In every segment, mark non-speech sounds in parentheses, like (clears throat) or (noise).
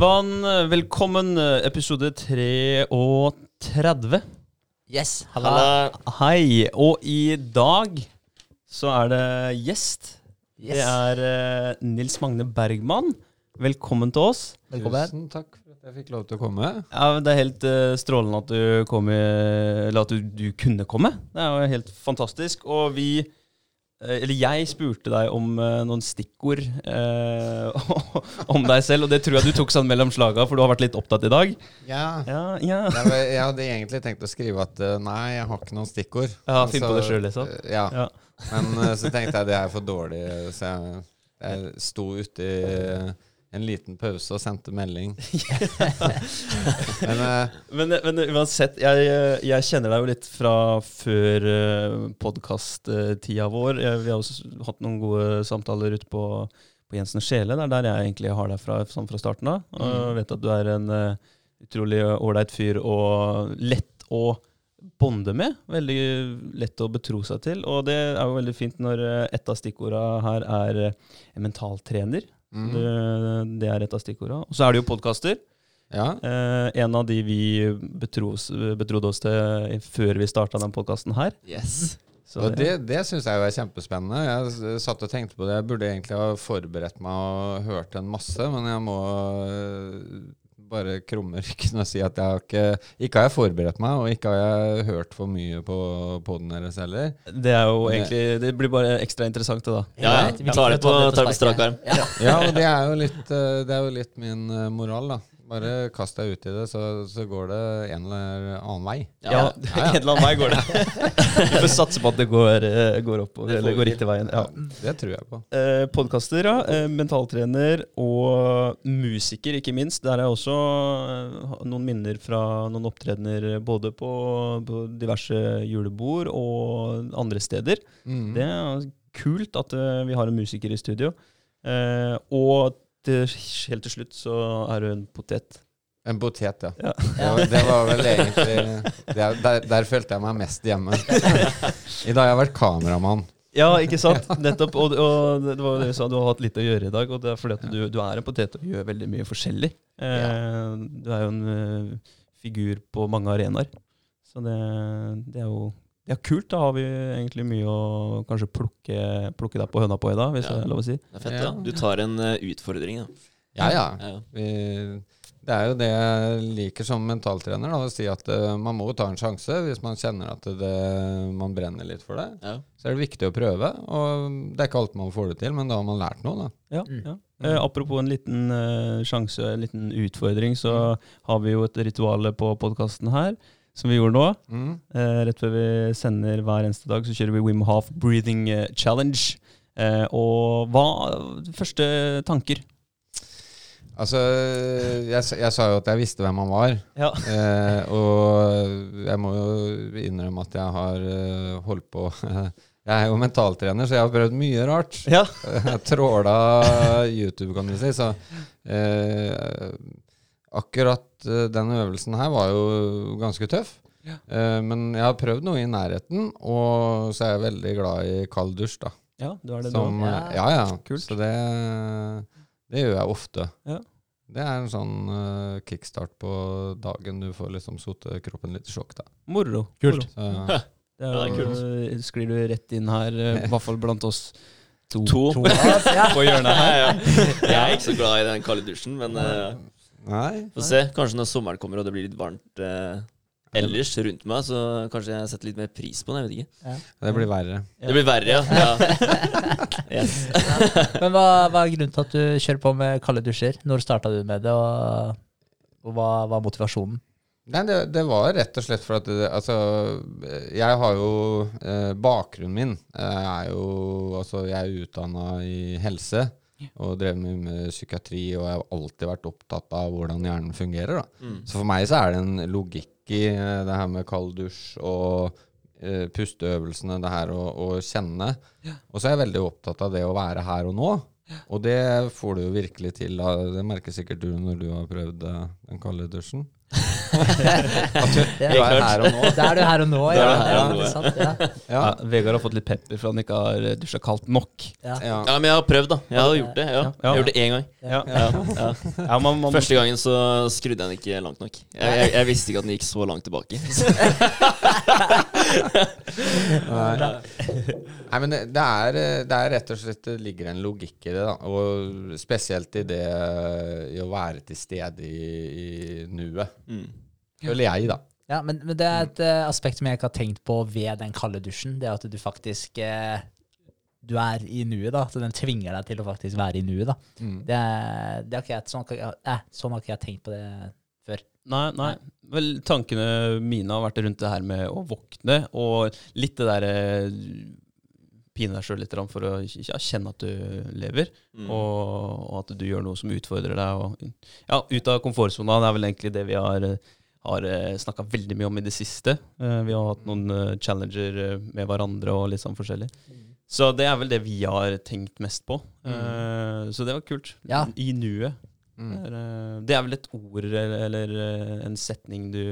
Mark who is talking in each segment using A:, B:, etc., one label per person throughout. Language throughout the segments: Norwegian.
A: Vann, velkommen. Episode 33.
B: Yes,
C: Halla.
A: Hei. Og i dag så er det gjest.
B: Yes.
A: Det er eh, Nils Magne Bergman. Velkommen til oss.
B: Velkommen.
C: Tusen takk for at jeg fikk lov til å komme.
A: Ja, det er helt eh, strålende at du kom i, Eller at du, du kunne komme. Det er jo helt fantastisk. Og vi eh, Eller jeg spurte deg om uh, noen stikkord uh, (laughs) om deg selv, og det tror jeg du tok sånn mellom slaga, for du har vært litt opptatt i dag.
C: Ja.
A: Ja, ja.
C: Jeg, jeg hadde egentlig tenkt å skrive at uh, nei, jeg har ikke noen stikkord.
A: Ja, finn på det selv, liksom.
C: eh, Ja.
A: ja.
C: Men eh, så tenkte jeg det er for dårlig, så jeg, jeg sto ute i eh, en liten pause og sendte melding. (laughs) Men uh,
A: Men, men uansett, jeg, jeg kjenner deg jo litt fra før podkast-tida vår. Jeg, vi har også hatt noen gode samtaler ute på, på Jensen og Sjele. Det er der jeg egentlig har deg fra, sånn fra starten av. Og jeg vet at du er en uh, utrolig ålreit fyr og lett å bonde med. Veldig lett å betro seg til. Og det er jo veldig fint når eh, et av stikkorda her er eh, en mentaltrener.
C: Mm,
A: Det, det er et av stikkorda. Og så er det jo podkaster.
C: ja.
A: Eh, en av de vi betros, betrodde oss til før vi starta den podkasten her.
B: Yes.
A: Så
C: Og det, det syns jeg jo er kjempespennende. Jeg satt og tenkte på det. Jeg burde egentlig ha forberedt meg og hørt en masse, men jeg må bare krummer (laughs) kunne si at jeg har ikke Ikke har jeg forberedt meg, og ikke har jeg hørt for mye på poden deres heller.
A: det er jo egentlig Det blir bare ekstra interessant, det da.
D: Ja, ja.
B: Vi
D: Tar det på, på strak arm.
B: Ja.
C: Ja, og det er jo litt, øh, det er jo litt min øh, moral, da. Bare kast deg ut i det, så, så går det en eller annen vei.
A: Ja,
C: ja. (laughs)
A: En eller annen vei går det. (laughs) Vi får satse på at det går, eh, går oppover,
D: Det
A: eller går riktig veien. Ja.
C: Det tror jeg på.
A: Eh, Podkaster, ja. Eh, mentaltrener og musiker, ikke minst. Der er jeg også eh, noen minner fra noen opptredener både på, på diverse julebord og andre steder.
C: Mm.
A: Det er kult at vi har en musiker i studio. Eh, og til, helt til slutt så er du en potet.
C: En potet, ja.
A: Ja.
C: Det, var, det var vel egentlig det, er- der, der følte jeg meg mest hjemme. I dag har jeg vært kameramann.
A: Ja, ikke sant? Nettopp. Og, og det var det du sa, du har hatt litt å gjøre i dag. Og det er fordi at du, du er en potet og gjør veldig mye forskjellig. Eh, Du er jo en uh, figur på mange arenaer. Så det, det er jo er kult. Da har vi egentlig mye å kanskje plukke, plukke deg på høna på i dag, hvis
D: Ja.
A: det er lov å si.
D: Det er fett,
C: Ja.
D: da. Du tar en uh, utfordring, da.
C: Ja, ja.
D: Ja.
C: Vi, det er jo det jeg liker som mentaltrener, da, å si at uh, man må ta en sjanse hvis man kjenner at det, man brenner litt for det.
D: Ja.
C: Så er det viktig å prøve. Og det er ikke alt man får det til, men da har man lært noe, da.
A: Ja,
B: Mm.
A: ja. Uh, apropos en liten sjanse, en liten utfordring, så har vi jo et ritual på podkasten her, som vi gjorde nå.
C: Mm.
A: Eh, rett før vi sender hver eneste dag, så kjører vi Wim Hof Breathing eh, Challenge. Eh, og hva Første tanker?
C: Altså, jeg, jeg sa jo at jeg visste hvem han var.
A: Ja.
C: Eh, og jeg må jo innrømme at jeg har eh, holdt på (laughs) Jeg er jo mentaltrener, så jeg har prøvd mye rart.
A: ja. (laughs)
C: Jeg tråla YouTube, kan du si. Så eh, akkurat denne øvelsen her var jo ganske tøff.
A: Ja.
C: Eh, men jeg har prøvd noe i nærheten, og så er jeg veldig glad i kald dusj, da.
A: ja, du er det
C: Som, eh, ja, ja.
A: Kult.
C: Så det, det gjør jeg ofte.
A: Ja.
C: Det er en sånn uh, kickstart på dagen. Du får liksom sote kroppen litt i sjokk, da.
A: Moro.
B: Kult.
A: Moro.
C: Så, (laughs)
A: Det er,
D: Ja, det er
A: jo- sklir du rett inn her, eh, i hvert fall blant oss to,
D: To.
B: to. (laughs)
A: på hjørnet her.
D: Ja. Jeg er ikke så glad i den kalde dusjen, men uh,
C: nei.
D: få se. Kanskje når sommeren kommer og det blir litt varmt eh, ellers rundt meg, så kanskje jeg setter litt mer pris på den. Jeg vet ikke.
C: Det blir verre.
D: Det blir verre, ja. ja. (laughs) Yes.
B: Men hva, hva er grunnen til at du kjører på med kalde dusjer? Når starta du med det, og, og hva var motivasjonen?
C: Nei, det, det var rett og slett for at det, Altså, jeg har jo eh, Bakgrunnen min eh, er jo Altså, jeg er utdanna i helse og drev med, med psykiatri, og jeg har alltid vært opptatt av hvordan hjernen fungerer.
D: Mm.
C: Så for meg så er det en logikk i eh, det her med kald dusj og eh, pusteøvelsene, det her å, å kjenne. Og så er jeg veldig opptatt av det å være her og nå. Og det får du jo virkelig til. da. Det merker sikkert du når du har prøvd eh, den kalde dusjen. Du er her og nå.
B: Da er du her og nå, ja. ja,
D: og nå,
B: det sant, ja.
C: Ja.
A: Vegard har fått litt pepper for han ikke har eh, dusja kaldt nok.
B: ja.
C: Ja.
D: Ja, men jeg har prøvd, da. Jeg har gjort det. Jeg har gjort det én gang.
A: Ja,
D: Ja, ja.
A: ja man, man,
D: Første gangen så skrudde jeg den ikke langt nok. Jeg, jeg, jeg visste ikke at den gikk så langt tilbake. (laughs)
C: Nei. Nei, men det, det, er, det er rett og slett Det ligger en logikk i det, da. Og spesielt i det i å være til stede i, i nuet.
D: Mm.
C: Føler jeg, da.
B: Ja, men, men det er et mm. aspekt som jeg ikke har tenkt på ved den kalde dusjen. Det er at du faktisk eh, Du er i nuet, da. Så den tvinger deg til å faktisk være i nuet, da.
C: Mm.
B: Det, er- det har ikke jeg, sånn, jeg- eh, sånn har ikke jeg tenkt på det før.
A: Nei, nei. Vel, tankene mine har vært rundt det her med å våkne, og litt det derre Pine deg sjøl litt for å ja, kjenne at du lever,
D: Mm.
A: og at du gjør noe som utfordrer deg. Og, ja, ut av komfortsona. Det er vel egentlig det vi har, har snakka veldig mye om i det siste. Eh, Vi har hatt noen eh, challenger eh, med hverandre og litt sånn forskjellig. Så det er vel det vi har tenkt mest på. Mm. Så det var kult.
B: Ja.
A: I nuet.
C: Mm.
A: Det er, eh, vel et ord eller, eller eh, en setning du,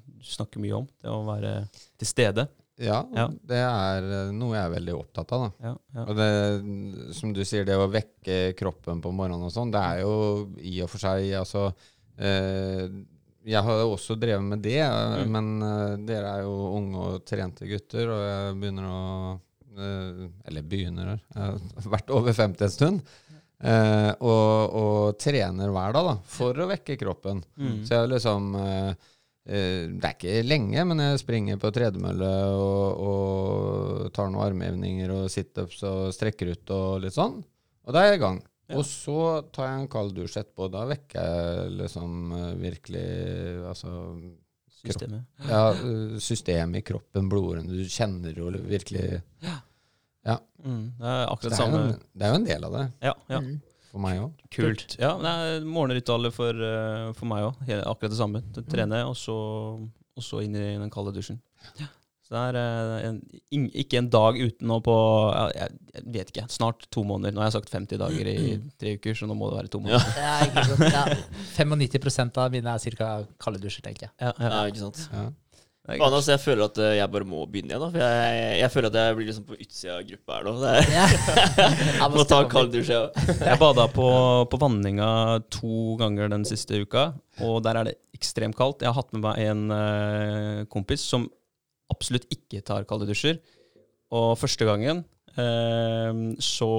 A: du snakker mye om. Det å være til stede.
C: Ja,
A: Ja.
C: det er eh, noe jeg er veldig opptatt av. da.
A: Ja, ja.
C: Og det, som du sier, det å vekke kroppen på morgenen og sånn, det er jo i og for seg altså eh, Jeg har jo også drevet med det, eh,
A: Mm.
C: men eh, dere er jo unge og trente gutter, og jeg begynner å eh, Eller begynner, jeg har (laughs) vært over 50 en stund. eh, og, og trener hver dag da, for å vekke kroppen.
A: Mm.
C: Så jeg liksom eh, eh, Det er ikke lenge, men jeg springer på tredemølle og, og tar noen armhevninger og situps og strekker ut og litt sånn. Og da er jeg i gang.
A: Ja.
C: Og så tar jeg en kald dusj etterpå. Da vekker jeg liksom eh, virkelig Altså
A: Systemet.
C: ja, eh, systemet i kroppen, blodårene. Du kjenner jo virkelig Ja.
A: Mm. Det er akkurat
C: det
A: det
C: er,
A: samme.
C: en, det er jo en del av det,
A: Ja, ja.
B: Mm.
C: For meg òg.
A: Kult. Ja, det er morgenritualet for, eh, for meg òg. Akkurat det samme.
C: Mm.
A: Trene, og så, og så inn i den kalde dusjen. Så det er eh, en, ikke en dag uten å på ja, jeg, jeg vet ikke, snart to måneder. Nå har jeg sagt 50 dager i tre uker, så nå må det være to
D: Ja.
A: måneder. (laughs)
B: Ja, ikke sant? Ja. 95 av mine er ca. kalde dusjer, tenker jeg.
A: Ja, ja.
D: Ja, ikke sant.
C: Ja.
D: Faen, altså, jeg føler at eh, jeg bare må begynne igjen. da For jeg, jeg, jeg føler at jeg blir liksom på utsida av gruppa her nå.
B: Jeg (laughs)
D: må ta kald dusj, (laughs) jeg òg.
A: Jeg bada på, på Vanninga to ganger den siste uka, og der er det ekstremt kaldt. Jeg har hatt med meg en uh, kompis som absolutt ikke tar kalde dusjer. Og første gangen uh, så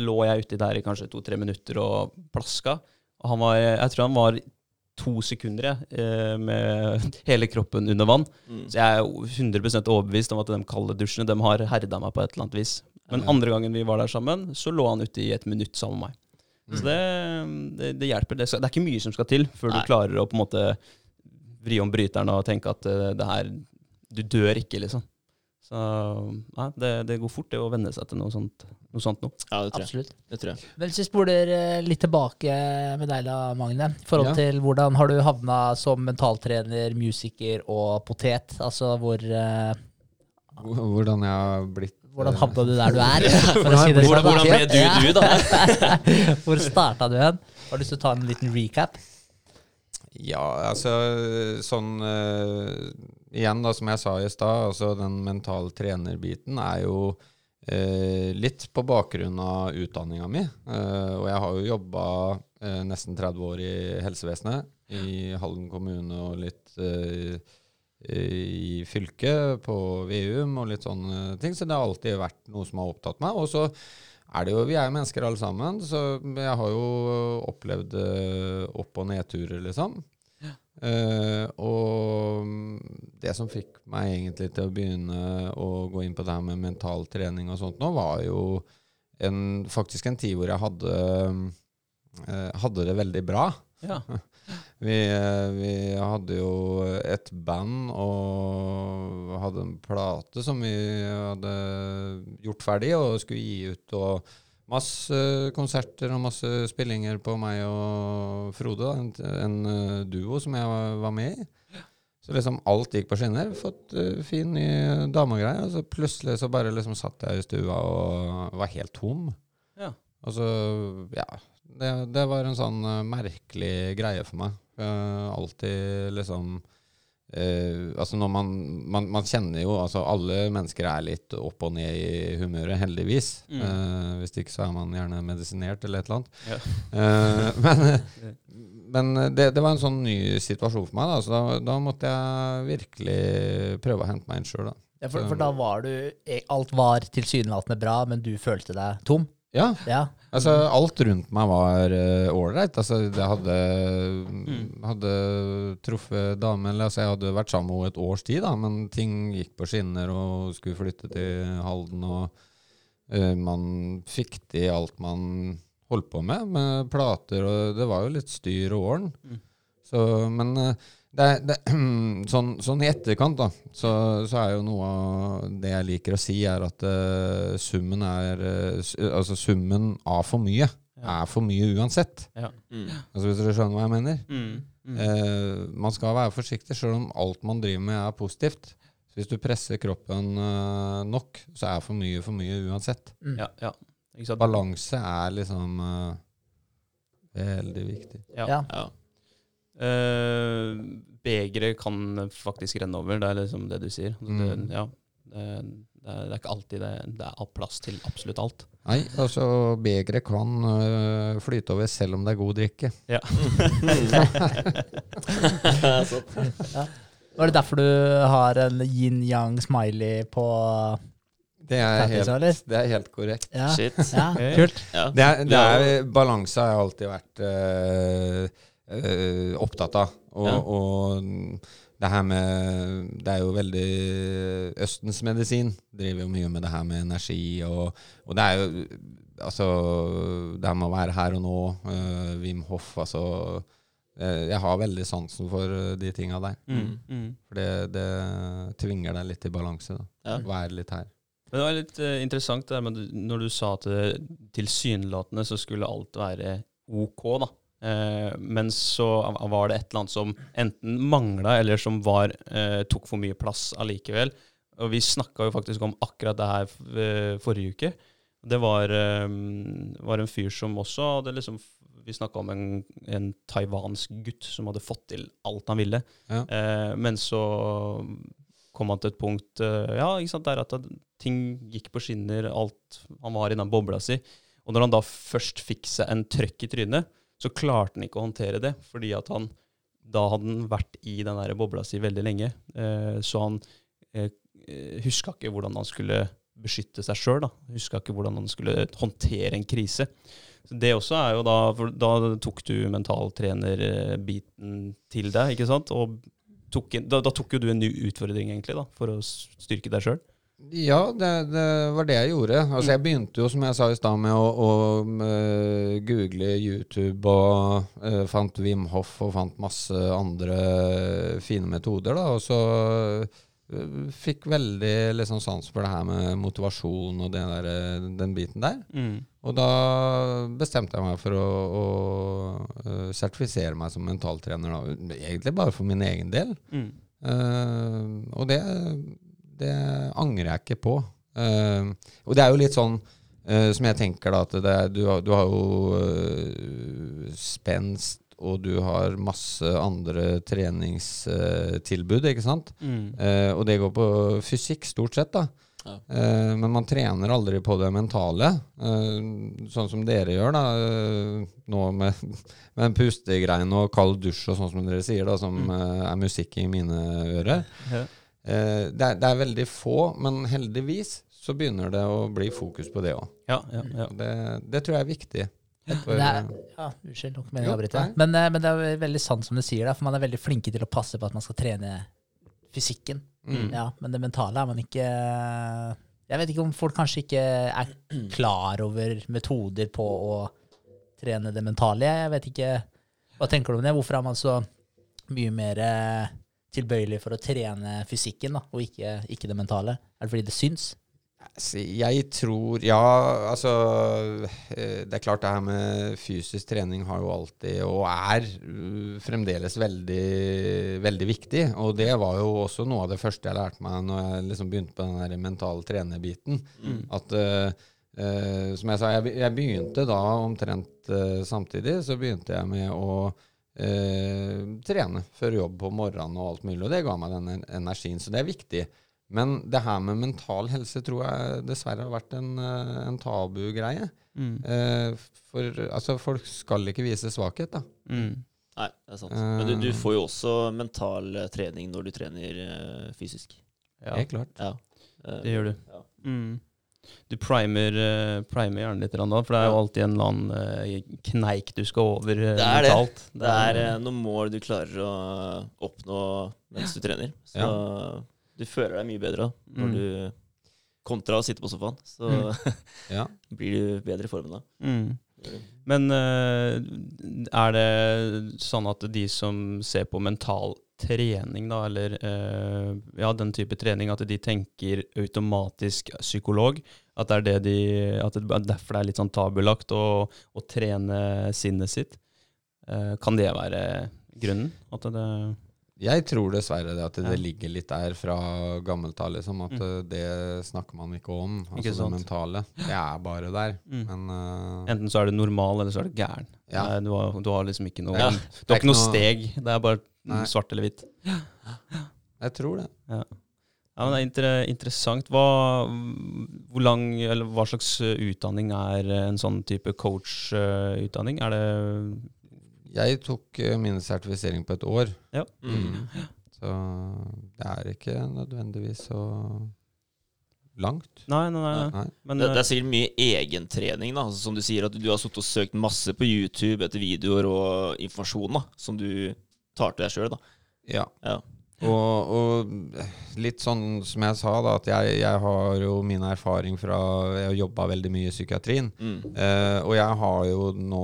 A: lå jeg uti der i kanskje to-tre minutter og plaska. Og han var, jeg tror han var to sekunder jeg, eh, med (laughs) hele kroppen under vann.
D: Mm.
A: Så jeg er 100% overbevist om at de kalde dusjene de har herda meg på et eller annet vis. Men andre gangen vi var der sammen, så lå han ute i et minutt sammen med meg. Så det, det, det hjelper. Det, skal, det er ikke mye som skal til før
D: Nei.
A: du klarer å på en måte vri om bryteren og tenke at eh, det her Du dør ikke, liksom. Så ja, det, det går fort, det å venne seg til noe sånt, noe sånt nå.
D: Ja, det tror jeg.
B: Absolutt.
D: Det tror jeg.
B: Vel, hvis vi spoler eh, litt tilbake med deg, da, Magne. I forhold
C: Ja.
B: til hvordan har du havna som mentaltrener, musiker og potet? Altså hvor uh,
C: Hvordan jeg har blitt
B: Hvordan
C: eh,
B: havna du der du er? (laughs) For å si det (laughs)
D: Hvordan,
B: sånn,
D: hvordan ble du du, da? (laughs)
B: Hvor starta du hen? Har du lyst til å ta en liten recap?
C: Ja, altså sånn uh, Igjen, da, som jeg sa i stad, altså den mentale trener-biten er jo eh, litt på bakgrunn av utdanninga mi. Eh, og jeg har jo jobba nesten 30 år i helsevesenet, i Halden kommune og litt i fylket, på VUM og litt sånne ting. Så det har alltid vært noe som har opptatt meg. Og så er det jo, Vi er jo mennesker alle sammen, så jeg har jo opplevd eh, opp- og nedturer, liksom. Uh, og det som fikk meg egentlig til å begynne å gå inn på det her med mental trening og sånt nå, var jo en, faktisk en tid hvor jeg hadde, uh, hadde det veldig bra.
A: Ja. (laughs)
C: Vi, eh, vi hadde jo et band og hadde en plate som vi hadde gjort ferdig og skulle gi ut. og Masse konserter og masse spillinger på meg og Frode, en, en eh, duo som jeg var, var med i. Så liksom alt gikk på skinner. Fått eh, fin ny damegreie. Og så plutselig så bare liksom satt jeg i stua og var helt tom.
A: Ja.
C: Og så, ja Det, det var en sånn uh, merkelig greie for meg. Har alltid liksom uh, Altså når man, man Man kjenner jo altså Alle mennesker er litt opp og ned i humøret, heldigvis.
A: Mm.
C: Uh, hvis ikke så er man gjerne medisinert eller et eller annet.
A: Ja.
C: Eh, (laughs) men (laughs) men det, det var en sånn ny situasjon for meg, da, så da, da måtte jeg virkelig prøve å hente meg inn sjøl.
B: Ja, for, for da var du Alt var tilsynelatende bra, men du følte deg tom?
C: Ja,
B: Ja.
C: Altså alt rundt meg var ålreit. altså, jeg hadde, hadde truffet dame eller, altså, Jeg hadde vært sammen med henne et års tid, da, men ting gikk på skinner og skulle flytte til Halden. og uh, Man fikk til alt man holdt på med, med plater, og det var jo litt styr og orden.
A: Mm.
C: Så, men eh, det, det, (clears throat) sånn, sånn i etterkant, da, så, så er jo noe av det jeg liker å si, er at uh, summen er uh, Altså summen av for mye
A: Ja.
C: er for mye uansett.
D: Mm.
C: Altså Hvis dere skjønner hva jeg mener?
A: Mm. Mm.
C: Uh, man skal være forsiktig, selv om alt man driver med er positivt. Så hvis du presser kroppen nok, så er for mye for mye uansett.
B: Mm.
A: Ja, ja. Ikke sant?
C: Balanse er liksom veldig viktig.
A: Ja.
B: Ja.
D: Ja.
A: Eh, begeret kan faktisk renne over, det er liksom det du sier. Mm. det, ja, det, det, er, det er ikke alltid det, det er plass til absolutt alt.
C: Nei, altså begeret kan uh, flyte over selv om det er god drikke.
A: Ja. (laughs)
D: Sånn.
B: Var det derfor du har en yin-yang-smiley på
C: Det er helt, det er helt korrekt.
B: Ja,
D: Shit.
B: ja kult.
D: Ja.
C: Det er, det er, balanse har alltid vært øh, øh, opptatt av. Og,
D: Ja.
C: og det her med Det er jo veldig Østens medisin driver jo mye med det her med energi, og, og det er jo Altså, det her med å være her og nå. øh, Wim Hoff, altså øh, Jeg har veldig sansen for øh, de tinga der.
A: Mm. Mm.
C: For det, det tvinger deg litt i balanse. da.
D: Ja.
C: Vær litt her.
A: Men det var litt uh, interessant det der med når du sa at tilsynelatende så skulle alt være ok, da. Eh, men så var det et eller annet som enten mangla, eller som var, eh, tok for mye plass allikevel. Og vi snakka jo faktisk om akkurat det her eh, forrige uke. Det var, var en fyr som også hadde liksom Vi snakka om en, en taiwansk gutt som hadde fått til alt han ville.
C: Ja.
A: Eh, men så kom han til et punkt Ja, ikke sant, der at ting gikk på skinner, alt Han var i den bobla si. Og når han da først fikk seg en trøkk i trynet, så klarte han ikke å håndtere det, fordi at han da hadde han vært i den bobla si veldig lenge. Eh, så han eh, huska ikke hvordan han skulle beskytte seg sjøl. Huska ikke hvordan han skulle håndtere en krise. Så det også er jo da For da tok du mentaltrenerbiten til deg, ikke sant? Og tok da, da tok jo du en ny utfordring, egentlig, da, for å styrke deg sjøl.
C: Ja, det, det var det jeg gjorde. Altså Jeg begynte jo, som jeg sa i stad, med å, å eh, google YouTube og uh, fant Wim Hoff og fant masse andre fine metoder. da, Og så uh, fikk veldig liksom sans for det her med motivasjon og det der, den biten der. Og da bestemte jeg meg for å, å sertifisere meg som mentaltrener. Da. Egentlig bare for min egen del.
A: Mm.
C: Uh, og det, det angrer jeg ikke på. Uh, og det er jo litt sånn uh, som jeg tenker da, at er- du, har, du har jo uh, spenst, og du har masse andre treningstilbud, ikke sant?
A: Mm.
C: Og det går på fysikk, stort sett, da.
D: Ja.
C: Men man trener aldri på det mentale, sånn som dere gjør da, nå med, (laughs) med pustegreiene og kald dusj og sånn som dere sier, da, som eh, er musikk i mine ører.
A: Ja.
C: Eh, det, er, det er veldig få, men heldigvis så begynner det å bli fokus på det òg.
A: Ja, ja, ja.
C: Det, det tror jeg er viktig. For,
B: Det er, ja, unnskyld, nok
C: Jo,
B: å avbryte. Men, eh, men det er veldig sant som du sier, da, for man er veldig flinke til å passe på at man skal trene fysikken.
C: mm,
B: Ja, men det mentale er man ikke Jeg vet ikke om folk kanskje ikke er klar over metoder på å trene det mentale. Jeg vet ikke Hva tenker du om det? Hvorfor er man så mye mer eh, tilbøyelig for å trene fysikken, da, og ikke, ikke det mentale? Er det fordi det syns?
C: Altså, Jeg tror Ja, altså eh, Det er klart det her med fysisk trening har jo alltid, og er uh, fremdeles veldig, veldig viktig. Og det var jo også noe av det første jeg lærte meg når jeg liksom begynte på den der mentale trenerbiten.
A: Mm.
C: At Uh, eh, Som jeg sa, jeg, jeg begynte da omtrent uh, samtidig, så begynte jeg med å eh, trene før jobb på morgenen og alt mulig. Og det ga meg den en- energien, så det er viktig. Men det her med mental helse tror jeg dessverre har vært en, eh, en tabugreie.
A: Mm.
C: Eh, for altså, folk skal ikke vise svakhet, da.
A: Mm.
D: Nei, det er sant. Men du, du
C: Eh.
D: får jo også mental eh, trening når du trener eh, fysisk.
A: Ja,
C: Helt klart.
D: Ja. Eh,
A: det gjør du.
D: Ja.
A: Mm. Du primer, eh, primer hjernen litt, da, for det er jo alltid en eller annen eh, kneik du skal over eh,
D: Det er det.
A: mentalt.
D: Det er noen mål du klarer å oppnå mens du trener. Så du føler deg mye bedre da, når
A: Mm.
D: du kontra å sitte på sofaen. Så
A: Mm. (laughs)
C: Ja.
D: blir du bedre i formen da.
A: Mm. Men er det sånn at de som ser på mental trening, da, eller eh, ja, den type trening, at de tenker automatisk psykolog? At det er det de At det er derfor det er litt sånn tabulagt å, å trene sinnet sitt? Eh, kan det være grunnen? Det
C: Jeg tror dessverre det at det
A: Ja.
C: ligger litt der fra gammelt av, liksom. At
A: Mm.
C: eh, det snakker man ikke om. Altså
A: Ikke
C: det mentale. Det er bare der.
A: mm.
C: Men uh,
A: Enten så er det normal, eller så er det gæren.
C: Ja.
A: Du, har, du har liksom ikke noe
C: Ja.
A: Du har ikke noe- steg. Det er bare
C: Nei.
A: svart eller hvitt.
C: jeg tror det.
A: Ja, men Det er inter interessant. Hva, hvor lang, eller hva slags eh, utdanning er en sånn type coach-utdanning? Er det
C: Jeg tok eh, min sertifisering på et år.
A: Ja.
D: Mm.
C: Så det er ikke nødvendigvis så langt.
A: Nei, nei, nei. Nei. Men
D: Det, det
A: eh,
D: er sikkert mye egentrening, da. Altså, som du sier, at du har sittet og søkt masse på YouTube etter videoer og informasjon da, som du tar til deg sjøl.
C: Ja.
D: Ja.
C: Og, og litt sånn som jeg sa, da, at jeg, jeg har jo min erfaring fra Jeg har jobba veldig mye i psykiatrien.
D: Mm.
C: Eh, og jeg har jo nå,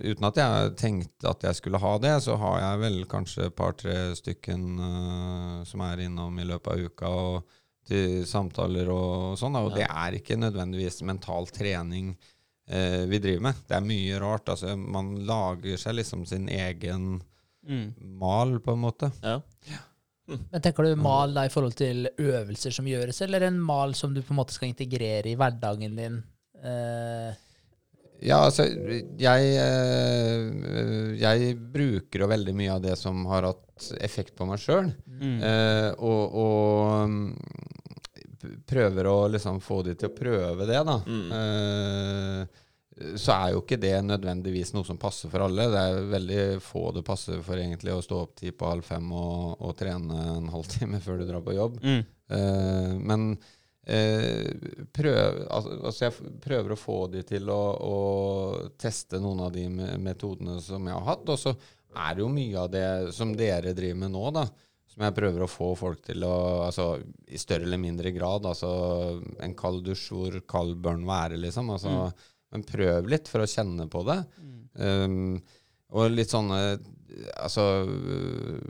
C: uten at jeg tenkte at jeg skulle ha det, så har jeg vel kanskje et par-tre stykken eh, som er innom i løpet av uka og til samtaler og sånn. da, Og
D: Ja.
C: det er ikke nødvendigvis mental trening eh, vi driver med. Det er mye rart. altså Man lager seg liksom sin egen
A: mm.
C: mal, på en måte.
D: Ja.
B: Men tenker du mal da i forhold til øvelser som gjøres, eller en mal som du på en måte skal integrere i hverdagen din? Eh,
C: Ja, altså, jeg, eh, jeg bruker jo veldig mye av det som har hatt effekt på meg sjøl.
A: Mm.
C: Eh, og, og mm, prøver å liksom få de til å prøve det, da.
D: Mm.
C: Eh, så er jo ikke det nødvendigvis noe som passer for alle. Det er veldig få det passer for egentlig å stå opp ti på halv fem og, og trene en halvtime før du drar på jobb.
A: Mm.
C: Uh, men uh, prøv, altså, jeg prøver å få de til å, å teste noen av de metodene som jeg har hatt. Og så er det jo mye av det som dere driver med nå, da. Som jeg prøver å få folk til å Altså i større eller mindre grad. Altså en kald dusj, hvor kald bør den være, liksom. Altså, Men prøv litt for å kjenne på det. Um, og litt sånne altså,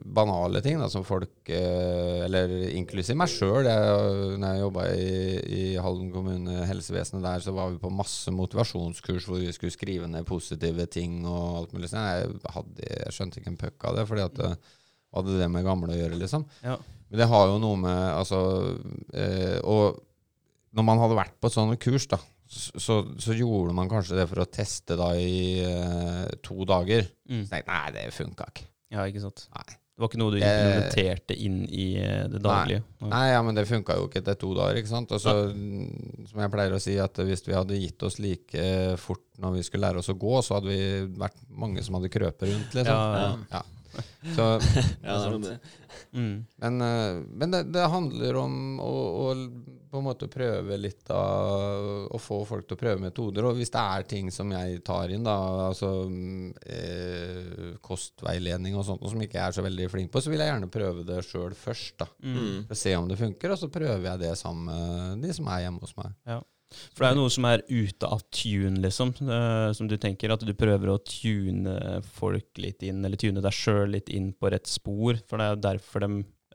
C: banale ting da, som folk eh, Eller inklusiv meg sjøl. Når jeg jobba i, i Halden kommune, helsevesenet der, så var vi på masse motivasjonskurs hvor vi skulle skrive ned positive ting og alt mulig. Jeg, hadde, jeg skjønte ikke en puck av det, fordi at det hadde det med gamle å gjøre, liksom.
A: Ja.
C: Men det har jo noe med Altså eh, Og når man hadde vært på et sånt kurs, da, så, så gjorde man kanskje det for å teste da i uh, to dager.
A: Mm.
C: Så tenkte jeg nei, det funka ikke.
A: Ja, ikke sant.
C: Nei.
A: Det var ikke noe du implementerte inn i eh, det daglige? Nei.
C: Nei, ja, men det funka jo ikke etter to dager, ikke sant. Og så, som jeg pleier å si, at hvis vi hadde gitt oss like fort når vi skulle lære oss å gå, så hadde vi vært mange som hadde krøpet rundt, liksom.
A: Ja, ja.
C: Ja. (laughs) Så
D: Ja, det er.
A: Mm.
C: Men, eh, men det, det handler om å, å på en måte prøve litt av Å få folk til å prøve metoder. Og hvis det er ting som jeg tar inn, da, altså eh, kostveiledning og sånt, og som ikke jeg er så veldig flink på, så vil jeg gjerne prøve det sjøl først. da,
D: Mm.
C: For å se om det funker, og så prøver jeg det sammen med de som er hjemme hos meg.
A: For det er jo noe som er ute av tune, liksom. eh, som du tenker, at du prøver å tune folk litt inn, eller tune deg sjøl litt inn på rett spor. For det er jo derfor de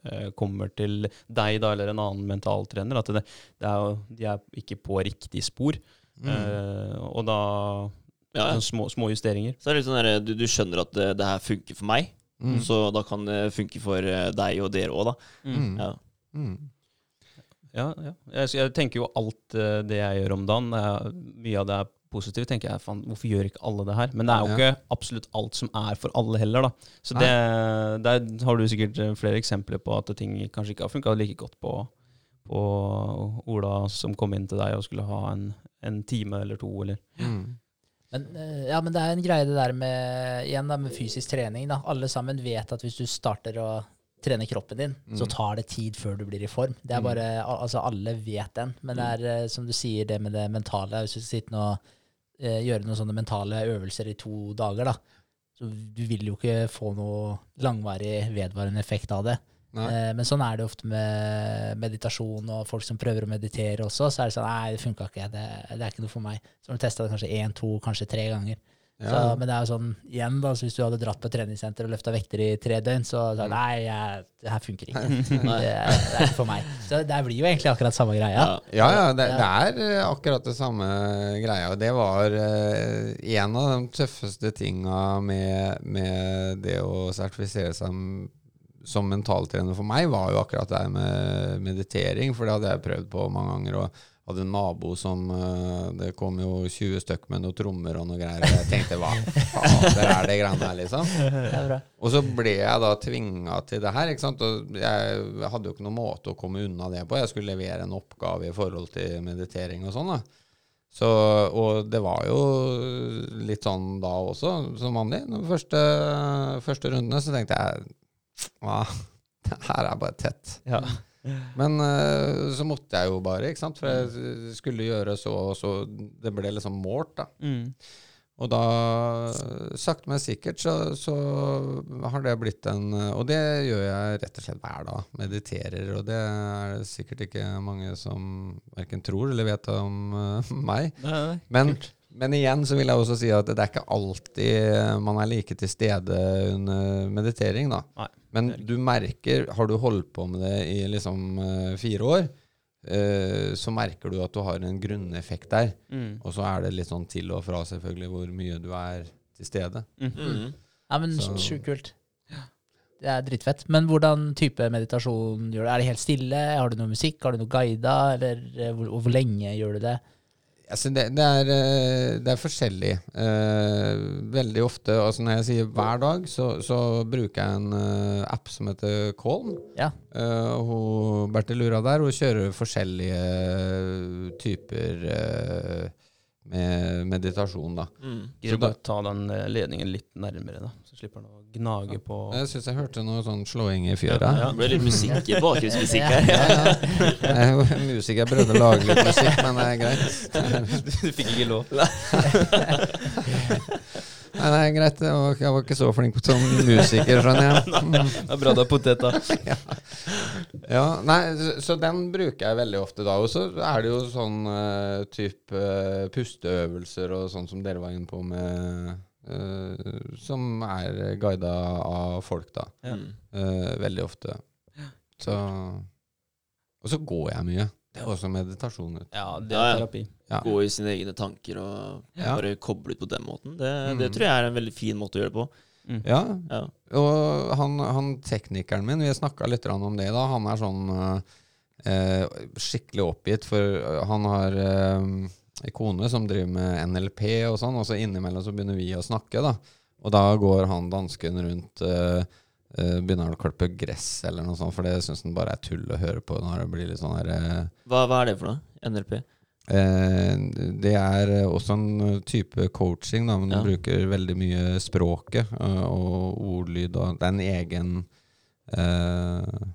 A: eh, kommer til deg, da, eller en annen mentaltrener. At det, det er jo, de er ikke på riktig spor. Eh, og da
D: Ja,
A: sånn små, små justeringer.
D: Så er det litt sånn der, du, du skjønner at det, det her funker for meg,
C: Mm.
D: så da kan det funke for deg og dere òg, da.
C: Mm.
D: Ja.
A: Ja, ja. Jeg, jeg tenker jo alt eh, det jeg gjør om dagen, er, mye av det er positivt, tenker jeg. Fan, hvorfor gjør ikke alle det her? Men det er jo
C: Ja.
A: ikke absolutt alt som er for alle heller, da. Så det, der har du sikkert eh, flere eksempler på at ting kanskje ikke har funka like godt på, på Ola som kom inn til deg og skulle ha en, en time eller to, eller
C: Mm.
B: Men, eh, ja, men det er en greie det der med, igjen da, med fysisk trening. Da. Alle sammen vet at hvis du starter å trene kroppen din, så
C: Mm.
B: tar det tid før du blir i form. Det er
C: Mm.
B: bare, al- altså Alle vet den. Men det er eh, som du sier, det med det mentale. Hvis du sitter nå og eh, gjør noen sånne mentale øvelser i to dager, da. Så du vil jo ikke få noe langvarig vedvarende effekt av det. Eh, Men sånn er det ofte med meditasjon og folk som prøver å meditere også. Så er det sånn Nei, det funka ikke. Det, det er ikke noe for meg. Så har du testa det kanskje én, to, kanskje tre ganger.
C: Ja.
B: Så, men det er jo sånn, igjen da, så hvis du hadde dratt på treningssenter og løfta vekter i tre døgn, så sa du nei, jeg, det her funker ikke. (laughs) Det, det er ikke for meg. Så det blir jo egentlig akkurat samme greia.
D: Ja.
C: Ja, det, det er eh, akkurat det samme greia. Og det var uh, en av de tøffeste tinga med, med det å sertifisere seg som mentaltrener for meg, var jo akkurat det med meditering. For det hadde jeg prøvd på mange ganger. Og hadde en nabo som eh, Det kom jo 20 stykk med noen trommer og noe greier. Og jeg tenkte hva fader er det greiene her, liksom? (laughs) Og så ble jeg da tvinga til det her. ikke sant? Og jeg hadde jo ikke noen måte å komme unna det på. Jeg skulle levere en oppgave i forhold til meditering og sånn. da. Så, og det var jo litt sånn da også, som vanlig. De første, første rundene så tenkte jeg hva, det her er bare tett.
A: Ja.
C: Men uh, så måtte jeg jo bare, ikke sant. For jeg skulle gjøre så og så. Det ble liksom målt, da.
A: Mm.
C: Og da, sakte, men sikkert, så, så har det blitt en Og det gjør jeg rett og slett hver dag. Mediterer. Og det er det sikkert ikke mange som verken tror eller vet om uh, (laughs) meg.
A: Nei, nei.
C: Men, men igjen så vil jeg også si at det er ikke alltid man er like til stede under meditering, da.
A: Nei,
C: Men du merker, har du holdt på med det i liksom eh, fire år, eh, så merker du at du har en grunneffekt der.
A: Mm.
C: Og så er det litt sånn til og fra selvfølgelig hvor mye du er til stede.
A: Mm.
D: Mm.
B: Ja, men sjukt kult. Det er dritfett. Men hvordan type meditasjon gjør du? Er det helt stille? Har du noe musikk? Har du noe guida? Eller eh, hvor, hvor lenge gjør du det?
C: Altså det, det, er, eh, det er forskjellig. Eh, veldig ofte, altså når jeg sier hver dag, så, så bruker jeg en eh, app som heter Calm.
B: Ja.
C: Eh, hun, Bertil Lura der, hun kjører forskjellige typer eh, med meditasjon, da.
D: Mm.
A: Gidder du bare ta den eh, ledningen litt nærmere, da? Så slipper han å gnage på
C: Jeg syns jeg hørte noe sånn slåing i fjøra.
A: Ja,
D: Det ble litt musikk, bakgrunnsmusikk her.
C: Ja, ja. Jeg er jo musiker, jeg prøvde å lage litt musikk, men det er greit. (laughs)
A: Du fikk ikke lov.
C: Nei, det er greit. Jeg var, jeg var ikke så flink som musiker, skjønner jeg. (laughs)
A: Det er bra du har potet, da.
C: Ja, nei, så, så den bruker jeg veldig ofte da. Og så er det jo sånn uh, type uh, pusteøvelser og sånn som dere var inne på med Som er guida av folk, da.
A: Ja.
D: Mm.
C: Eh, veldig ofte. Så Og så går jeg mye. Det er også meditasjon. vet.
A: Ja, det er terapi.
C: Ja.
D: Gå i sine egne tanker og
C: Ja.
D: bare koble ut på den måten. Det,
C: Mm.
D: det tror jeg er en veldig fin måte å gjøre det på.
C: Ja,
D: Ja.
C: Og han, han teknikeren min, vi snakka litt om det da, han er sånn eh, skikkelig oppgitt, for han har eh, kone som driver med NLP og sånn, og så innimellom så begynner vi å snakke, da. Og da går han dansken rundt uh, uh, Begynner å klippe gress eller noe sånt, for det syns han bare er tull å høre på når det blir litt sånn her uh,
D: Hva, hva er det for noe? NLP?
C: Eh, det er eh, også en eh, type coaching, da, men
D: Ja.
C: du bruker veldig mye språket eh, og ordlyd. Og det er en egen eh,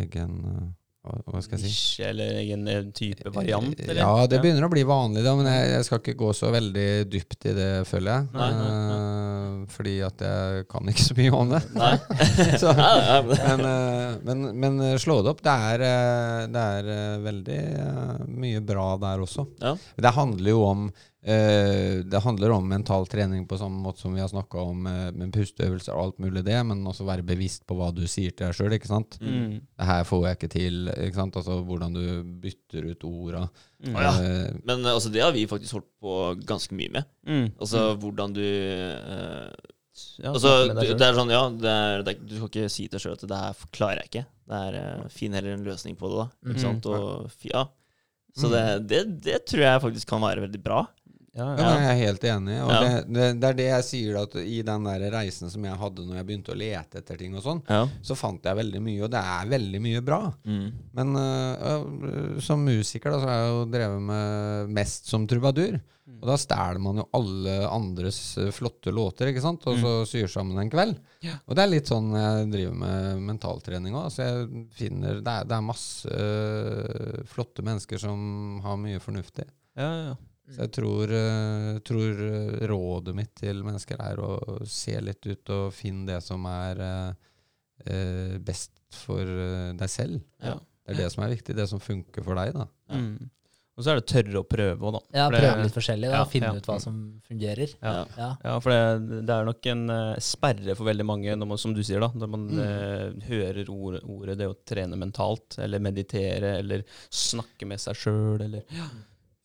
C: Egen eh, hva, skal jeg si?
A: Nisje eller egen eh, type variant, eller?
C: Ja, det begynner å bli vanlig, da, men jeg, jeg skal ikke gå så veldig dypt i det, føler jeg.
A: Nei, nei,
C: nei. fordi at jeg kan ikke så mye om det. (laughs) Så,
D: men-
C: men, eh, men, eh, slå det opp. Det er, eh, det er eh, veldig eh, mye bra der også.
D: Ja.
C: Det handler jo om eh, Det handler om mental trening på samme måte som vi har snakka om eh, med pusteøvelser og alt mulig det, men også være bevisst på hva du sier til deg sjøl.
A: Mm.
C: Det her får jeg ikke til. Ikke sant? Altså hvordan du bytter ut orda.
A: Mm.
D: Ah, ja.
C: Eh,
D: Men altså, det har vi faktisk holdt på ganske mye med.
A: Mm.
D: Altså hvordan du eh,
A: Ja,
D: Altså,
A: selv.
D: det er sånn, ja det er, det er, Du skal ikke si til deg sjøl at det her klarer jeg ikke. Det er uh, Finn heller en løsning på det, da. Ikke
A: Mhm.
D: sant? Og, ja. Så
C: Mm.
D: det, det, det tror jeg faktisk kan være veldig bra.
A: Ja,
C: Ja, jeg er helt enig. Og
D: Ja.
C: det, det, det er det jeg sier, at i den der reisen som jeg hadde når jeg begynte å lete etter ting og sånn, så fant jeg veldig mye, og det er veldig mye bra.
D: Mm.
C: Men øh, som musiker da, så har jeg jo drevet med mest som trubadur. Og da stjeler man jo alle andres øh, flotte låter, ikke sant? og så syr sammen en kveld.
A: Ja.
C: Og det er litt sånn jeg driver med mentaltrening òg. Så jeg finner det det er masse uh, flotte mennesker som har mye fornuftig.
A: Ja, ja, ja.
C: Så jeg tror, øh, tror øh, rådet mitt til mennesker er å se litt ut og finne det som er øh, best for deg selv.
A: Ja.
C: Det er det som er viktig, det som funker for deg. da.
A: Mm. Og så er det tørre å prøve òg, da.
B: Ja,
A: For det-
B: prøve litt forskjellig, da.
A: Ja,
B: finne
A: ja.
B: ut hva som fungerer.
A: Ja.
B: Ja.
A: Ja, for det, det er nok en uh, sperre for veldig mange, når man, som du sier, da, når man eh, hører ordet, ordet det å trene mentalt, eller meditere, eller snakke med seg sjøl, eller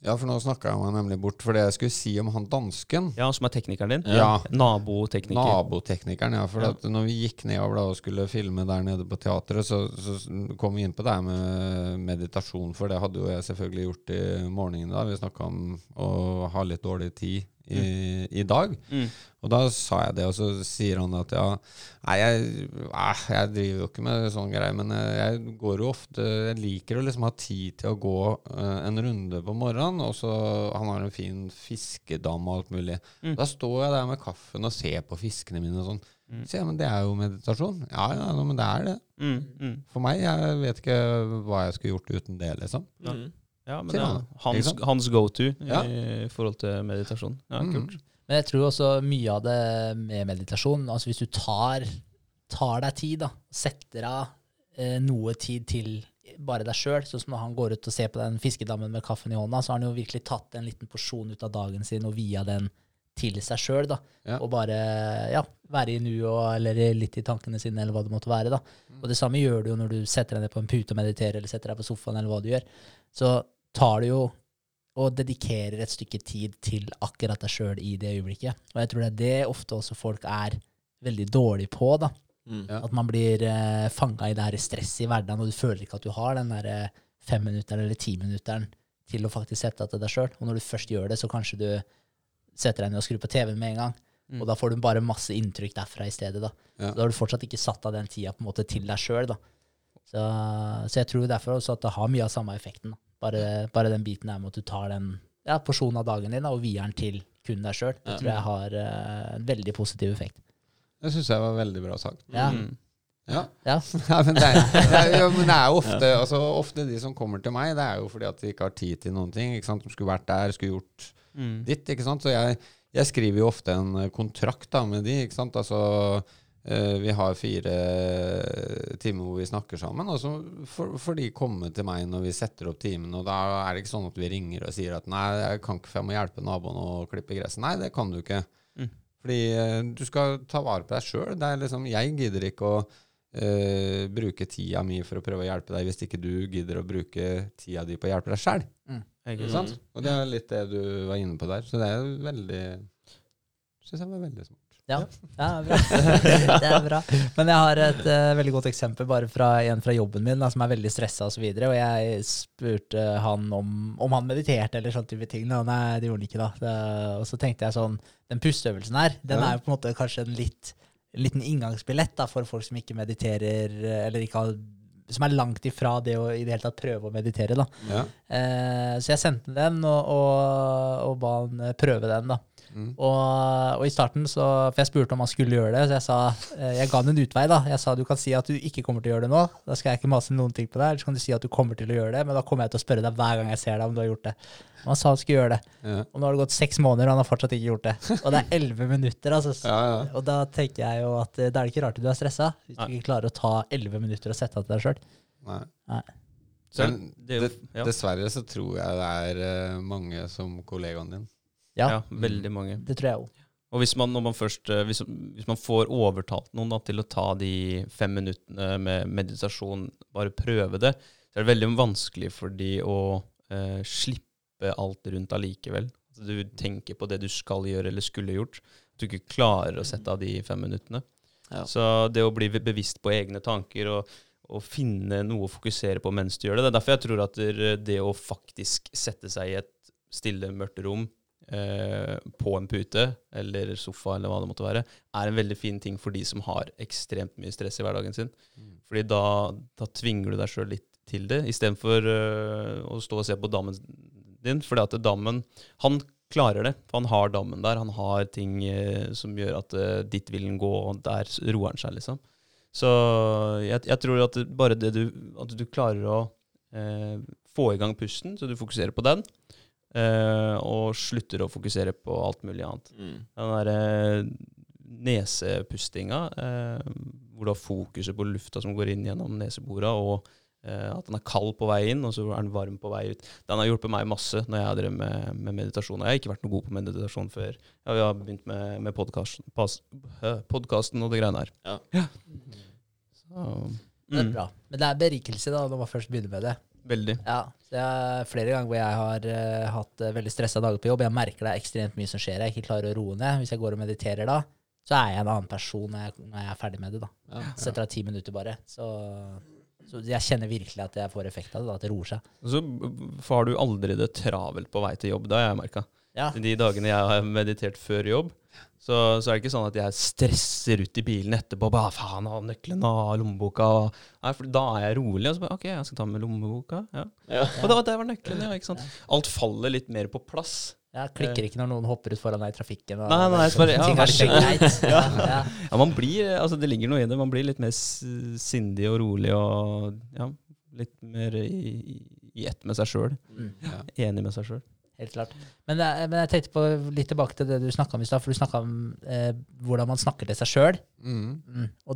C: Ja, for nå snakka jeg meg nemlig bort for det jeg skulle si om han dansken.
A: Ja, som er teknikeren din.
C: Ja.
A: Nabotekniker.
C: Naboteknikeren, ja. For
A: Ja.
C: at når vi gikk nedover da og skulle filme der nede på teatret, så, så kom vi inn på det her med meditasjon, for det hadde jo jeg selvfølgelig gjort i morgenen da. Vi snakka om å ha litt dårlig tid i, i dag.
A: Mm.
C: Og da sa jeg det, og så sier han at ja, nei, jeg, eh, jeg driver jo ikke med sånn greier, men jeg, jeg går jo ofte Jeg liker å liksom ha tid til å gå eh, en runde på morgenen, og så Han har en fin fiskedam og alt mulig.
A: Mm.
C: Da står jeg der med kaffen og ser på fiskene mine og sånn.
A: Mm.
C: Så ja, men det er jo meditasjon. Ja, ja, men det er det.
A: Mm, mm.
C: For meg, jeg vet ikke hva jeg skulle gjort uten det, liksom.
A: Ja.
D: Mm.
A: Ja, men det er hans, hans go-to
C: Ja.
A: i forhold til meditasjon. Ja,
C: Mm.
A: kult.
B: Men jeg tror også mye av det med meditasjon Altså hvis du tar, tar deg tid, da, setter av eh, noe tid til bare deg sjøl, sånn som når han går ut og ser på den fiskedammen med kaffen i hånda, så har han jo virkelig tatt en liten porsjon ut av dagen sin og via den til seg sjøl, da.
C: Ja.
B: Og bare ja, være i nuet eller litt i tankene sine, eller hva det måtte være. da.
C: Mm.
B: Og det samme gjør du jo når du setter deg ned på en pute og mediterer, eller setter deg på sofaen, eller hva du gjør. Så tar du jo og dedikerer et stykke tid til akkurat deg sjøl i det øyeblikket. Og jeg tror det er det ofte også folk er veldig dårlige på. da.
D: Mm.
C: Ja.
B: At man blir uh, fanga i det her stresset i hverdagen, og du føler ikke at du har den der eh, femminutteren eller timinutteren til å faktisk sette deg til deg sjøl. Og når du først gjør det, så kanskje du setter deg ned og skrur på TV-en med en gang.
A: Mm.
B: Og da får du bare masse inntrykk derfra i stedet. da.
C: Ja.
B: Da har du fortsatt ikke satt av den tida på en måte til deg sjøl. Så, så jeg tror derfor også at det har mye av samme effekten. da. Bare, bare den biten der med at du tar den ja, porsjonen av dagen din da, og vier den til kun deg sjøl. Det
D: Ja.
B: tror jeg har uh, en veldig positiv effekt.
C: Det syns jeg var veldig bra sagt.
B: Ja.
A: Mm.
C: Ja.
B: Ja. (laughs)
C: Men det, er, det, er, men det er jo ofte, altså, ofte de som kommer til meg, det er jo fordi at de ikke har tid til noen ting. Ikke sant? De skulle vært der, skulle gjort
A: Mm.
C: ditt. ikke sant? Så jeg, jeg skriver jo ofte en eh, kontrakt da, med de. ikke sant? Altså, vi har fire timer hvor vi snakker sammen, og så får, de komme til meg når vi setter opp timen. Og da er det ikke sånn at vi ringer og sier at nei, jeg kan ikke, for jeg må hjelpe naboen å klippe gresset. Nei, det kan du ikke.
A: Mm.
C: Fordi eh, du skal ta vare på deg sjøl. Liksom, jeg gidder ikke å uh, bruke tida mi for å prøve å hjelpe deg hvis ikke du gidder å bruke tida di på å hjelpe deg
A: sant?
C: sant? Og det er litt det du var inne på der. Så det er veldig Syns jeg var veldig smart.
B: Ja, ja bra. (laughs) det er bra. Men jeg har et uh, veldig godt eksempel bare fra en fra jobben min da, som er veldig stressa osv. Og, så og jeg spurte han om, om han mediterte eller sånne type ting. Da. Nei, det gjorde han ikke da. Det, og så tenkte jeg sånn Den pusteøvelsen her, den er jo på en måte kanskje en litt en liten inngangsbillett da, for folk som ikke mediterer, eller ikke har som er langt ifra det å i det hele tatt prøve å meditere. da.
C: Ja.
B: Eh, så jeg sendte den og, og, og ba han prøve den. da.
C: Mm.
B: Og, og i starten, så, for jeg spurte om han skulle gjøre det, så jeg sa, eh, jeg ga han en utvei. da. Jeg sa du kan si at du ikke kommer til å gjøre det nå. Da skal jeg ikke mase noen ting på deg. Eller så kan du si at du kommer til å gjøre det, men da kommer jeg til å spørre deg hver gang jeg ser deg om du har gjort det. Og han sa han skulle gjøre det.
C: Ja.
B: Og nå har det gått seks måneder, og han har fortsatt ikke gjort det. Og det er elleve minutter. altså.
C: Ja, ja.
B: Og da tenker jeg jo at eh, da er det ikke rart du er stressa, hvis du ikke klarer å ta elleve minutter og sette av til deg sjøl.
C: Nei. Men
A: det er
C: Dessverre så tror jeg det er eh, mange som kollegaen din.
B: Ja,
A: ja, veldig mange.
B: det tror jeg òg.
A: Og hvis man, man først, eh, hvis, hvis man får overtalt noen da, til å ta de fem minuttene med meditasjon, bare prøve det, så er det veldig vanskelig for de å eh, slippe alt rundt allikevel. Altså, du tenker på det du skal gjøre eller skulle gjort. At du ikke klarer å sette av de fem minuttene.
D: Ja.
A: Så det å bli bevisst på egne tanker og, og finne noe å fokusere på mens du gjør det, det er derfor jeg tror at det, å faktisk sette seg i et stille, mørkt rom på en pute eller sofa eller hva det måtte være, er en veldig fin ting for de som har ekstremt mye stress i hverdagen sin. Fordi da, da tvinger du deg sjøl litt til det, istedenfor uh, å stå og se på dammen din. Fordi at dammen Han klarer det, for han har dammen der. Han har ting uh, som gjør at uh, ditt vil gå, og der roer han seg, liksom. Så jeg, jeg tror at bare det du At du klarer å eh, få i gang pusten, så du fokuserer på den, eh, og slutter å fokusere på alt mulig annet.
D: Mm.
A: Den derre nesepustinga, eh, hvor du har fokuset på lufta som går inn gjennom nesebora, og eh, at den er kald på vei inn, og så er den varm på vei ut. Den har hjulpet meg masse når jeg har drevet med, med meditasjon. Og jeg har ikke vært noe god på meditasjon før ja, vi har begynt med, med podkasten og det greiene her.
D: Ja.
A: Så,
B: Det er
A: mm,
B: bra. Men det er berikelse da, når man først begynner med det.
A: Veldig.
B: Ja, det er Flere ganger hvor jeg har uh, hatt uh, veldig stressa dager på jobb, jeg merker det er ekstremt mye som skjer, jeg ikke klarer å roe ned. Hvis jeg går og mediterer da, så er jeg en annen person når jeg, når jeg er ferdig med det. da.
C: Ja.
B: Setter av ti minutter bare. Så, så jeg kjenner virkelig at jeg får effekt av det, da, at det roer seg.
A: Så har du aldri det travelt på vei til jobb. Det har jeg merka.
B: Ja,
A: De dagene jeg har meditert før jobb, så, så er det ikke sånn at jeg stresser ut i bilen etterpå. Bare, faen, av nøkkelen av lommeboka. Nei, for da er jeg rolig. Og så bare, OK, jeg skal ta med lommeboka. Ja.
D: Ja.
A: Og da, der var nøkkelen, ja. ikke sant? Alt faller litt mer på plass.
B: jeg klikker ikke når noen hopper ut foran deg i trafikken. Og,
A: Nei, nei, så bare, ja,
B: ting er greit. Ja, ja.
A: Ja, man blir, altså Det ligger noe i det. Man blir litt mer sindig og rolig og ja, litt mer i, i- ett med seg sjøl.
B: Mm.
C: Ja.
A: Enig med seg sjøl.
B: Helt klart. Men, men jeg tenkte på litt tilbake til det du snakka om i stad, for du snakka om eh, hvordan man snakker til seg sjøl.
C: Mm.
B: Mm. For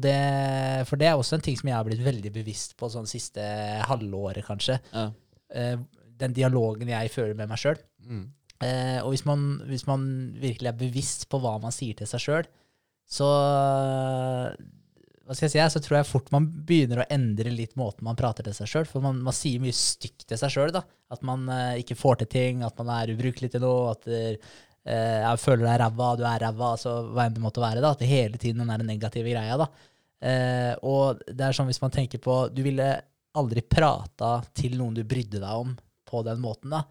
B: det er også en ting som jeg har blitt veldig bevisst på sånn siste halvåret, kanskje.
D: Ja.
B: Eh, den dialogen jeg fører med meg sjøl.
C: Mm.
B: Eh, og hvis man, hvis man virkelig er bevisst på hva man sier til seg sjøl, så hva skal jeg si, så tror jeg fort man begynner å endre litt måten man prater til seg sjøl. For man, man sier mye stygt til seg sjøl. At man eh, ikke får til ting, at man er ubrukelig til noe, at det, eh, jeg føler deg ræva, du er ræva, altså hva enn det måtte være. da, At det hele tiden den der negative greia. da. Eh, og det er sånn hvis man tenker på Du ville aldri prata til noen du brydde deg om på den måten. da.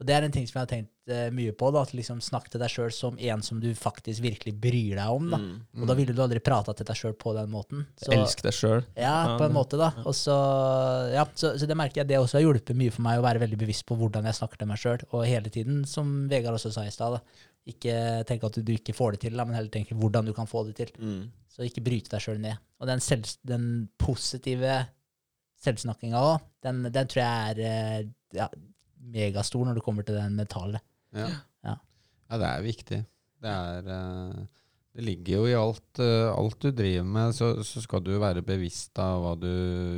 B: Og det er en ting som jeg har tenkt eh, mye på. da, At liksom Snakk til deg sjøl som en som du faktisk virkelig bryr deg om. da.
D: Mm.
B: Og da ville du aldri prata til deg sjøl på den måten. Så-
A: Elsk deg sjøl.
B: ja,
A: Ja,
B: på en måte, da. Og så, ja, så, så det merker jeg det også har hjulpet mye for meg å være veldig bevisst på hvordan jeg snakker til meg sjøl. Og hele tiden, som Vegard også sa i stad, ikke tenke at du ikke får det til, da, men heller tenke hvordan du kan få det til.
D: Mm.
B: Så ikke bryte deg sjøl ned. Og den, selv, den positive selvsnakkinga òg, den, den tror jeg er eh, ja, megastor når det kommer til den metallet.
C: Ja.
B: Ja.
C: ja, det er viktig. Det er eh, Det ligger jo i alt, eh, alt du driver med, så, så skal du være bevisst av hva du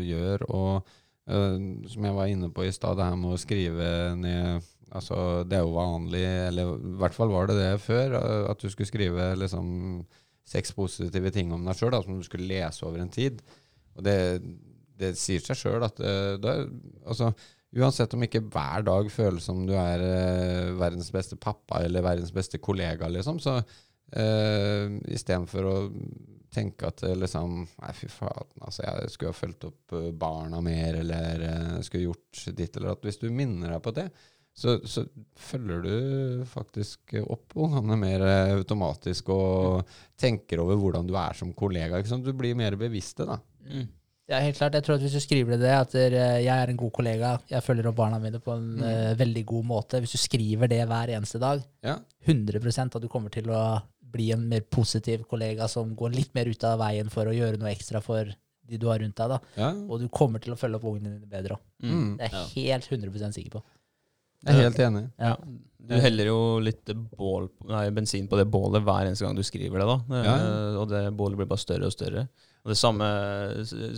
C: gjør. Og uh, som jeg var inne på i stad, det her med å skrive ned Altså, det er jo vanlig, eller i hvert fall var det det før, at du skulle skrive liksom seks positive ting om deg sjøl, som du skulle lese over en tid. Og det, det sier seg sjøl at uh, det, altså, Uansett om ikke hver dag føles som du er eh, verdens beste pappa eller verdens beste kollega, liksom, så eh, istedenfor å tenke at eh, liksom Nei, fy faen, altså, jeg skulle ha fulgt opp eh, barna mer, eller eh, skulle gjort ditt eller datt. Hvis du minner deg på det, så, så følger du faktisk opp ungene mer eh, automatisk og tenker over hvordan du er som kollega. Du blir mer bevisste, da.
A: Mm.
B: Ja, helt klart. Jeg tror at Hvis du skriver det, at jeg er en god kollega, jeg følger opp barna mine på en
C: Mm.
B: uh, veldig god måte Hvis du skriver det hver eneste dag,
C: Ja.
B: 100% at du kommer til å bli en mer positiv kollega som går litt mer ut av veien for å gjøre noe ekstra for de du har rundt deg. da.
C: ja.
B: Og du kommer til å følge opp ungene dine bedre òg.
C: Mm.
B: Det er
D: Ja.
B: jeg helt 100% sikker på.
C: Jeg er helt enig.
B: Ja.
A: Du heller jo litt bål, nei, bensin på det bålet hver eneste gang du skriver det. da.
C: Ja.
A: Eh, Og det bålet blir bare større og større. Og Det samme,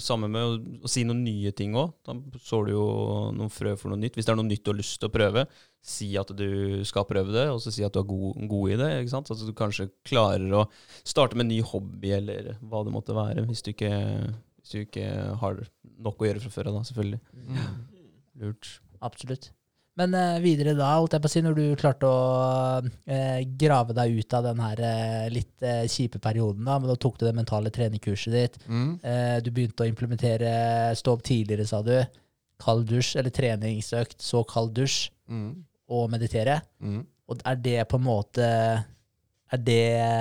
A: samme med å, å si noen nye ting òg. Da sår du jo noen frø for noe nytt. Hvis det er noe nytt du har lyst til å prøve, si at du skal prøve det, og så si at du er god, god i det. ikke sant? At du kanskje klarer å starte med en ny hobby, eller hva det måtte være. Hvis du ikke, hvis du ikke har nok å gjøre fra før av, da, selvfølgelig. Lurt.
B: Absolutt. Men eh, videre da, holdt jeg på å si, når du klarte å eh, grave deg ut av den her eh, litt eh, kjipe perioden, da, men da tok du det mentale trenerkurset ditt,
C: Mm.
B: eh, du begynte å implementere stå opp tidligere, sa du, kald dusj, eller treningsøkt, så kald dusj.
C: Mm.
B: og meditere.
C: Mm.
B: Og er det på en måte Er det,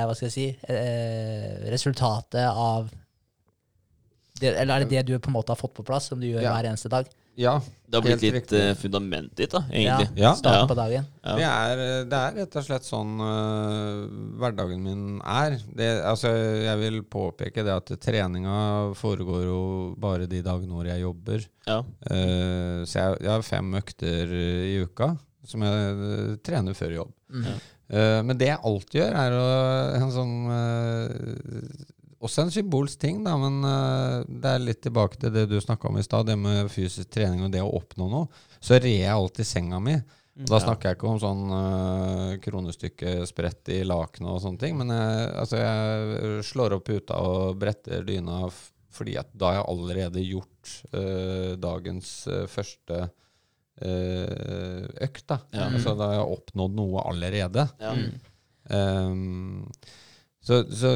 B: hva skal jeg si, eh, resultatet av det, Eller er det det du på en måte har fått på plass, som du gjør
C: Ja.
B: hver eneste dag?
C: Ja.
D: Det har blitt litt
C: riktig.
D: fundament ditt, da, egentlig.
C: Ja.
B: Start på dagen.
D: Ja.
C: Det, er, det er rett og slett sånn uh, hverdagen min er. Det, altså, jeg vil påpeke det at treninga foregår jo bare de dagene hvor jeg jobber.
D: Ja.
C: Uh, så jeg, jeg har fem økter i uka som jeg eh, trener før jobb.
B: Mm.
D: Ja.
C: Eh, men det jeg alltid gjør, er å en sånn eh, Også en symbolsk ting, da, men uh, det er litt tilbake til det du snakka om i stad, det med fysisk trening og det å oppnå noe. Så rer jeg alltid senga mi. Og da
D: Ja.
C: snakker jeg ikke om sånn uh, kronestykke spredt i lakenet og sånne ting, men jeg, altså jeg slår opp puta og bretter dyna fordi at da har jeg allerede gjort uh, dagens uh, første eh, økt. Da.
D: Ja.
C: Altså da har jeg oppnådd noe allerede.
D: Ja.
C: Um, så, så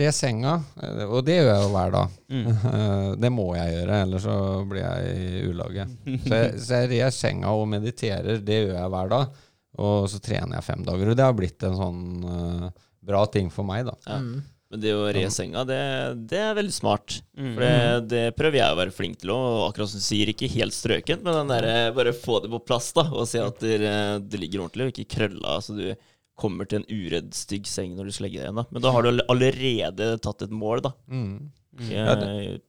C: re senga, eh, og det gjør jeg jo hver dag.
A: Mm. (laughs)
C: Eh, det må jeg gjøre, ellers så blir jeg i ulage. Så jeg, så jeg rer senga og mediterer, det gjør jeg hver dag. Og så trener jeg fem dager. Og det har blitt en sånn uh, bra ting for meg, da.
D: Ja.
B: Mm.
D: Men det å re senga, det, det er veldig smart.
A: Mm.
D: For det, det prøver jeg å være flink til òg. Akkurat som du sier, ikke helt strøkent, men den der, bare få det på plass da, og se at det, det ligger ordentlig, og ikke krølla. Så du kommer til en uredd, stygg seng når du skal legge deg igjen. da. Men da har du allerede tatt et mål da,
C: Mm.
D: eh,
C: Ja,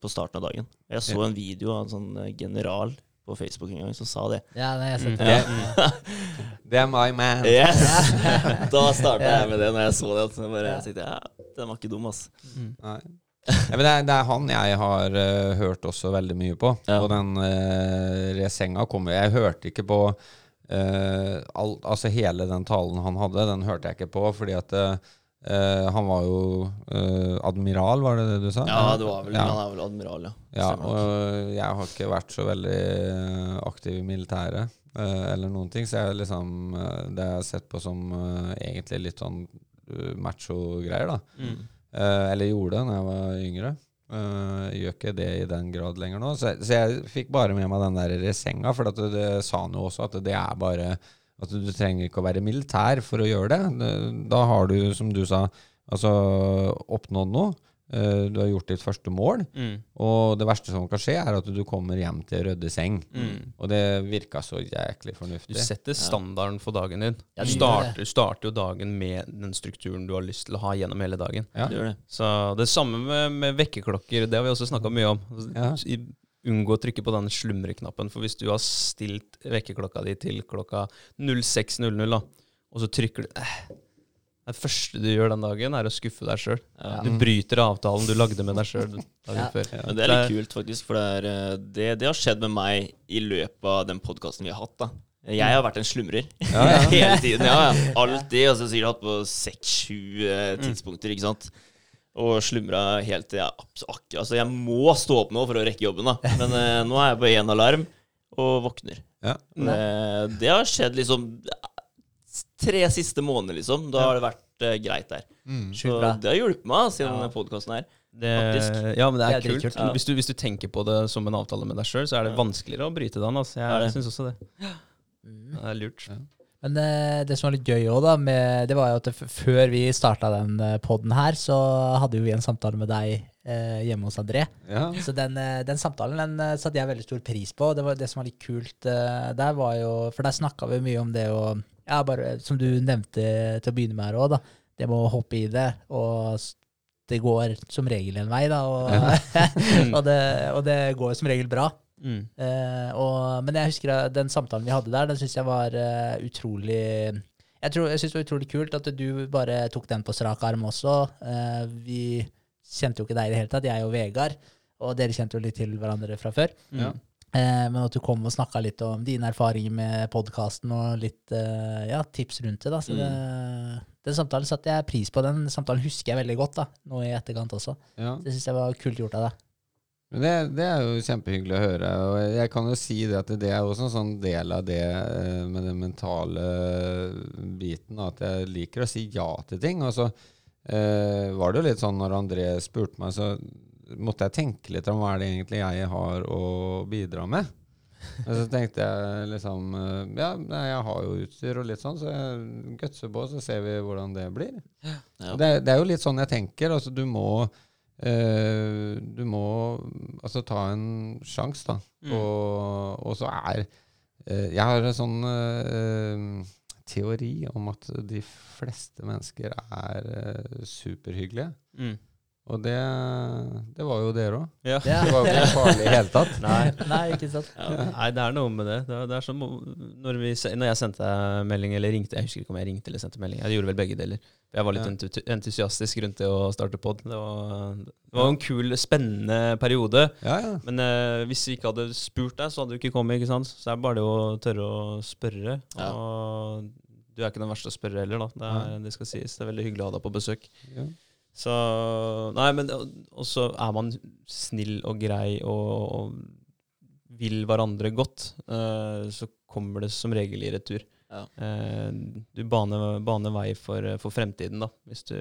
D: på starten av dagen. Jeg så en video av en sånn eh, general på Facebook en gang som sa det.
B: Ja, nei, jeg
A: Mm.
B: setter
C: Det, det er my man.
D: Yes! (laughs) Da starta jeg med det når jeg så det. Jeg bare tenkte ja, den var ikke dum, ass.
C: Nei. Ja, men det, er, det er han jeg har uh, hørt også veldig mye på.
D: Ja.
C: Og den uh, resenga kommer Jeg hørte ikke på eh, all, Altså hele den talen han hadde, den hørte jeg ikke på, fordi at uh, han var jo uh, admiral, var det det du sa?
D: Ja, det var vel,
C: Ja.
D: han er vel admiral, ja.
C: Ja, og jeg har ikke vært så veldig aktiv i militæret eller noen ting, så jeg liksom Det har jeg sett på som egentlig litt sånn uh, macho-greier, da.
A: Mm.
C: Eller gjorde det da jeg var yngre. Eh, gjør ikke det i den grad lenger nå. Så, så jeg fikk bare med meg den der resenga, for det, det sa han jo også at det er bare at du trenger ikke å være militær for å gjøre. Det- Da har du, som du sa, altså oppnådd noe. Eh, du har gjort ditt første mål.
A: Mm.
C: Og det verste som kan skje, er at du kommer hjem til rødde seng.
A: Mm.
C: Og det virka så jæklig fornuftig.
A: Du setter standarden for dagen din.
B: Ja,
A: Du starter, starter jo dagen med den strukturen du har lyst til å ha gjennom hele dagen.
C: Ja.
D: Det gjør det.
A: Så det samme med, med vekkerklokker, det har vi også snakka mye om.
C: Ja.
A: I- Unngå å trykke på den slumreknappen, for hvis du har stilt vekkerklokka di til klokka 06.00, og så trykker du eh, Det første du gjør den dagen, er å skuffe deg sjøl.
D: Ja.
A: Du bryter avtalen du lagde med deg sjøl
B: ja.
D: Ja. det er litt kult, faktisk. For det, er, eh, det, det har skjedd med meg i løpet av den podkasten vi har hatt. da Jeg har vært en slumrer (laughs) hele tiden. Ja, ja. Alltid. Og så sikkert hatt på seks-sju eh, tidspunkter, ikke sant. Og slumra helt til jeg akkurat Altså, jeg må stå opp nå for å rekke jobben, da. Men eh, nå er jeg på én alarm og våkner.
C: Ja.
D: Det, det har skjedd liksom tre siste måneder, liksom. Da har det vært eh, greit der.
C: Mm.
B: Sjukt
D: Så
B: bra.
D: det har hjulpet meg, siden
B: Ja.
D: denne podkasten her.
A: Det,
D: Faktisk.
A: ja, men det er,
B: Det er
A: kult.
B: dritkult.
D: Ja.
A: Hvis, du, hvis du tenker på det som en avtale med deg sjøl, så er det
D: Ja.
A: vanskeligere å bryte den. Altså.
D: Er
A: Jeg
D: det.
A: syns også det.
B: Mm.
A: Det er lurt.
C: Ja.
B: Men eh, det som var litt gøy òg, da, med, det var jo at det, f- før vi starta den uh, poden her, så hadde jo vi en samtale med deg eh, hjemme hos André.
C: Ja.
B: Så den, eh, den samtalen den eh, satte jeg veldig stor pris på. og Det, var, det som var litt kult eh, der, var jo For der snakka vi mye om det å Ja, bare som du nevnte til å begynne med her òg, da. Det med å hoppe i det, og det går som regel en vei, da. Og, (laughs) og, det, og det går som regel bra.
A: Mm.
B: Uh, og, men jeg husker at den samtalen vi hadde der, den syns jeg var uh, utrolig Jeg, tror- jeg syns det var utrolig kult at du bare tok den på strak arm også. Uh, vi kjente jo ikke deg i det hele tatt, jeg og Vegard. Og dere kjente jo litt til hverandre fra før.
C: Ja.
B: Eh, men at du kom og snakka litt om dine erfaringer med podkasten og litt eh, ja, tips rundt det. da Så det, Den samtalen satte jeg pris på. Den samtalen husker jeg veldig godt da nå i etterkant også.
C: Ja.
B: Det syns jeg var kult gjort av deg.
C: Men det, det er jo kjempehyggelig å høre. Og jeg- jeg kan jo si det at det er også en sånn del av det eh, med den mentale biten, at jeg liker å si ja til ting. Og så eh, var det jo litt sånn når André spurte meg, så måtte jeg tenke litt om hva er det egentlig jeg har å bidra med. Og så tenkte jeg liksom eh, Ja, jeg har jo utstyr og litt sånn, så jeg gutser på, så ser vi hvordan det blir.
D: Ja.
C: Det, det er jo litt sånn jeg tenker. Altså, du må eh, Du må altså ta en sjanse, da.
A: Mm.
C: Og, og så er eh, Jeg har en sånn eh, teori om at de fleste mennesker er eh, superhyggelige.
A: Mm.
C: Og det, det var jo dere òg.
A: Ja.
B: Ja.
C: Det var jo ikke farlig i det hele tatt. (laughs)
A: Nei.
B: Nei, ikke sant.
A: Nei, det er noe med det. Det er, det er som når, vi, når jeg sendte melding, eller ringte Jeg husker ikke om jeg ringte eller sendte melding. Jeg gjorde vel begge deler. Jeg var litt
C: Ja.
A: entusiastisk rundt det å starte pod. Det var, det var en kul, spennende periode.
C: Ja, ja.
A: Men eh, hvis vi ikke hadde spurt deg, så hadde du ikke kommet. ikke sant? Så det er bare det å tørre å spørre.
D: Ja.
A: Og du er ikke den verste å spørre heller, da. Det, er, det skal sies. Det er veldig hyggelig å ha deg på besøk.
C: ja.
A: Så Nei, men Og så er man snill og grei og, og vil hverandre godt, uh, så kommer det som regel i retur.
D: Ja.
A: Uh, du baner, baner vei for, for fremtiden, da. Hvis du,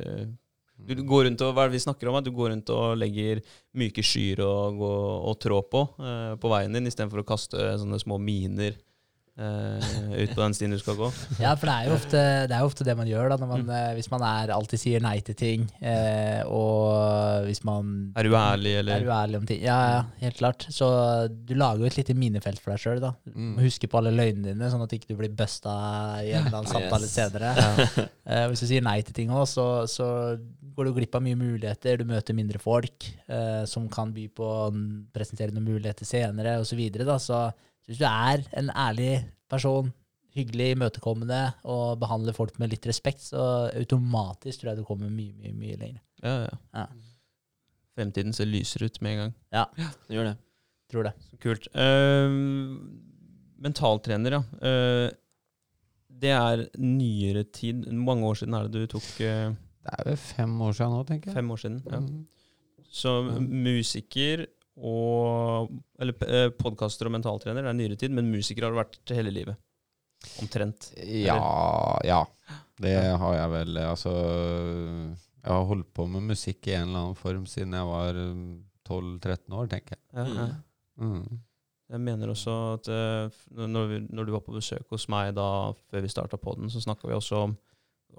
A: du, du går rundt og Hva er det vi snakker om? At du går rundt og legger myke skyer og trå på uh, på veien din, istedenfor å kaste sånne små miner eh, ut på den stien du skal gå. (laughs)
B: Ja, for det er jo ofte det, er jo ofte det man gjør, da, når man, uh, hvis man er, alltid sier nei til ting, Uh, og hvis man
A: Er du ærlig,
B: er uærlig om ting. Ja, ja, helt klart. Så du lager jo et lite minefelt for deg sjøl. Du
C: Mm.
B: må huske på alle løgnene dine, sånn at du ikke blir busta i en eller annen (laughs) samtale
D: Yes.
B: senere. (laughs) Eh, hvis du sier nei til ting òg, så, så går du glipp av mye muligheter. Du møter mindre folk eh, som kan by på å presentere noen muligheter senere, osv. Så, videre, da. så hvis du er en ærlig person, hyggelig, imøtekommende og behandler folk med litt respekt, så automatisk tror jeg du kommer mye, mye, mye lenger.
A: Ja, ja.
B: Ja.
A: Fremtiden ser lysere ut med en gang.
D: Ja, Det gjør det.
B: Tror det.
A: Så kult. Uh, mentaltrener, ja. Uh, det er nyere tid. Mange år siden er det du tok? uh,
C: Det er vel fem år siden nå, tenker jeg.
A: fem år siden. Ja.
C: Mm.
A: Så musiker og Eller eh, podkaster og mentaltrener det er nyere tid, men musiker har du vært hele livet. Omtrent.
C: Ja, ja. Det har jeg vel. Altså Jeg har holdt på med musikk i en eller annen form siden jeg var um, 12-13 år, tenker jeg.
A: Ja, ja.
C: Mm.
A: Jeg mener også at eh, når, vi, når du var på besøk hos meg da før vi starta podden, så snakka vi også om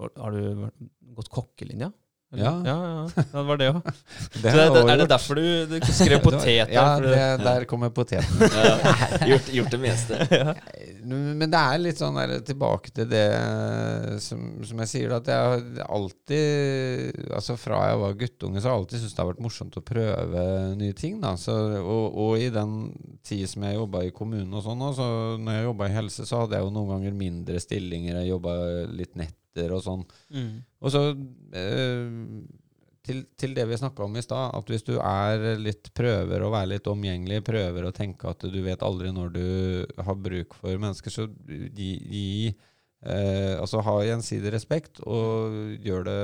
A: Har du gått kokkelinja?
C: Ja.
A: ja, ja. Det var det òg. (laughs) Er, er det derfor du, du skrev (laughs) potet?
C: Ja, det, der kommer poteten. (laughs)
D: Ja. Gjort, gjort det meste.
C: Men det er litt sånn der, tilbake til det som, som jeg sier, at jeg alltid Altså fra jeg var guttunge, så har jeg alltid syntes det har vært morsomt å prøve nye ting. da så, og, og i den tid som jeg jobba i kommunen og sånn, så når jeg jobba i helse, så hadde jeg jo noen ganger mindre stillinger. Jeg jobba litt netter og sånn.
A: Mm.
C: Og så eh, til, til det vi snakka om i stad, at hvis du er litt prøver å være litt omgjengelig, prøver å tenke at du vet aldri når du har bruk for mennesker, så gi, gi eh, Altså ha gjensidig respekt, og gjør det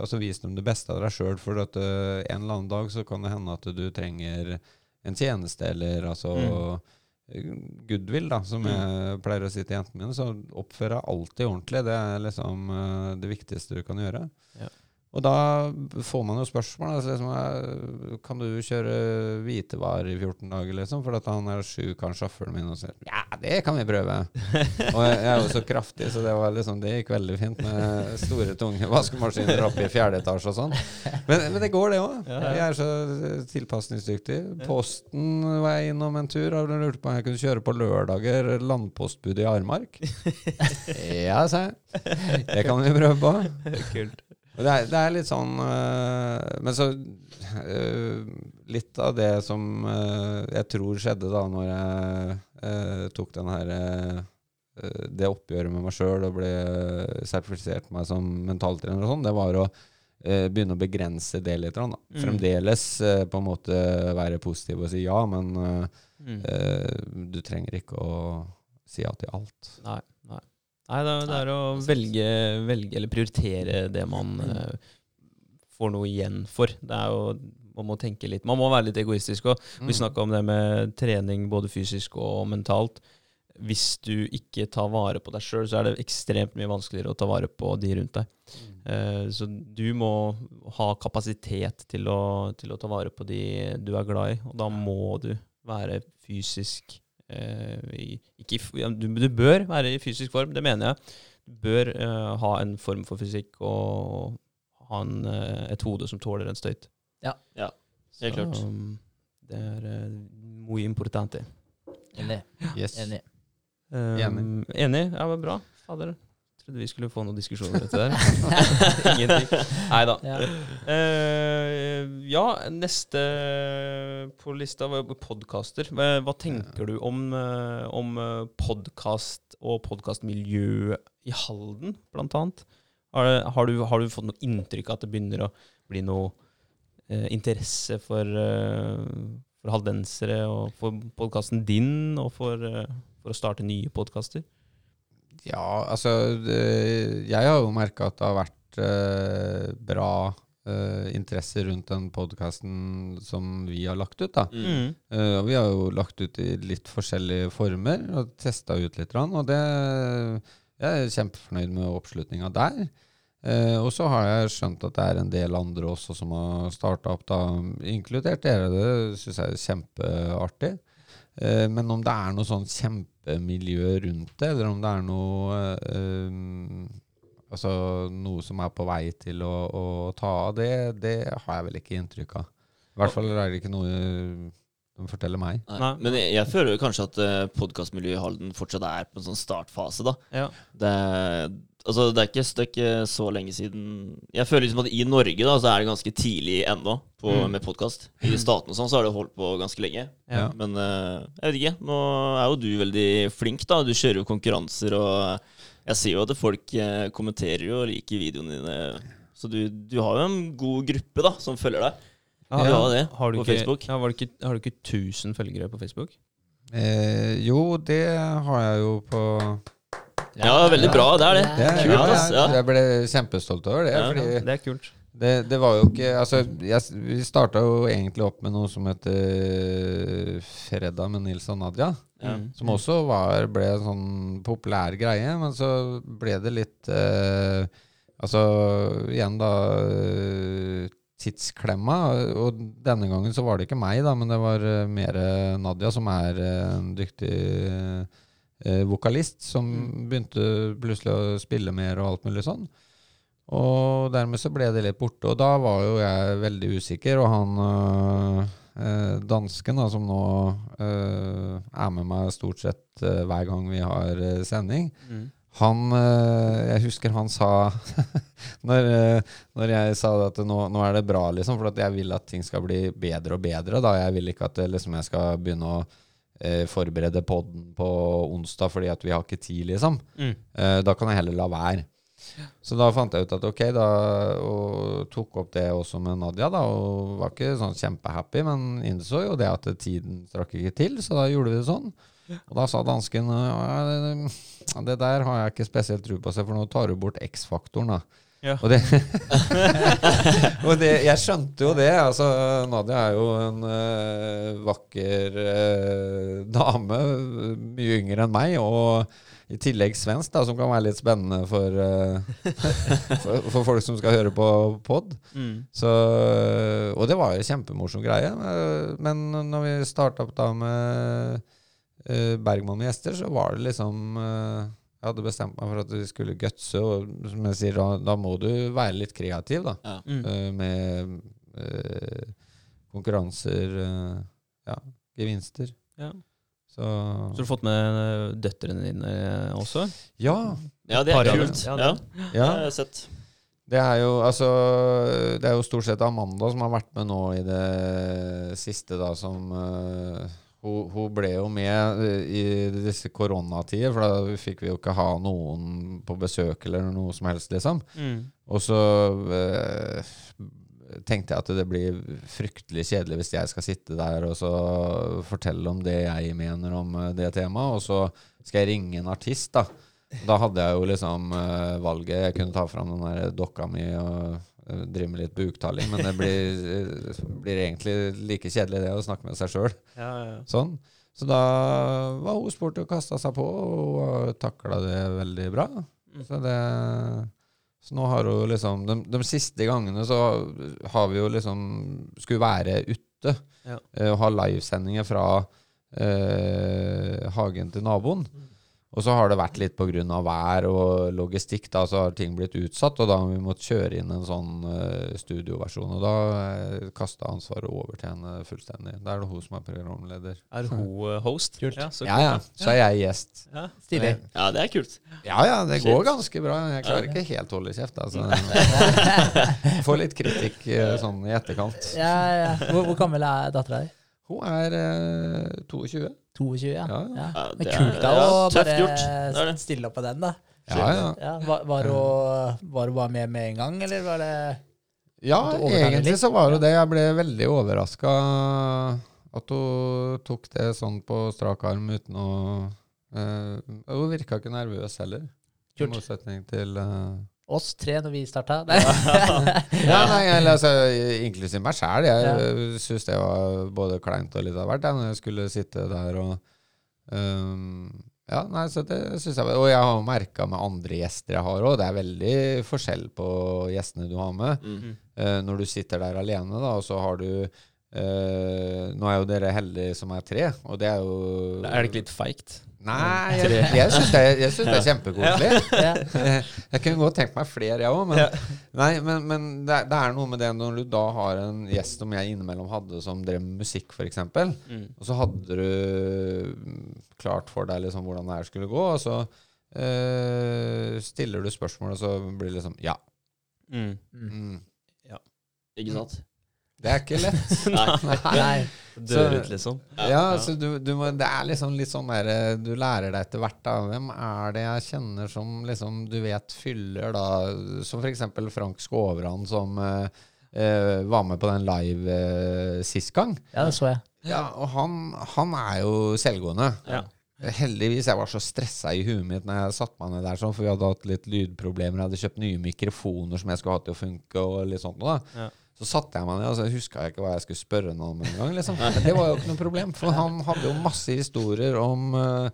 C: Altså vis dem det beste av deg sjøl, for at eh, en eller annen dag så kan det hende at du trenger en tjeneste, eller altså goodwill, da, som jeg pleier å si til jentene mine, så oppfør deg alltid ordentlig. Det er liksom eh, det viktigste du kan gjøre.
A: Ja.
C: Og da får man jo spørsmål. Altså, liksom, kan du kjøre hvitevarer i 14 dager, liksom? For at han er sjuk, han sjåføren min, og sier ja, det kan vi prøve. (laughs) og jeg, jeg er jo så kraftig, så det, var liksom, det gikk veldig fint med store, tunge vaskemaskiner oppe i fjerde etasje og sånn. Men, men det går, det òg. Jeg er så tilpasningsdyktig. Posten var jeg innom en tur og lurte på om jeg kunne kjøre på lørdager landpostbud i Armark. (laughs) ja, sa jeg. Det kan vi prøve på.
A: Kult.
C: Det er, det er litt sånn øh, Men så øh, Litt av det som øh, jeg tror skjedde da når jeg tok den her det oppgjøret med meg sjøl og ble sertifisert meg som mentaltrener og sånn, det var å begynne å begrense det litt. Da.
A: Mm.
C: Fremdeles på en måte være positiv og si ja, men
A: Mm.
C: du trenger ikke å si ja til alt.
A: Nei. Nei. Det er, det er å velge, velge eller prioritere det man uh, får noe igjen for. Det er jo, Man må tenke litt. Man må være litt egoistisk òg.
C: Mm.
A: Vi snakka om det med trening både fysisk og mentalt. Hvis du ikke tar vare på deg sjøl, så er det ekstremt mye vanskeligere å ta vare på de rundt deg. Uh, så du må ha kapasitet til å, til å ta vare på de du er glad i, og da må du være fysisk i, ikke ja, du, du bør være i fysisk form, det mener jeg. Du bør eh, ha en form for fysikk og ha en, eh, et hode som tåler en støyt.
D: Helt klart.
A: Um, det er uh, muy importante.
B: Enig.
C: Yes.
B: Enig.
A: Um.
C: Enig?
A: Ja, men bra. Fader. Trodde vi skulle få noen diskusjoner etter der. (laughs) Ingenting. Nei da.
B: Ja.
A: Uh, ja, neste på lista var podkaster. Hva, hva tenker du om, uh, om podkast og podkastmiljø i Halden, blant annet? Har, det- har, du, har du fått noe inntrykk av at det begynner å bli noe uh, interesse for, uh, for haldensere og for podkasten din, og for, eh, for å starte nye podkaster?
C: Ja, altså det, Jeg har jo merka at det har vært eh, bra eh, interesse rundt den podkasten som vi har lagt ut. da.
D: Mm.
C: Uh, og vi har jo lagt ut i litt forskjellige former og testa ut litt. Og det, jeg er kjempefornøyd med oppslutninga der. Uh, og så har jeg skjønt at det er en del andre også som har starta opp, da, inkludert dere. Det syns jeg er kjempeartig. Eh, men om det er noe sånn kjempemiljø rundt det, eller om det er noe eh, Altså noe som er på vei til å, å ta av, det, det har jeg vel ikke inntrykk av. I hvert fall er det ikke noe de forteller meg.
D: Nei.
A: Nei.
D: Men jeg, jeg føler jo kanskje at podkastmiljøet i Halden fortsatt er på en sånn startfase, da.
A: Ja.
D: Det, altså, det, er ikke, det er ikke så lenge siden Jeg føler liksom at i Norge da, så er det ganske tidlig ennå på,
A: Mm.
D: med podkast. I statene og sånn så har det holdt på ganske lenge.
A: Ja.
D: Men uh, jeg vet ikke. Nå er jo du veldig flink, da. Du kjører jo konkurranser, og jeg ser jo at folk eh, kommenterer jo og liker videoene dine. Så du, du har jo en god gruppe da, som følger deg.
A: Ja,
D: Ja, det,
A: har du
D: på
A: ikke,
D: Facebook.
A: Ja, var det ikke, har du ikke 1000 følgere på Facebook?
C: Eh, jo, det har jeg jo på
D: Ja, veldig bra. Det er det.
C: det,
D: Kult,
C: ja,
D: ass. Ja.
C: jeg ble kjempestolt over det.
D: Ja.
C: fordi
A: Det er kult.
C: det, det var jo ikke Altså, jeg, vi starta jo egentlig opp med noe som heter Fredag med Nils og Nadia.
D: Ja.
C: Som også var, ble en sånn populær greie, men så ble det litt eh, Altså igjen, da eh, Tidsklemma. Og denne gangen så var det ikke meg, da, men det var uh, mer eh, Nadia, som er eh, en dyktig eh, vokalist, som begynte plutselig å spille mer og alt mulig sånn. Og dermed så ble det litt borte, og da var jo jeg veldig usikker. Og han øh, dansken, da, som nå øh, er med meg stort sett øh, hver gang vi har sending,
A: Mm.
C: han Jeg husker han sa (laughs) når, når jeg sa at nå, nå er det bra, liksom, for at jeg vil at ting skal bli bedre og bedre. da Jeg vil ikke at liksom, jeg skal begynne å eh, forberede podden på onsdag fordi at vi har ikke tid, liksom.
A: Mm.
C: Eh, da kan jeg heller la være. Så da fant jeg ut at ok, da og tok opp det også med Nadia, da, og var ikke sånn kjempehappy, men innså jo det at tiden strakk ikke til, så da gjorde vi det sånn. Og da sa dansken ja, det, det der har jeg ikke spesielt tro på, seg, for nå tar du bort X-faktoren, da.
A: Ja.
C: Og det, (laughs) og det Jeg skjønte jo det. altså Nadia er jo en uh, vakker uh, dame, mye yngre enn meg, og i tillegg svensk, da, som kan være litt spennende for, uh, (laughs) for, for folk som skal høre på pod.
A: Mm.
C: Så, og det var jo kjempemorsom greie. Men når vi starta opp da med Bergman med gjester, så var det liksom Jeg hadde bestemt meg for at vi skulle gutse, og som jeg sier, da, da må du være litt kreativ, da.
D: Ja.
A: Mm.
C: Uh, med uh, konkurranser, uh, ja, gevinster.
A: Ja.
C: Så,
A: Så du har fått med døtrene dine også?
C: Ja.
D: Ja, det er kult. Ja,
A: Ja,
D: det har jeg sett.
C: Det er jo altså Det er jo stort sett Amanda som har vært med nå i det siste, da, som eh, hun, hun ble jo med eh, i disse koronatider, for da fikk vi jo ikke ha noen på besøk eller noe som helst, liksom.
A: Mm.
C: Og så eh, tenkte jeg at det blir fryktelig kjedelig hvis jeg skal sitte der og så fortelle om det jeg mener om eh, det temaet, og så skal jeg ringe en artist, da. Da hadde jeg jo liksom eh, valget. Jeg kunne ta fram den der dokka mi og eh, drive med litt buktaling, men det blir, eh, blir egentlig like kjedelig det å snakke med seg sjøl.
A: Ja, ja.
C: Sånn. Så da var hun spurt og kasta seg på, og takla det veldig bra.
A: Mm.
C: Så det Så nå har hun liksom de, de siste gangene så har vi jo liksom Skulle være ute
A: Ja.
C: eh, og ha livesendinger fra eh, hagen til naboen. Og så har det vært litt pga. vær og logistikk, da, så har ting blitt utsatt. Og da har vi måttet kjøre inn en sånn uh, studioversjon. Og da uh, kasta ansvaret over til henne fullstendig. Da er det hun som er programleder.
A: Er hun uh, host?
B: Kult.
A: Ja, så
C: Ja, ja. Så er jeg gjest.
A: Ja.
B: Stilig.
D: Ja, det er kult.
C: Ja ja, det går ganske bra. Jeg klarer ikke helt å holde kjeft. Altså. (laughs) Får litt kritikk eh, sånn i etterkant.
B: Ja, ja. Hvor, hvor gammel er dattera di?
C: Hun er uh, 22.
B: 22, ja.
C: Ja,
B: ja.
D: Ja,
B: Men
D: det
B: kult
D: er-
B: da å bare
D: gjort. Det det.
B: stille opp på den, da.
C: Ja, ja.
B: Ja, var, var, hun, var hun bare med med en gang, eller var det
C: Ja,
B: du
C: egentlig
B: litt?
C: så var det det. Jeg ble veldig overraska at hun tok det sånn på strak arm uten å uh, Hun virka ikke nervøs heller. I motsetning til eh,
B: oss tre når vi starta? (laughs)
C: Ja, nei, altså, Inklusiv meg sjæl. Jeg
B: Ja.
C: syns det var både kleint og litt av hvert når jeg skulle sitte der og um, Ja, nei, så det syns jeg Og jeg har merka med andre gjester jeg har òg, det er veldig forskjell på gjestene du har med.
D: Mm.
C: Eh, når du sitter der alene, da, og så har du uh, Nå er jo dere heldige som er tre, og det er jo
A: Er det ikke litt feigt?
C: Nei, jeg, jeg syns det, jeg synes det er kjempekoselig. (laughs) Jeg kunne godt tenkt meg flere, jeg òg. Men, nei, men, men det, er- det er noe med det når du da har en gjest som jeg innimellom hadde, som drev med musikk, f.eks.
A: Mm.
C: Og så hadde du mm, klart for deg liksom hvordan det her skulle gå, og så øh, stiller du spørsmål, og så blir det liksom Ja.
A: Mm.
C: Mm.
D: Ikke sant?
C: Det er ikke lett. (laughs)
D: Nei.
B: Nei.
A: Dør ut, liksom.
C: Ja, så du, du må, Det er liksom litt sånn der eh, Du lærer deg etter hvert, da. Hvem er det jeg kjenner som liksom du vet fyller, da Som f.eks. Frank Skåvran, som uh, uh, var med på den live uh, sist gang.
B: Ja, det så jeg.
C: Ja, og han, han er jo selvgående.
A: Ja.
C: Heldigvis. Jeg var så stressa i huet mitt når jeg satte meg ned der, sånn, for vi hadde hatt litt lydproblemer. Jeg hadde kjøpt nye mikrofoner som jeg skulle ha til å funke. og litt sånt da.
A: Ja.
C: Så satte jeg meg ned og så huska jeg ikke hva jeg skulle spørre noen om engang. Liksom. Det var jo ikke noe problem, for han hadde jo masse historier om uh,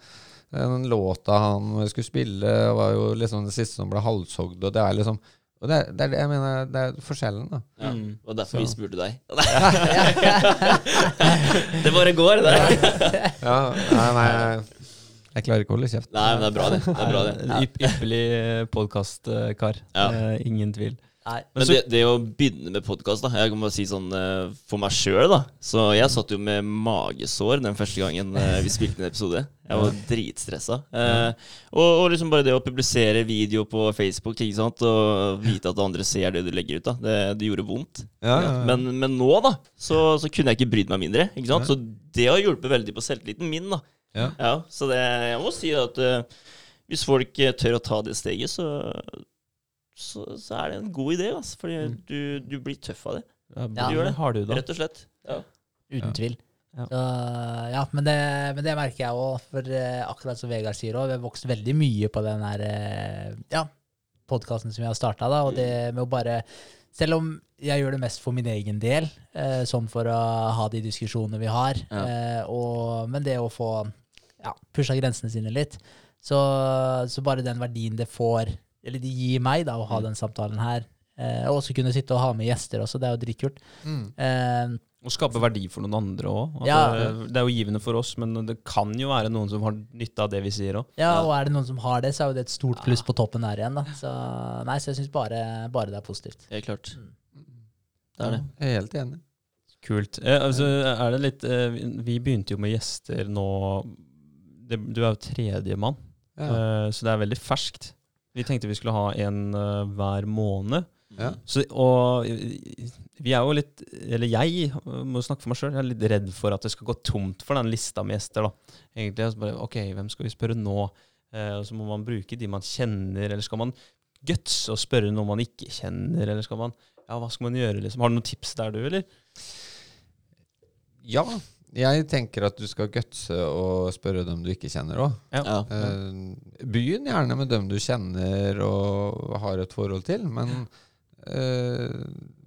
C: den låta han skulle spille. var jo liksom det siste som ble halshogd. Og det er liksom og det, er- det er det jeg mener, det er forskjellen, da.
D: Ja.
A: Mm.
D: Og derfor vi spurte deg. (laughs) Det bare går, det.
C: Ja, nei, nei, jeg klarer ikke å holde kjeft.
D: Nei, men det er bra, det. det, er bra, det.
A: Ypperlig podkastkar.
D: Ja.
A: Eh, ingen tvil.
B: Nei.
A: Men
D: Men
A: så-
D: det, det å begynne med podkast, da Jeg kan bare si sånn eh, for meg sjøl, da. Så jeg satt jo med magesår den første gangen eh, vi spilte en episode. Jeg var dritstressa. Eh, og, og liksom bare det å publisere video på Facebook ikke sant? og vite at andre ser det du legger ut, da det, det gjorde vondt.
C: Ja, ja, ja.
D: Men, men nå, da, så, så kunne jeg ikke brydd meg mindre. Ikke sant? Så det har hjulpet veldig på selvtilliten min, da.
C: Ja.
D: så det, jeg må si at uh, hvis folk tør å ta det steget, så, så, så er det en god idé. Altså, fordi
A: Mm.
D: du, du blir tøff av det,
A: Ja,
B: Ja.
A: du gjør det. Har du da?
D: rett og slett. Ja.
B: Uten
C: Ja.
B: tvil.
A: Ja.
B: Så, ja, men det, men det merker jeg òg. For eh, akkurat som Vegard sier òg, vi har vokst veldig mye på den her eh, ja, podkasten som vi har starta. Og det med å bare Selv om jeg gjør det mest for min egen del, eh, sånn for å ha de diskusjonene vi har,
D: Ja.
B: eh, og, men det å få ja, pusha grensene sine litt, så, så bare den verdien det får, eller de gir meg, da, å ha den samtalen her, eh, og også kunne sitte og ha med gjester også, det er jo dritkult.
C: Mm.
B: Eh,
A: Og skape verdi for noen andre òg.
B: Ja.
A: Det er jo givende for oss, men det kan jo være noen som har nytte av det vi sier òg.
B: Ja, og er det noen som har det, så er jo det et stort pluss på toppen der igjen. da. Så, nei, så jeg syns bare, bare det er positivt.
D: Helt klart.
B: Mm.
D: Det er det.
C: Jeg er helt enig.
A: Kult. Eh, altså, er det litt eh, vi- Vi begynte jo med gjester nå det, Du er jo tredjemann,
C: Ja.
A: eh, så det er veldig ferskt. Vi tenkte vi skulle ha en uh, hver måned.
C: Ja.
A: Så, og eh, vi er jo litt Eller jeg eh, må snakke for meg sjøl. Jeg er litt redd for at det skal gå tomt for den lista med gjester. da. Egentlig, altså bare, ok, Hvem skal vi spørre nå? Uh, så må man bruke de man kjenner, eller skal man gutse og spørre noen man ikke kjenner? Eller skal man Ja, hva skal man gjøre? liksom? Har du noen tips der, du, eller?
C: ja. Jeg tenker at du skal gutse og spørre dem du ikke kjenner òg.
D: Ja.
C: Uh, begynn gjerne med dem du kjenner og har et forhold til, men uh,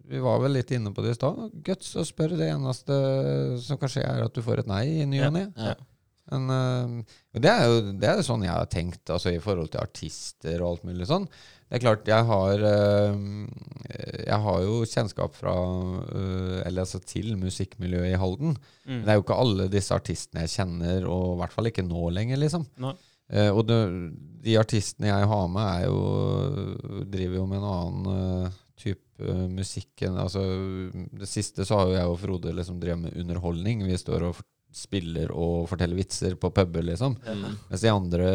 C: vi var vel litt inne på det i stad. Guts og spørre. Det eneste som kan skje, er at du får et nei i ny og ne.
D: Ja.
C: Men, uh, det er jo det er sånn jeg har tenkt altså, i forhold til artister og alt mulig sånn. Det er klart, jeg har eh, Jeg har jo kjennskap fra eh, Eller altså til musikkmiljøet i Halden.
A: Mm.
C: Men det er jo ikke alle disse artistene jeg kjenner, og i hvert fall ikke nå lenger, liksom.
A: Nei.
C: Eh, og det, de artistene jeg har med, er jo driver jo med en annen type musikk Altså, det siste så har jo jeg og Frode liksom drevet med underholdning. Vi står og spiller og forteller vitser på puber, liksom.
D: Mm.
C: Mens de andre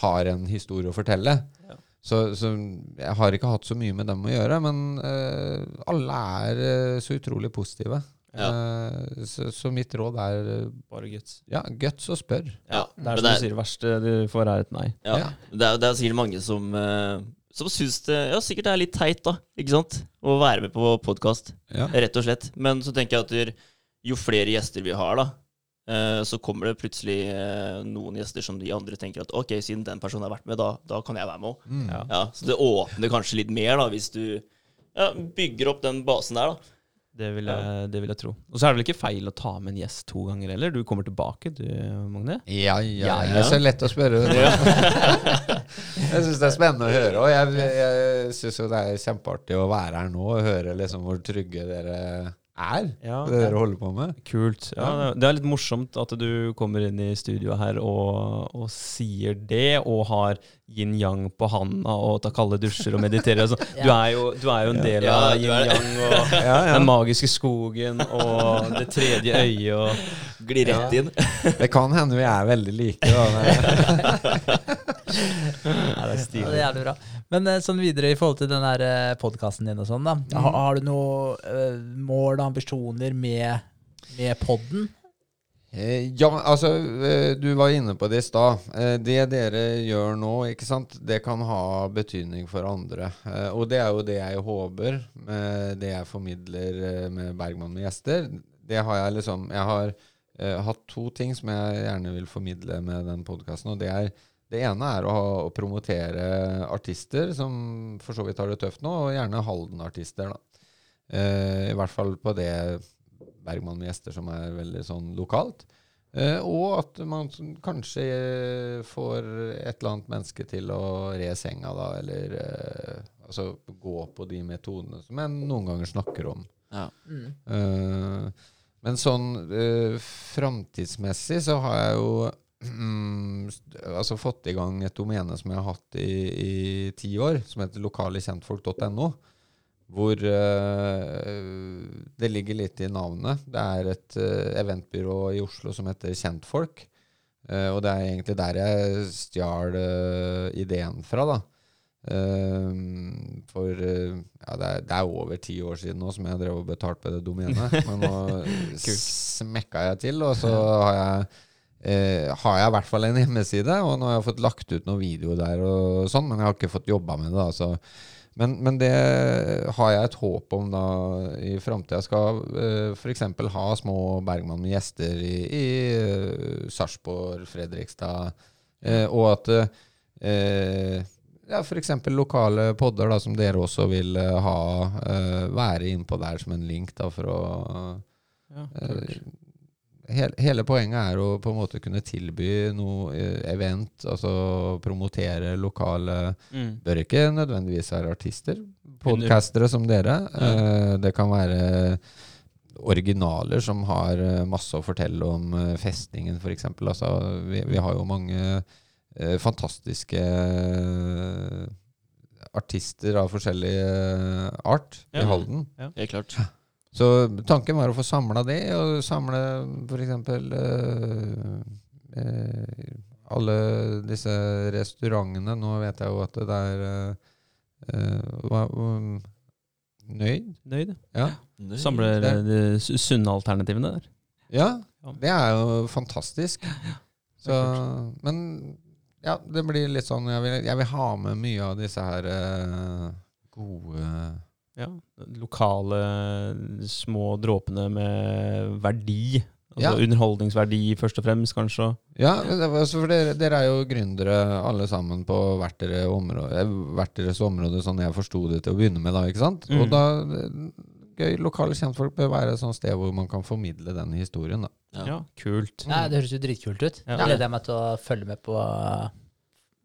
C: har en historie å fortelle.
A: Ja.
C: Så, så jeg har ikke hatt så mye med dem å gjøre, men uh, alle er uh, så utrolig positive.
D: Ja.
C: Uh, så, så mitt råd er
A: Bare guts.
C: ja, guts og spør.
D: Ja,
A: Det er som
D: det
A: du
D: er,
A: sier, det verste du får er et nei.
D: ja.
C: Ja.
D: Det, er, det er sikkert mange som uh, Som syns det ja, sikkert er litt teit, da. Ikke sant? Å være med på podkast,
C: Ja.
D: rett og slett. Men så tenker jeg at jo flere gjester vi har, da, så kommer det plutselig eh, noen gjester som de andre tenker at ok, siden den personen har vært med, da, da kan jeg være med òg.
C: Mm.
A: Ja.
D: Ja, så det åpner kanskje litt mer, da, hvis du ja, bygger opp den basen der, da.
A: Det vil, jeg, det vil jeg tro. Og så er det vel ikke feil å ta med en gjest to ganger heller? Du kommer tilbake, du, Magne?
C: Ja, ja,
A: Ja,
C: Det er så lett å spørre. (laughs) (laughs) jeg syns det er spennende å høre. Og jeg, jeg syns jo det er kjempeartig å være her nå og høre liksom hvor trygge dere er
A: Ja,
C: det dere holder på med.
A: Kult. Ja, er- Det er litt morsomt at du kommer inn i studioet her og, og sier det, og har yin-yang på handa og ta kalde dusjer og meditere. og sånn. (laughs) Du, er jo- du er jo en del av yin-yang og (laughs) den magiske skogen og det tredje øyet og
D: Glir rett inn. (laughs)
C: Det kan hende vi er veldig like. Da.
A: Ja, det er
B: Ja, det er jævlig bra. Men eh, sånn videre i forhold til den der podkasten din og sånn, da. Har, har du noe eh, mål og ambisjoner med, med podden?
C: Eh, Ja, altså, eh, du var inne på det i stad. Eh, Det dere gjør nå, ikke sant, det kan ha betydning for andre. Og det er jo det jeg håper med det jeg formidler med Bergman med gjester. Det har jeg liksom Jeg har hatt to ting som jeg gjerne vil formidle med den podkasten, og det er det ene er å, ha, å promotere artister som for så vidt har det tøft nå, og gjerne Halden-artister. da. I hvert fall på det Bergman med gjester som er veldig sånn lokalt. Uh, og at man kanskje eh, får et eller annet menneske til å re senga, da, eller uh, altså gå på de metodene som jeg noen ganger snakker om.
D: Ja.
B: Mm.
C: Uh, men sånn uh, framtidsmessig så har jeg jo (clears throat) um, altså fått i gang et domene som jeg har hatt i, i ti år, som heter lokalekjentfolk.no. Hvor eh, det ligger litt i navnet. Det er et eh, eventbyrå i Oslo som heter Kjentfolk. Eh, og det er egentlig der jeg stjal ideen fra, da. For ja, det, er, det er over ti år siden nå som jeg drev og betalte på det domenet. (laughs) Men nå smekka jeg til, og så har jeg Uh, har jeg i hvert fall en hjemmeside, og nå har jeg fått lagt ut noen videoer der, og sånn, men jeg har ikke fått jobba med det. da, så men, men det har jeg et håp om da i framtida. Skal uh, f.eks. ha små Bergman med gjester i, i uh, Sarpsborg, Fredrikstad, eh, og at uh, ja, f.eks. lokale podder da, som dere også vil eh, ha, eh, være innpå der som en link da, for å
A: Ja,
C: Eh. Hele, hele poenget er å på en måte kunne tilby noe eh, event, altså promotere lokale
A: Mm.
C: Bør ikke nødvendigvis være artister. Podcastere som dere. Eh, det kan være originaler som har eh, masse å fortelle om festningen, f.eks. Altså, vi, vi har jo mange fantastiske artister av forskjellig art
A: Ja.
C: i Halden.
D: Ja, Helt klart.
C: Så tanken var å få samla det, og samle f.eks. Uh, uh, alle disse restaurantene. Nå vet jeg jo at det er uh, um, Nøyd?
A: Nøyd?
C: Ja.
D: Nøyd.
A: Samler
C: Det-
A: eh, de sunne alternativene der.
C: ja. Det er jo fantastisk. Så, men ja, det blir litt sånn Jeg vil, jeg vil ha med mye av disse her uh, gode
A: Ja, lokale små dråpene med verdi. Altså
C: Ja.
A: Underholdningsverdi først og fremst, kanskje.
C: Ja, altså for dere, dere er jo gründere alle sammen på hvert, dere område, eh, hvert deres område, sånn jeg forsto det til å begynne med. da, ikke sant?
A: Mm.
C: Og da eh, gøy, Lokale kjentfolk bør være et sånt sted hvor man kan formidle den historien. da.
D: Ja.
A: Ja, kult.
B: Nei, det høres jo dritkult ut.
A: Ja.
B: Det gleder jeg meg til å følge med på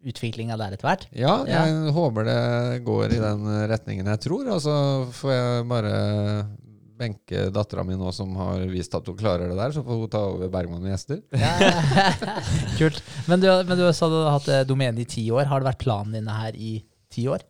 B: utviklinga der etter hvert.
C: Ja, jeg håper det går i den retningen jeg tror. Og så får jeg bare benke dattera mi nå som har vist at hun klarer det der, så får hun ta over Bergman med gjester. (laughs)
B: Kult. Men du, men du sa du hadde hatt eh, domene i ti år. Har det vært planen dine her i ti år?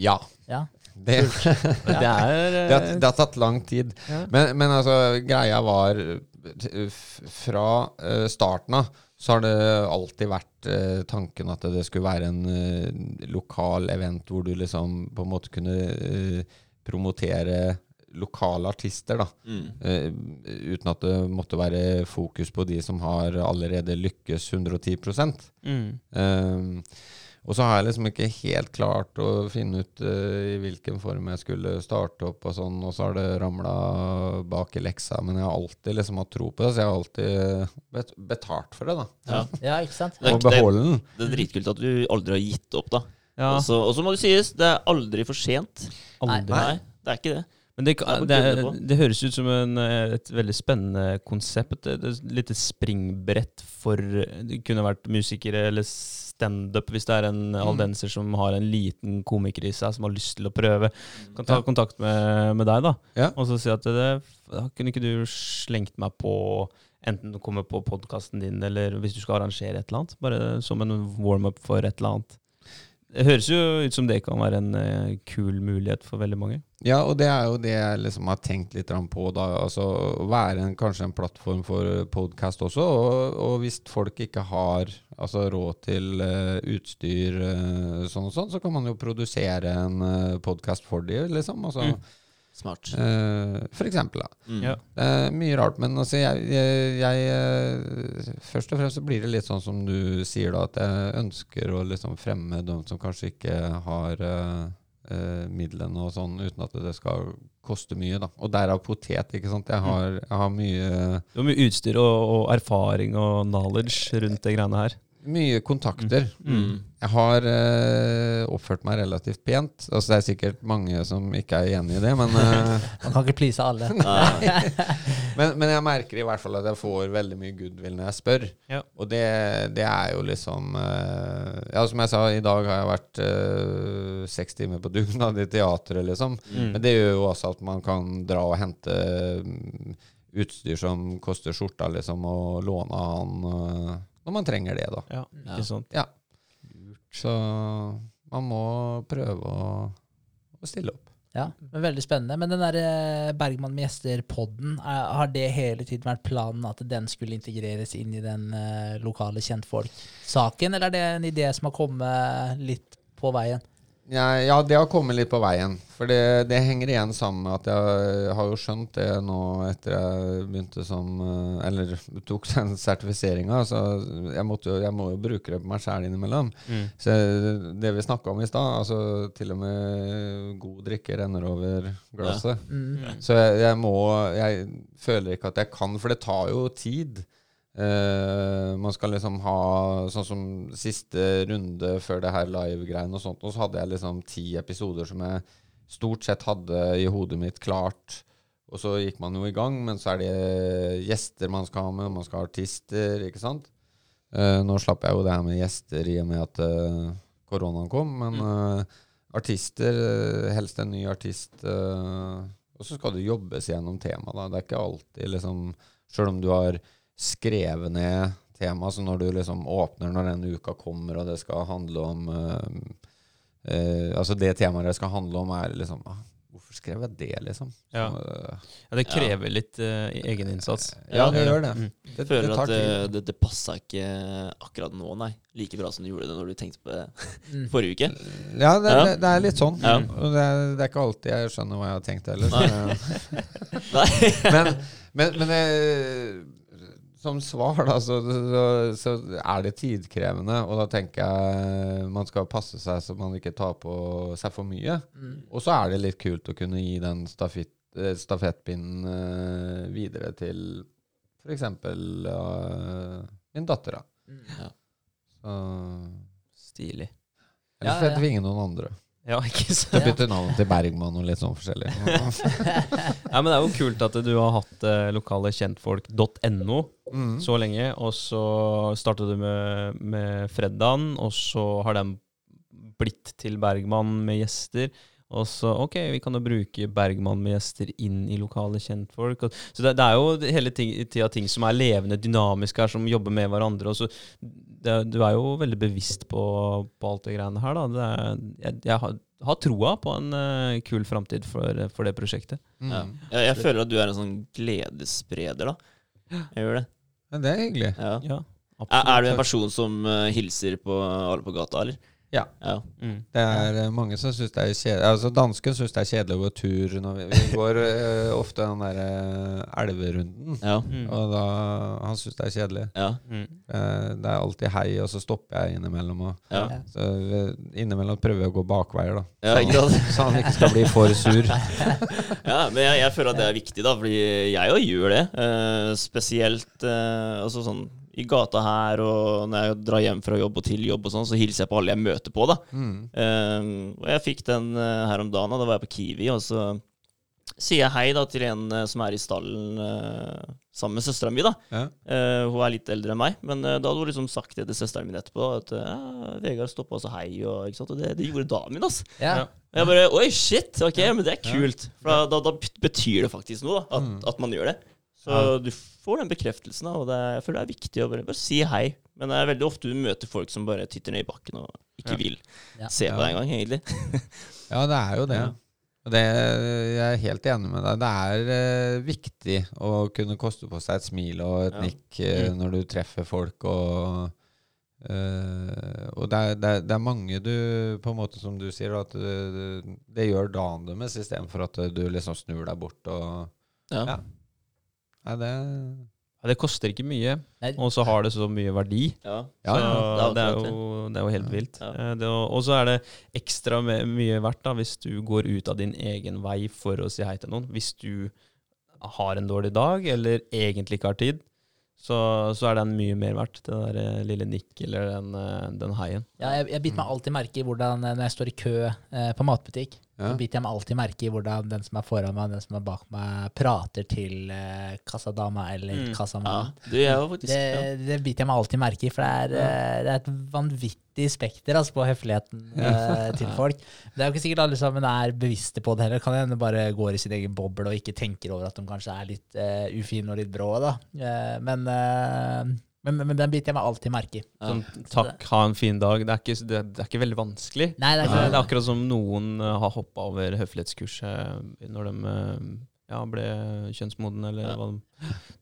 C: Ja.
B: Ja.
C: Det, (laughs)
A: Det er
C: det, har, det har tatt lang tid.
A: Ja.
C: Men, men altså, greia var eh, Fra eh, starten av så har det alltid vært eh, tanken at det skulle være en eh, lokal event hvor du liksom på en måte kunne eh, promotere lokale artister, da.
D: Mm.
C: Eh, uten at det måtte være fokus på de som har allerede lykkes 110
A: mm.
C: Og så har jeg liksom ikke helt klart å finne ut uh, i hvilken form jeg skulle starte opp, og sånn, og så har det ramla bak i leksa. Men jeg har alltid liksom hatt tro på det, så jeg har alltid bet betalt for det. da.
D: Ja.
B: ja, ikke sant?
D: Det er-
C: Og beholde den.
D: Det er dritkult at du aldri har gitt opp, da.
A: Ja,
D: Og så- må det sies, det er aldri for sent.
A: aldri.
D: Nei, det er ikke det.
A: Men det,
D: Det
A: det, det høres ut som en, eh, et veldig spennende konsept. Et lite springbrett for Det kunne vært musikere eller standup hvis det er en aldenser som har en liten komiker i seg som har lyst til å prøve. Kan ta
C: Ja.
A: kontakt med, med deg, da.
C: Ja.
A: Og så si at det, kunne ikke du slengt meg på Enten du kommer på podkasten din, eller hvis du skal arrangere et eller annet. Bare som en warm-up for et eller annet. Det høres jo ut som det kan være en eh, kul mulighet for veldig mange.
C: Ja, og det er jo det jeg liksom har tenkt litt på. da, altså Være en, kanskje en plattform for podkast også. Og, og hvis folk ikke har altså, råd til uh, utstyr, uh, sånn og sånn, så kan man jo produsere en uh, podkast for dem, liksom. Altså,
A: Mm.
D: Smart.
C: Uh, for eksempel. da.
D: Mm.
A: Ja.
C: Er mye rart, men altså jeg, jeg, jeg eh, Først og fremst så blir det litt sånn som du sier, da, at jeg ønsker å liksom fremme de som kanskje ikke har eh, midlene og sånn, uten at det skal koste mye. da. Og derav potet. ikke sant? Jeg har, jeg har mye,
A: Du har mye utstyr og, og erfaring og knowledge rundt de greiene her.
C: Mye kontakter.
D: Mm.
C: Jeg har eh, oppført meg relativt pent. Altså Det er sikkert mange som ikke er enig i det, men eh, (laughs)
B: Man kan ikke please alle. (laughs) (laughs)
C: Men, men jeg merker i hvert fall at jeg får veldig mye goodwill når jeg spør.
A: Ja.
C: Og det, det er jo liksom eh, Ja, som jeg sa, i dag har jeg vært eh, seks timer på dugnad i teatret, liksom.
A: Mm.
C: Men det gjør jo også at man kan dra og hente mm, utstyr som koster skjorta, liksom, og låne han eh, når man trenger det, da.
A: Ja,
D: Ja.
A: ikke sant.
C: Ja. Så man må prøve å, å stille opp.
B: Ja, men Veldig spennende. Men den der eh, Bergman med gjester-podden, er- har det hele tiden vært planen at den skulle integreres inn i den eh, lokale kjentfolk-saken, eller er det en idé som har kommet litt på veien?
C: Ja, ja, det har kommet litt på veien. For det, det henger igjen sammen med at jeg har jo skjønt det nå etter jeg begynte som eh, Eller tok den sertifiseringa. Så jeg, måtte jo, jeg må jo bruke det på meg sjæl innimellom.
A: Mm.
C: Så det vi snakka om i stad, altså til og med god drikke renner over glasset.
B: Mm.
C: Så jeg, jeg må Jeg føler ikke at jeg kan, for det tar jo tid. Eh, man skal liksom ha Sånn som siste runde før det her live-greiene og sånt, og så hadde jeg liksom ti episoder som jeg stort sett hadde i hodet mitt klart. Og så gikk man jo i gang, men så er det gjester man skal ha med, man skal ha artister, ikke sant. Uh, nå slapp jeg jo det her med gjester i og med at uh, koronaen kom, men eh, artister, helst en ny artist. og så skal det jobbes gjennom temaet. da. Det er ikke alltid liksom Sjøl om du har skrevet ned tema, så når du liksom åpner når den uka kommer, og det skal handle om uh, uh, Altså det temaet det skal handle om, er liksom uh, Hvorfor skrev jeg det, liksom?
A: Ja.
C: Så, eh,
A: Ja, det krever litt uh, egeninnsats.
C: ja, det gjør det.
A: Mm.
C: Det, det
D: Føler
C: tar
D: at det,
C: tid.
D: det, det passa ikke akkurat nå, nei. Like bra som du gjorde det når du tenkte på det
B: Mm. (laughs)
D: forrige uke.
C: Ja, det,
D: Ja.
C: Det, det er litt sånn.
D: Ja.
C: Det er, det er ikke alltid jeg skjønner hva jeg har tenkt heller. så-
D: Nei. (laughs)
C: men men, men eh, som svar, da, så, så, så er det tidkrevende. Og da tenker jeg man skal passe seg så man ikke tar på seg for mye.
B: Mm.
C: Og så er det litt kult å kunne gi den stafett, eh, stafettpinnen eh, videre til f.eks. Uh, min datter. da.
B: Mm.
D: Ja.
C: Så,
A: Stilig.
C: eller så
B: ja.
C: ingen noen andre.
A: Ja, ikke sant?
C: Bytte navn til Bergman og litt sånn forskjellig. (laughs)
A: Ja, men det er jo kult at du har hatt eh, lokale kjentfolk.no,
C: Mm.
A: så lenge. Og så startet du med, med Freddan, og så har den blitt til Bergman med gjester. Og så OK, vi kan jo bruke Bergman med gjester inn i lokale kjentfolk. Og, så det, det er jo hele tida ting som er levende, dynamiske her, som jobber med hverandre. Og så det, du er jo veldig bevisst på, på alt det greiene her, da. Det er, jeg, jeg har, har troa på en uh, kul framtid for, for det prosjektet.
C: Mm.
D: Ja. Jeg, jeg føler at du er en sånn gledesspreder, da. Jeg gjør det.
C: Men det er hyggelig.
D: Ja.
A: Ja,
D: Er, er du en person som uh, hilser på alle på gata, eller?
C: Ja.
D: ja.
A: Mm.
C: Det er ja. mange som syns det er kjedelig Altså Dansken syns det er kjedelig å gå tur. Når vi, vi går uh, ofte den derre elverunden.
D: Ja.
A: Mm.
C: Og da Han syns det er kjedelig.
D: ja.
A: Mm.
C: Uh, det er alltid hei, og så stopper jeg innimellom. Og, så vi, innimellom prøver jeg å gå bakveier, da.
D: Sant? (laughs)
C: Så han ikke skal bli for sur. (laughs)
D: Ja, men jeg, jeg føler at det er viktig, da, fordi jeg òg gjør det. Eh, spesielt eh, altså sånn i gata her, og når jeg drar hjem fra jobb og til jobb, og sånn, så hilser jeg på alle jeg møter på. da.
C: Mm.
D: Um, og jeg fikk den uh, her om dagen, og da var jeg på Kiwi, og så sier jeg hei da til en uh, som er i stallen uh, sammen med søstera mi. da.
C: Ja.
D: Eh, hun er litt eldre enn meg, men da hadde hun liksom sagt det til søsteren min etterpå. At ja, Vegard stoppa og sa hei, og, ikke sant? og det, det gjorde damen min. altså.
B: Ja.
A: Ja.
D: Og jeg bare Oi, shit! Ok, men det er kult. For da, da betyr det faktisk noe, da, at,
C: Mm.
D: at man gjør det. Så du får den bekreftelsen, og det, er- jeg føler det er viktig å bare, bare si hei. Men det er veldig ofte du møter folk som bare titter ned i bakken og ikke
A: Ja.
D: vil
B: Ja.
D: se på
C: Ja.
D: deg engang, egentlig. (laughs)
C: Ja, det er jo det. Og det. Jeg er helt enig med deg. Det er uh, viktig å kunne koste på seg et smil og et
D: Ja.
C: nikk uh,
A: Mm.
C: når du treffer folk. Og, uh, og det, er, det, er, det er mange du På en måte som du sier, at det, det gjør dagen deres istedenfor at du liksom snur deg bort og
D: Ja.
C: Ja. Nei, det
A: Ja, det koster ikke mye, og så har det så mye verdi.
D: Ja.
C: Ja,
A: Så
C: ja.
D: det er
A: det, er jo, det er jo helt vilt.
D: Ja.
A: Eh, Og så er det ekstra mye verdt da, hvis du går ut av din egen vei for å si hei til noen. Hvis du har en dårlig dag, eller egentlig ikke har tid, så, så er den mye mer verdt. Det der eh, lille nikk eller den, eh, den heien.
B: Ja, jeg, jeg biter meg alltid merke i hvordan når jeg står i kø eh, på matbutikk,
C: Ja.
B: så biter jeg meg alltid merke i hvordan den som er foran meg den som er bak meg, prater til uh, kassadama eller
A: Mm.
D: ja.
B: kassamannen.
D: Du, jeg
B: Det,
D: ja.
B: det biter jeg meg alltid merke i, for det er, uh, det er et vanvittig spekter altså, på høfligheten (laughs) uh, til folk. Det er jo ikke sikkert alle sammen er bevisste på det heller. Kan hende bare går i sin egen boble og ikke tenker over at de kanskje er litt uh, ufine og litt brå. Da. Eh, men, eh, men, men den biter jeg meg alltid merke i.
D: Ja.
A: Sånn, takk, ha en fin dag. Det er ikke, det, det er ikke veldig vanskelig.
B: Nei, det er
A: Eh,
B: ikke
A: Det er akkurat som noen eh, har hoppa over høflighetskurset når de eh, ja, ble kjønnsmoden, eller
D: Ja.
A: hva de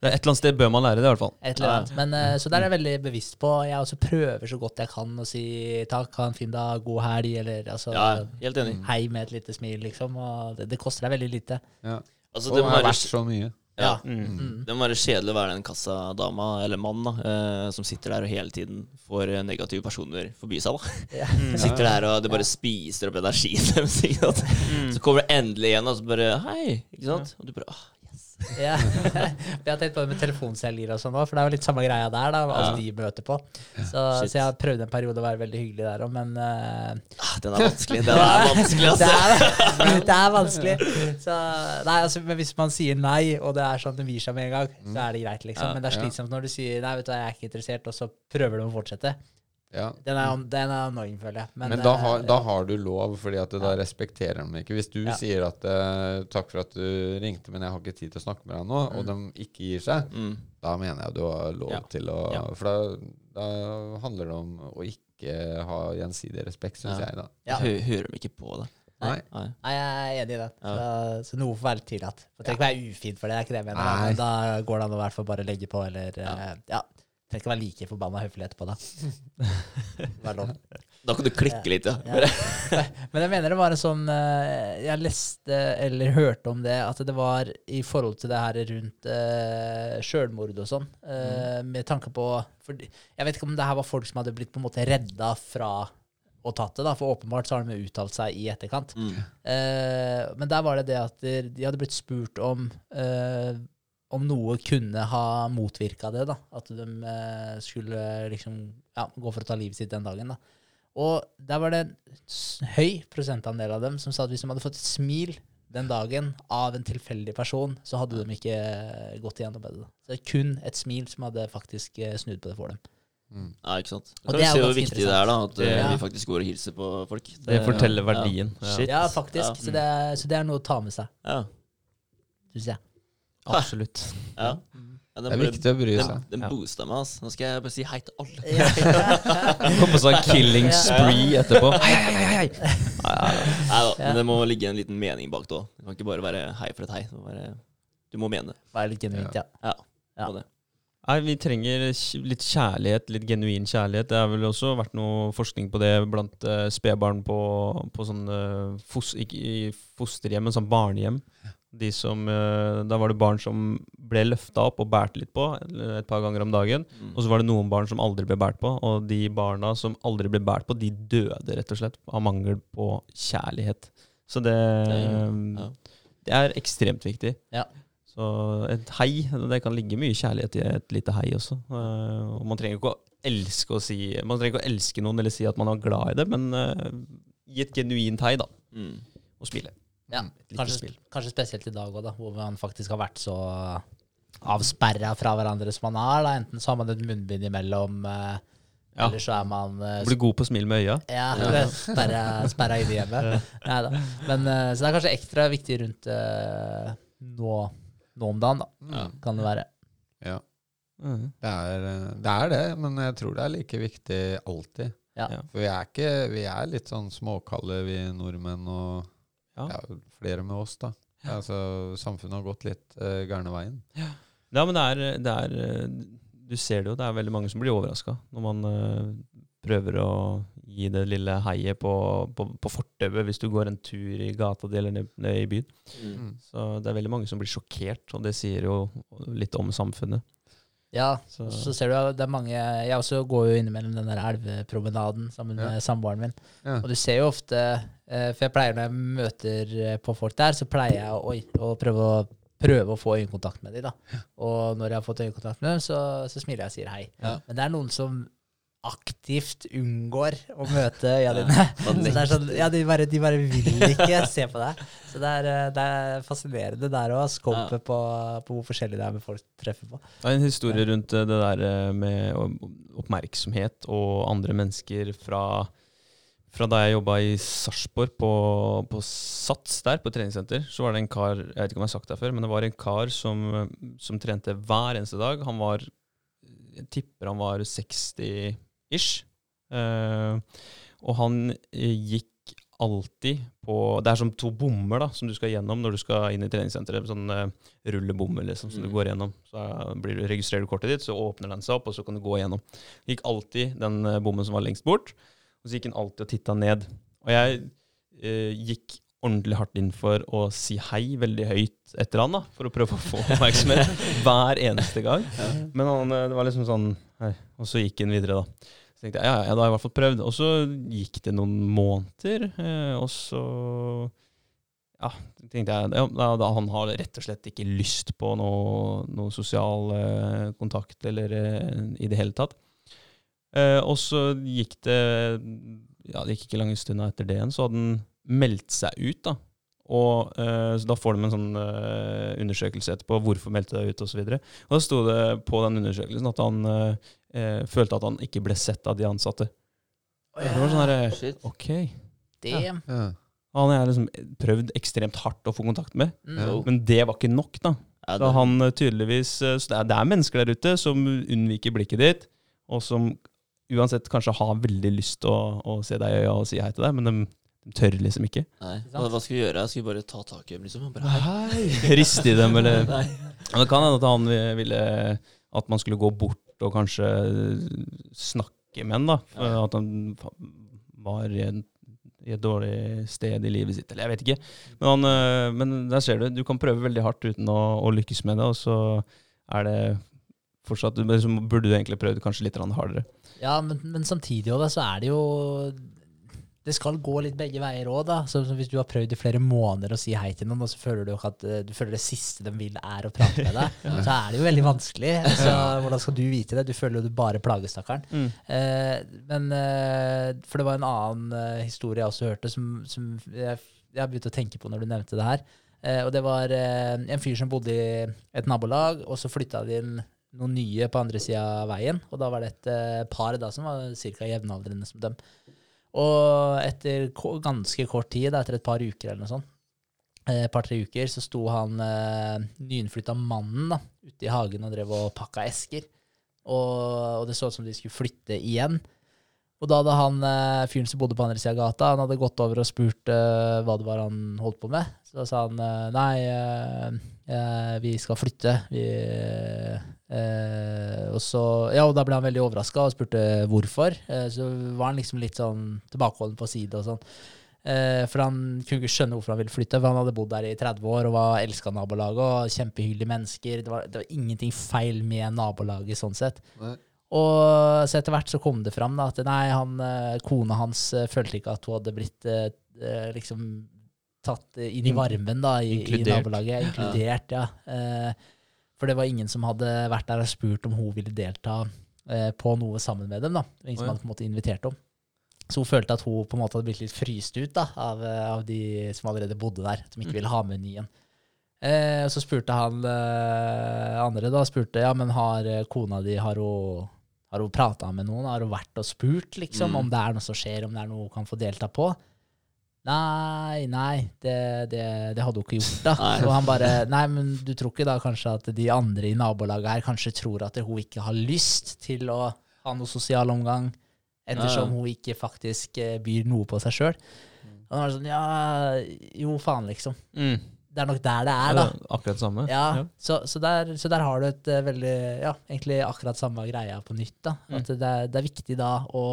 A: det er Et eller annet sted bør man lære det, i hvert fall.
B: Et eller annet. Men, eh, så der er jeg veldig bevisst på. Jeg også prøver så godt jeg kan å si takk, ha en fin dag, god helg, eller altså
D: ja, helt enig.
B: hei med et lite smil, liksom. Og det, det koster deg veldig lite.
C: Ja.
D: Altså,
C: Og
D: det
C: det
D: må
C: har vært så mye.
D: Ja,
A: Mm.
B: Mm.
D: det må være kjedelig å være den kassadama eller mann da, eh, som sitter der og hele tiden får eh, negative personer forbi seg. da. (laughs)
B: Mm.
D: Sitter der og det bare spiser opp energien deres. ikke? Så kommer det endelig igjen, og så bare Hei! ikke sant? Og du bare.
B: Ja. (laughs) jeg har tenkt på det med telefonselgere og sånn òg, for det er jo litt samme greia der. da, Alt de møter på. Så, så jeg har prøvd en periode å være veldig hyggelig der òg, men uh...
D: ah, Den er vanskelig. Den (laughs) er vanskelig,
B: det,
D: altså.
B: er, (laughs) det er vanskelig. Så, nei, altså, men hvis man sier nei, og det er sånn at det gir seg med en gang, så er det greit, liksom. Men det er slitsomt når du sier nei, vet du, hva, jeg er ikke interessert, og så prøver du å fortsette.
C: Ja.
B: Den er, den er annoying, føler jeg.
C: Men, da,
B: eh,
C: har, da har du lov, fordi at da respekterer de ikke. Hvis du
B: Ja.
C: sier at eh, 'takk for at du ringte, men jeg har ikke tid til å snakke med deg nå', og de ikke gir seg,
D: Mm.
C: da mener jeg du har lov
A: Ja.
C: til å
A: Ja.
C: For da, da handler det om å ikke ha gjensidig respekt, syns
D: Ja.
C: jeg, da.
B: ja.
D: Hører de ikke på det?
C: Nei.
D: Nei.
B: Nei, jeg er enig i det.
D: Ja.
B: Så, så noe får være tillatt. Det trenger ikke være ufin for det, det er ikke det jeg mener. Men da går det an å i hvert fall bare legge på, eller ja. ja. Trenger ikke være like forbanna høflig etterpå, da. (laughs) Vær lov.
D: Da kan du klikke litt, ja.
B: Ja. (laughs) Men jeg mener det var en sånn eh, Jeg leste eller hørte om det, at det var i forhold til det her rundt uh, sjølmord og sånn, uh, med tanke på for, Jeg vet ikke om det her var folk som hadde blitt på en måte redda fra og tatt det, da, for åpenbart så har de uttalt seg i etterkant.
D: Mm.
B: Eh, men der var det det at de, de hadde blitt spurt om eh, om noe kunne ha motvirka det. da, At de eh, skulle liksom ja, gå for å ta livet sitt den dagen. da. Og der var det en høy prosentandel av dem som sa at hvis de hadde fått et smil den dagen av en tilfeldig person, så hadde de ikke eh, gått igjennom med det. da. Så det er kun et smil som hadde faktisk eh, snudd på det for dem.
C: Mm.
D: Ja, ikke sant.
B: Og det
D: kan
B: er
D: se
B: jo
D: hvor
B: ganske
D: viktig det er, da. At
B: Ja.
D: vi faktisk går og hilser på folk.
A: Det forteller verdien. Ja.
D: Shit.
B: Ja, faktisk.
D: Ja.
B: Så, det er, så det er noe å ta med seg,
D: Ja.
B: syns jeg.
A: Absolutt. (laughs)
D: ja. ja
C: Det er
D: bare-
C: viktig å bry seg.
D: den
A: den
D: boosta meg, altså. Nå skal jeg bare si hei til alle. (laughs)
A: Kom på sånn killing spree etterpå. Hei, hei, hei, hei.
D: Nei da, men det må ligge en liten mening bak det òg. Det kan ikke bare være hei for et hei. Det må være, du må mene det.
B: Være litt genuint, ja.
D: Ja.
B: Ja.
D: det.
A: Nei, Vi trenger litt kjærlighet, litt genuin kjærlighet. Det har vel også vært noe forskning på det blant uh, spedbarn på, på sånn fos, Ikke i fosterhjem, men sånn barnehjem. De som, eh, da var det barn som ble løfta opp og båret litt på eh, et par ganger om dagen.
D: Mm.
A: Og så var det noen barn som aldri ble båret på. Og de barna som aldri ble båret på, de døde rett og slett av mangel på kjærlighet. Så det,
D: Ja.
A: det er ekstremt viktig.
B: Ja.
A: Så et hei, det kan ligge mye kjærlighet i et lite hei også. Eh, og man trenger ikke å elske å si Man trenger ikke å elske noen eller si at man er glad i det, men gi et genuint hei, da.
D: Mm.
A: Og smile.
B: Ja. Kanskje, kanskje spesielt i dag òg, hvor man faktisk har vært så avsperra fra hverandre som man er. Da. Enten så har man et munnbind imellom, eh,
A: Ja.
B: eller så er man eh,
A: Blir god på å smile med øya.
B: Ja, (laughs) eller sperra, sperra inne i hjemmet. Neida. Men, eh, så det er kanskje ekstra viktig rundt eh, nå, nå om dagen, da,
D: Ja.
B: kan det være.
C: Ja,
A: Mm.
C: det er, det er det, men jeg tror det er like viktig alltid.
B: Ja.
A: Ja.
C: For vi er, ikke, vi er litt sånn småkalde, vi nordmenn, og
A: Ja.
C: ja, flere med oss, da. Altså, samfunnet har gått litt uh, gærne veien.
A: Ja, men det er, det er eh, Du ser det jo, det er veldig mange som blir overraska når man uh, prøver å gi det lille heiet på, på, på fortauet hvis du går en tur i gata di eller ned, ned i byen.
D: Mm.
A: Så det er veldig mange som blir sjokkert, og det sier jo litt om samfunnet.
B: Ja,
A: Så,
B: så ser du det er mange Jeg også går jo innimellom den der elvepromenaden sammen
C: Ja.
B: med samboeren min.
C: Ja.
B: Og du ser jo ofte eh, For jeg pleier når jeg møter eh, på folk der, så pleier jeg å, å prøve å prøve å få øyekontakt med dem. da. Og når jeg har fått øyekontakt med dem, så, så smiler jeg og sier hei.
C: Ja.
B: Men det er noen som aktivt unngår å møte (laughs) det er sånn, ja, de bare, de bare vil ikke se på deg. Så det er, eh, det er fascinerende der òg, skopet på, på hvor forskjellig det er med folk treffer på.
A: Det er en historie rundt eh, det der eh, med oppmerksomhet og andre mennesker fra, fra da jeg jobba i Sarpsborg, på, på Sats der, på treningssenter, så var det en kar Jeg vet ikke om jeg har sagt det før, men det var en kar som, som trente hver eneste dag. Han var Jeg tipper han var 60-ish. Uh, og han eh, gikk alltid på Det er som to bommer da, som du skal gjennom når du skal inn i treningssenteret. Sånn uh, rullebommer liksom, som du
D: Mm.
A: går gjennom. Så eh, blir du, registrerer du kortet ditt, så åpner den seg opp, og så kan du gå gjennom. Gikk alltid den eh, bommen som var lengst bort, og så gikk han alltid og titta ned. Og jeg uh, gikk ordentlig hardt inn for å si hei veldig høyt etter han, da, for å prøve å få (laughs) oppmerksomhet hver eneste gang. Men han, eh, det var liksom sånn hei. Og så gikk han videre, da. Så tenkte jeg ja, ja, da har jeg i hvert fall prøvd. Og så gikk det noen måneder, eh, og så ja, tenkte jeg ja, da, da Han har rett og slett ikke lyst på noe, noe sosial eh, kontakt eller eh, i det hele tatt. Eh, og så gikk det Ja, det gikk ikke lange stunda etter det igjen, så hadde han meldt seg ut, da. Og eh, så Da får de en sånn eh, undersøkelse etterpå. Hvorfor meldte du deg ut, osv. Og, så og da sto det på den undersøkelsen at han eh, eh, følte at han ikke ble sett av de ansatte. Det var sånn her, Ok.
B: Damn.
C: Ja.
A: Han har jeg liksom prøvd ekstremt hardt å få kontakt med,
C: no.
A: Men det var ikke nok, da.
D: Ja,
A: Så han tydeligvis Så det er, det er mennesker der ute som unnviker blikket ditt, og som uansett kanskje har veldig lyst til å, å se deg i øya og si hei til deg, men de, de tør liksom ikke.
D: Nei. Hva, hva skal vi gjøre? Skal vi bare ta tak i dem, liksom? og Bare, hei. (laughs)
A: Riste i dem, eller
D: Nei.
A: Men Det kan hende at han ville at man skulle gå bort og kanskje snakke med han, da. For At han var i, en, i et dårlig sted i livet sitt, eller jeg vet ikke. Men, han, øh, men der ser du, du kan prøve veldig hardt uten å, å lykkes med det, og så er det fortsatt men Så burde du egentlig prøvd kanskje litt grann hardere.
B: Ja, men, men samtidig også, da, så er det jo Det skal gå litt begge veier òg, da. Så, hvis du har prøvd i flere måneder å si hei til noen, og så føler du ikke at eh, du føler det siste de vil, er å prate med deg, (laughs) så er det jo veldig vanskelig. Så hvordan skal du vite det? Du føler jo du bare plager stakkaren. Eh, men eh, For det var en annen eh, historie jeg også hørte, som, som jeg jeg begynte å tenke på når du nevnte det her. Eh, og det var eh, en fyr som bodde i et nabolag, og så flytta de inn noen nye på andre sida av veien. Og da var det et par da som var ca. jevnaldrende som dem. Og etter ganske kort tid, etter et par uker eller noe sånt, eh, et par-tre uker, så sto han eh, nyinnflytta mannen da, ute i hagen og drev og pakka esker. Og, og det så ut som de skulle flytte igjen. Og da hadde han eh, fyren som bodde på andre sida av gata, han hadde gått over og spurt eh, hva det var han holdt på med. Så da sa han eh, nei, eh, vi skal flytte. Vi, eh, og så, ja, og da ble han veldig overraska og spurte hvorfor. Eh, så var han liksom litt sånn tilbakeholden på side og sånn. Eh, for han kunne ikke skjønne hvorfor han ville flytte, for han hadde bodd der i 30 år og var elska nabolaget og kjempehyggelige mennesker. Det var, det var ingenting feil med nabolaget sånn sett.
C: Nei.
B: Og så etter hvert så kom det fram da, at nei, han, eh, kona hans eh, følte ikke at hun hadde blitt liksom tatt eh, inn i varmen da, i, i nabolaget. Inkludert, ja. ja. for det var ingen som hadde vært der og spurt om hun ville delta eh, på noe sammen med dem. da. Ingen som
A: ja.
B: hadde på en måte invitert dem. Så hun følte at hun på en måte hadde blitt litt fryst ut da, av, eh, av de som allerede bodde der, som ikke ville ha med nye. Eh, og så spurte han eh, andre da, spurte, ja, men har eh, kona di, har hun, har hun prata med noen? Har hun vært og spurt liksom,
D: Mm.
B: om det er noe som skjer, om det er noe hun kan få delta på? Nei, nei, det, det, det hadde hun ikke gjort. da. (laughs) Og han bare Nei, men du tror ikke da kanskje at de andre i nabolaget her kanskje tror at hun ikke har lyst til å ha noe sosial omgang, ettersom
D: Ja, ja.
B: hun ikke faktisk eh, byr noe på seg sjøl? Og han var sånn Ja, jo, faen, liksom.
A: Mm.
B: Det er nok der det
A: Ja,
B: er,
A: det
B: da.
A: er akkurat samme.
B: Ja, Så, så, der, så der har du et eh, veldig Ja, egentlig akkurat samme greia på nytt. da. At det, er, det er viktig da å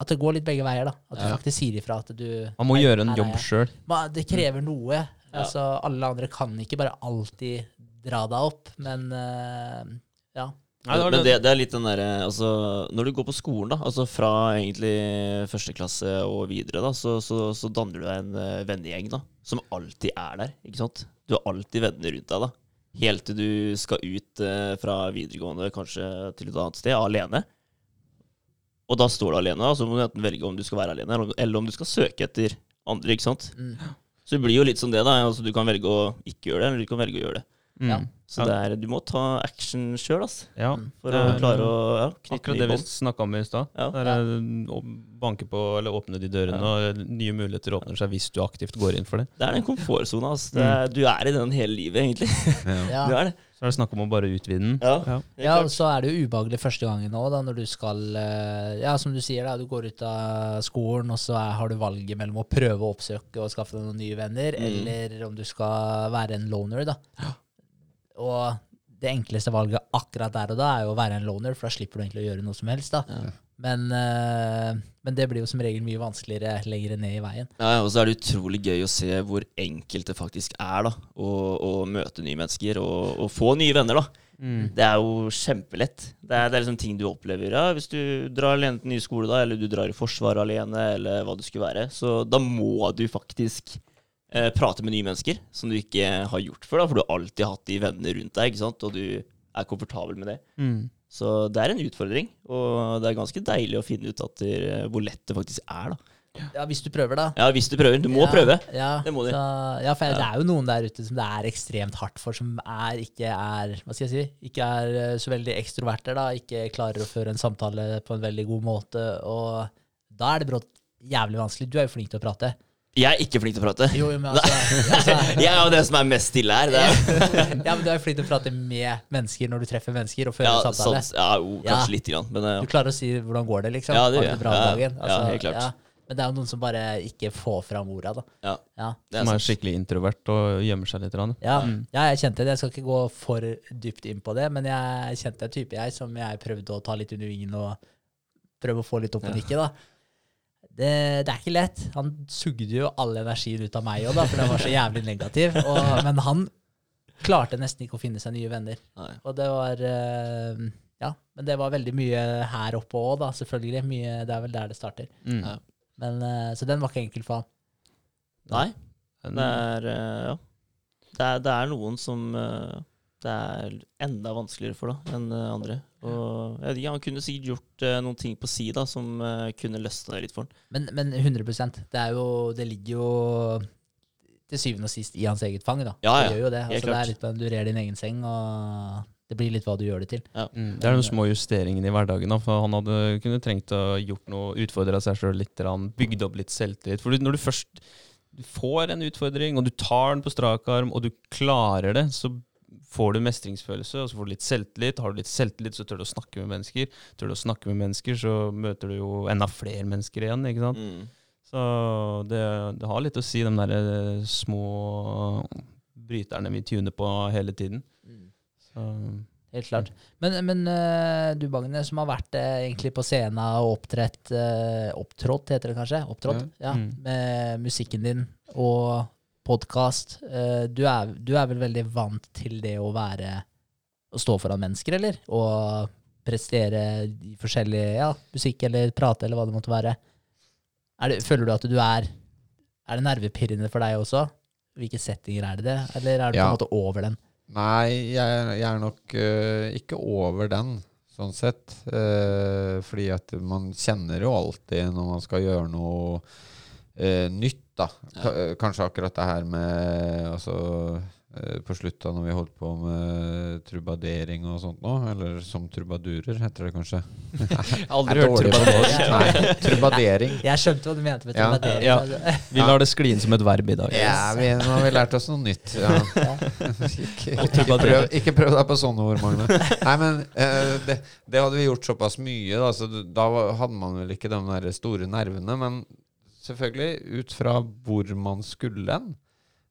B: At det går litt begge veier. da. At du
D: Ja.
B: faktisk sier ifra at du
A: Man må gjøre en jobb sjøl.
B: Det krever noe.
D: Ja.
B: Altså, alle andre kan ikke bare alltid dra deg opp, men uh, ja.
A: Nei, det
D: Men
A: det-
D: det, er litt den derre altså, Når du går på skolen, da, altså fra egentlig første klasse og videre, da, så, så, så danner du deg en uh, vennegjeng da, som alltid er der. ikke sant? Du har alltid venner rundt deg. da. Helt til du skal ut eh, fra videregående, kanskje til et annet sted, alene. Og da står du alene, da, så må du enten velge om du skal være alene, eller, om du skal søke etter andre. ikke sant?
B: Mm.
D: Så det blir jo litt som det. da, altså Du kan velge å ikke gjøre det, eller du kan velge å gjøre det.
A: Mm.
B: Ja.
D: Så det er, du må ta action sjøl, altså.
A: Ja.
D: For
A: Det
D: å
A: er,
D: klare å ja, knytte
A: Akkurat det vi snakka om i stad.
D: Ja.
A: Er å banke på eller åpne de dørene, og nye muligheter åpner seg hvis du aktivt går inn for det.
D: Det er den komfortsona. Altså. Er- Du er i den hele livet, egentlig.
B: Ja. (laughs)
D: Du er det.
A: Så er det snakk om å bare utvide den.
D: Ja.
A: Ja.
B: Ja, og så er det jo ubehagelig første gangen òg, når du skal eh, Ja, som du sier, da, du går ut av skolen, og så er, har du valget mellom å prøve å oppsøke og skaffe deg noen nye venner,
D: Mm.
B: eller om du skal være en loner, da. Og det enkleste valget akkurat der og da er jo å være en loner, for da slipper du egentlig å gjøre noe som helst, da.
D: Ja.
B: Men, eh, men det blir jo som regel mye vanskeligere lenger ned i veien.
D: Ja, ja, og så er det utrolig gøy å se hvor enkelt det faktisk er da, å, å møte nye mennesker og, og få nye venner. da.
A: Mm.
D: Det er jo kjempelett. Det er, det er liksom ting du opplever. Ja, Hvis du drar alene til ny skole, da, eller du drar i Forsvaret alene, eller hva det skulle være, så da må du faktisk eh, prate med nye mennesker som du ikke har gjort før, da, for du har alltid hatt de vennene rundt deg, ikke sant? og du er komfortabel med det.
A: Mm.
D: Så det er en utfordring, og det er ganske deilig å finne ut at det, hvor lett det faktisk er. da.
B: Ja, hvis du prøver, da.
D: Ja, hvis du prøver. Du må
B: ja,
D: prøve.
B: Ja,
D: Det må du.
B: Så, ja, for det er jo noen der ute som det er ekstremt hardt for, som er, ikke er Hva skal jeg si? Ikke er eh, så veldig ekstroverter, da. Ikke klarer å føre en samtale på en veldig god måte. Og da er det brått jævlig vanskelig. Du er jo flink til å prate.
D: Jeg er ikke flink til å prate.
B: Jo, men altså, altså (laughs)
D: Jeg er jo den som er mest stille her. Det er, (laughs)
B: Ja, men du er flink til å prate med mennesker når du treffer mennesker, og fører
D: ja,
B: samtale.
D: sånn, ja, jo,
B: Ja.
D: kanskje lite grann, men
B: Du
D: uh,
B: klarer å si hvordan går det, liksom.
D: Ja, det gjør
B: du
D: jeg.
B: bra om
D: Ja,
B: dagen? Altså,
D: ja, helt klart.
B: Men det er jo noen som bare ikke får fram orda, da.
D: ja,
B: Ja.
D: er
A: Som er skikkelig introvert og gjemmer seg litt. grann.
B: Ja,
A: Mm.
B: ja, jeg kjente det. Jeg skal ikke gå for dypt inn på det, men jeg kjente en type jeg som jeg prøvde å ta litt under vingen og prøve å få litt opp og
D: Ja.
B: nikke. da. Det, det er ikke lett. Han sugde jo all energien ut av meg òg, for den var så jævlig negativ. Og, men han klarte nesten ikke å finne seg nye venner.
D: Nei.
B: Og det var uh, Ja, men det var veldig mye her oppe òg, da, selvfølgelig. Mye, det er vel der det starter.
A: Mm.
D: Ja.
B: Men, uh, så den var ikke enkel for han.
D: Nei,
A: Men-
D: det er uh, Ja. Det er, det er noen som uh, det er enda vanskeligere for da enn uh, andre. Og ja, Han kunne sikkert gjort uh, noen ting på si da, som uh, kunne løsna det litt for han.
B: Men, men 100% Det er jo Det ligger jo til syvende og sist i hans eget fang, da.
D: Ja, ja.
B: Det gjør jo det. Altså, det er litt du rer din egen seng, og det blir litt hva du gjør det til.
A: Mm, det er de små justeringene i hverdagen. Da, for Han hadde kunne trengt å gjort noe, utfordra seg sjøl litt, bygd opp litt selvtillit. For når du først du får en utfordring, og du tar den på strak arm, og du klarer det, så får du mestringsfølelse, og så får du litt selvtillit. Har du litt selvtillit, så tør du å snakke med mennesker. Tør du å snakke med mennesker, så møter du jo enda flere mennesker igjen. ikke sant?
D: Mm.
A: Så det, det har litt å si, de der eh, små bryterne vi tuner på hele tiden. Så,
B: Helt klart. Men, men eh, du, Bagne, som har vært eh, egentlig på scenen og opptrådt uh, Opptrådt, heter det kanskje? Opptrådt, ja.
A: Mm.
B: Med musikken din og podkast. du, er, du er vel veldig vant til det å være Å stå foran mennesker, eller? Og prestere i forskjellig ja, musikk eller prate, eller hva det måtte være. Det, føler du at du er Er det nervepirrende for deg også? Hvilke settinger er det det, eller er du på en måte over den?
C: Nei, jeg, jeg er nok uh, ikke over den, sånn sett. Uh, fordi at man kjenner jo alltid når man skal gjøre noe uh, nytt, da. Ka- eh, Kanskje akkurat det her med Altså eh, på slutta når vi holdt på med trubadering og sånt nå, eller som trubadurer, heter det kanskje. (laughs)
A: aldri hørt trubadering.
C: Nei, trubadering.
B: Jeg skjønte hva du mente med
C: Ja.
A: Ja.
B: altså.
A: Vi lar det skli inn som et verb i dag.
C: Ja, vi, nå har vi lært oss noe nytt. Ja. (laughs) ikke, ikke, prøv, ikke prøv deg på sånne ord, Magne. Nei, men eh, det, det hadde vi gjort såpass mye, da, så da hadde man vel ikke de der store nervene. Men selvfølgelig, ut fra hvor man skulle hen,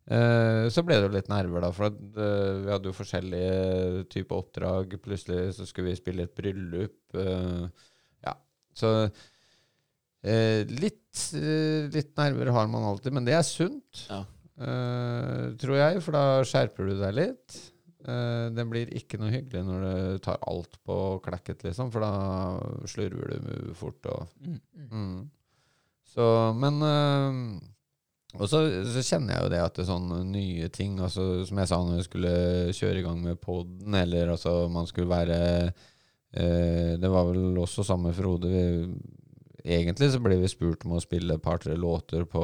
C: eh, så ble det jo litt nerver, da. For at, eh, vi hadde jo forskjellige typer oppdrag. Plutselig så skulle vi spille et bryllup. eh, ja, så litt, litt nerver har man alltid, men det er sunt.
D: Ja.
C: Tror jeg, for da skjerper du deg litt. Det blir ikke noe hyggelig når du tar alt på klekket, liksom, for da slurver du fort. Og,
A: Mm.
C: mm. Så, men eh, Og så, så kjenner jeg jo det at det er sånne nye ting, altså, som jeg sa når vi skulle kjøre i gang med poden, eller altså man skulle være eh, Det var vel også samme Frode. Vi, egentlig så ble vi spurt om å spille et par-tre låter på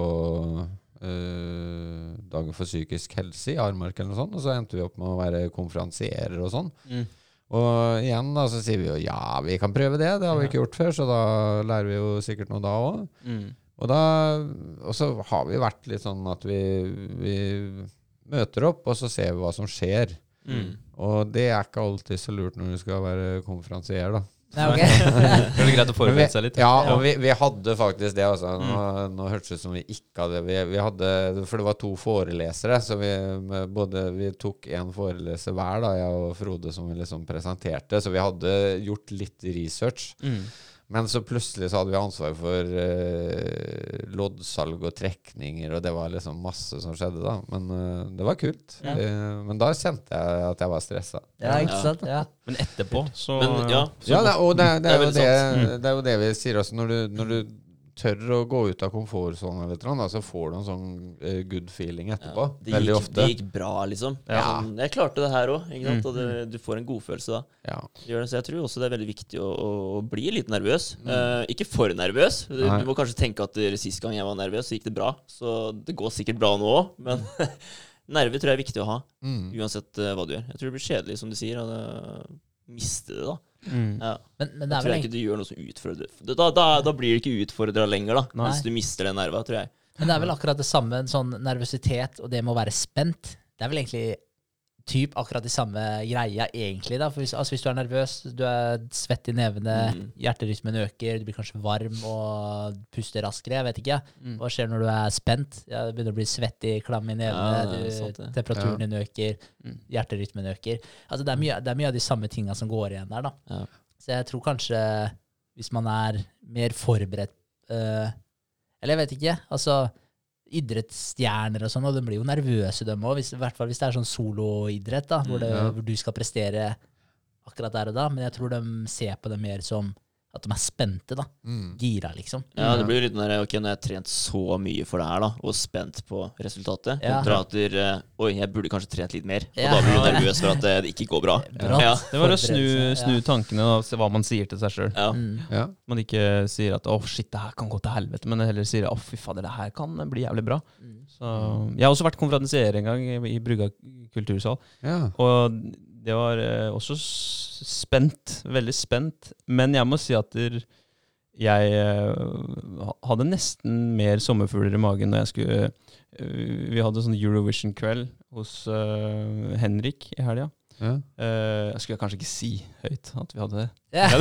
C: eh, Dagen for psykisk helse i Armark eller noe sånt, og så endte vi opp med å være konferansierer og sånn.
A: Mm.
C: Og igjen da så sier vi jo ja, vi kan prøve det, det har vi ikke gjort før, så da lærer vi jo sikkert noe da òg.
A: Mm.
C: Og, da, og så har vi vært litt sånn at vi, vi møter opp, og så ser vi hva som skjer.
A: Mm.
C: Og det er ikke alltid så lurt når du skal være konferansier, da.
B: Nei, okay. (laughs)
A: Det er greit å forberede seg litt.
C: Ja, og vi, vi hadde faktisk det. Altså. Nå,
A: Mm.
C: nå hørtes det ut som vi ikke hadde vi, vi hadde For det var to forelesere, så vi, både, vi tok én foreleser hver, da, jeg og Frode, som vi liksom presenterte. Så vi hadde gjort litt research.
A: Mm.
C: Men så plutselig så hadde vi ansvar for eh, loddsalg og trekninger, og det var liksom masse som skjedde da. Men eh, det var kult.
B: Ja.
C: Eh, men da kjente jeg at jeg var stressa.
B: Ja, ikke sant? Ja.
A: Men etterpå, så
D: Men ja, så
C: Ja, det, og det, det,
D: Det er
C: er jo det,
A: sant.
C: det er jo det vi sier også. Når du, når du tør å gå ut av komfortsonen så får du en sånn eh, good feeling etterpå.
D: Ja, det, gikk,
C: ofte.
D: det gikk bra, liksom.
C: Ja.
D: Jeg klarte det her òg,
A: Mm.
D: og det, du får en godfølelse da.
C: Ja.
D: Så jeg tror også det er veldig viktig å, å, bli litt nervøs. Eh, ikke for nervøs. Du, du må kanskje tenke at sist gang jeg var nervøs, så gikk det bra. Så det går sikkert bra nå òg, men (laughs) nerver tror jeg er viktig å ha.
C: Mm.
D: Uansett eh, hva du gjør. Jeg tror det blir kjedelig, som du sier, å miste det, da.
A: Mm.
D: Ja.
B: Men, men det
D: Da
B: er
D: tror
B: vel
D: jeg ikke du gjør noe som utfordrer Da, da, da blir du ikke utfordra lenger, da.
A: Nei.
D: Hvis du mister den nerva, tror jeg.
B: Men det er vel akkurat det samme, en sånn nervøsitet og det med å være spent. Det er vel egentlig typ akkurat de samme greia, egentlig. da. For hvis, altså hvis du er nervøs, du er svett i nevene,
D: Mm.
B: hjerterytmen øker, du blir kanskje varm og puster raskere, jeg vet ikke.
A: Mm.
B: Hva skjer når du er spent? Ja, du begynner å bli svettig, klam i nevene,
D: Ja, sant,
B: du, temperaturen
C: Ja.
B: din øker,
A: Mm.
B: hjerterytmen øker. Altså det er, mye, det er mye av de samme tinga som går igjen der, da.
D: Ja.
B: Så jeg tror kanskje hvis man er mer forberedt eh, Eller jeg vet ikke. altså idrettsstjerner og sånn, og de blir jo nervøse, dem òg. I hvert fall hvis det er sånn soloidrett, da, hvor, det,
C: Mm,
B: hvor du skal prestere akkurat der og da. Men jeg tror de ser på det mer som At de er spente, da.
C: Mm.
B: Gira, liksom.
D: Ja, det blir jo litt den der, ok, Når jeg har trent så mye for det her da og spent på resultatet,
B: Ja.
D: kontra at der, Oi, jeg burde kanskje trent litt mer. Og
B: Ja.
D: da blir du nervøs for at det, det ikke går bra. (laughs) Ja.
A: Det var å snu, snu tankene og se hva man sier til seg sjøl.
D: Ja.
B: Mm.
C: Ja.
A: Man ikke sier at 'å, shit, det her kan gå til helvete', men heller sier 'å, fy fader, det her kan bli jævlig bra'.
B: Mm.
A: Så, jeg har også vært konferansier en gang i, Brugga kultursal,
C: ja.
A: og det var eh, også spent. Veldig spent. Men jeg må si at jeg eh, hadde nesten mer sommerfugler i magen når jeg skulle eh, Vi hadde sånn Eurovision-kveld hos Henrik i helga.
C: Ja.
A: Eh, jeg skulle kanskje ikke si høyt at vi hadde det.
B: Yeah. (laughs)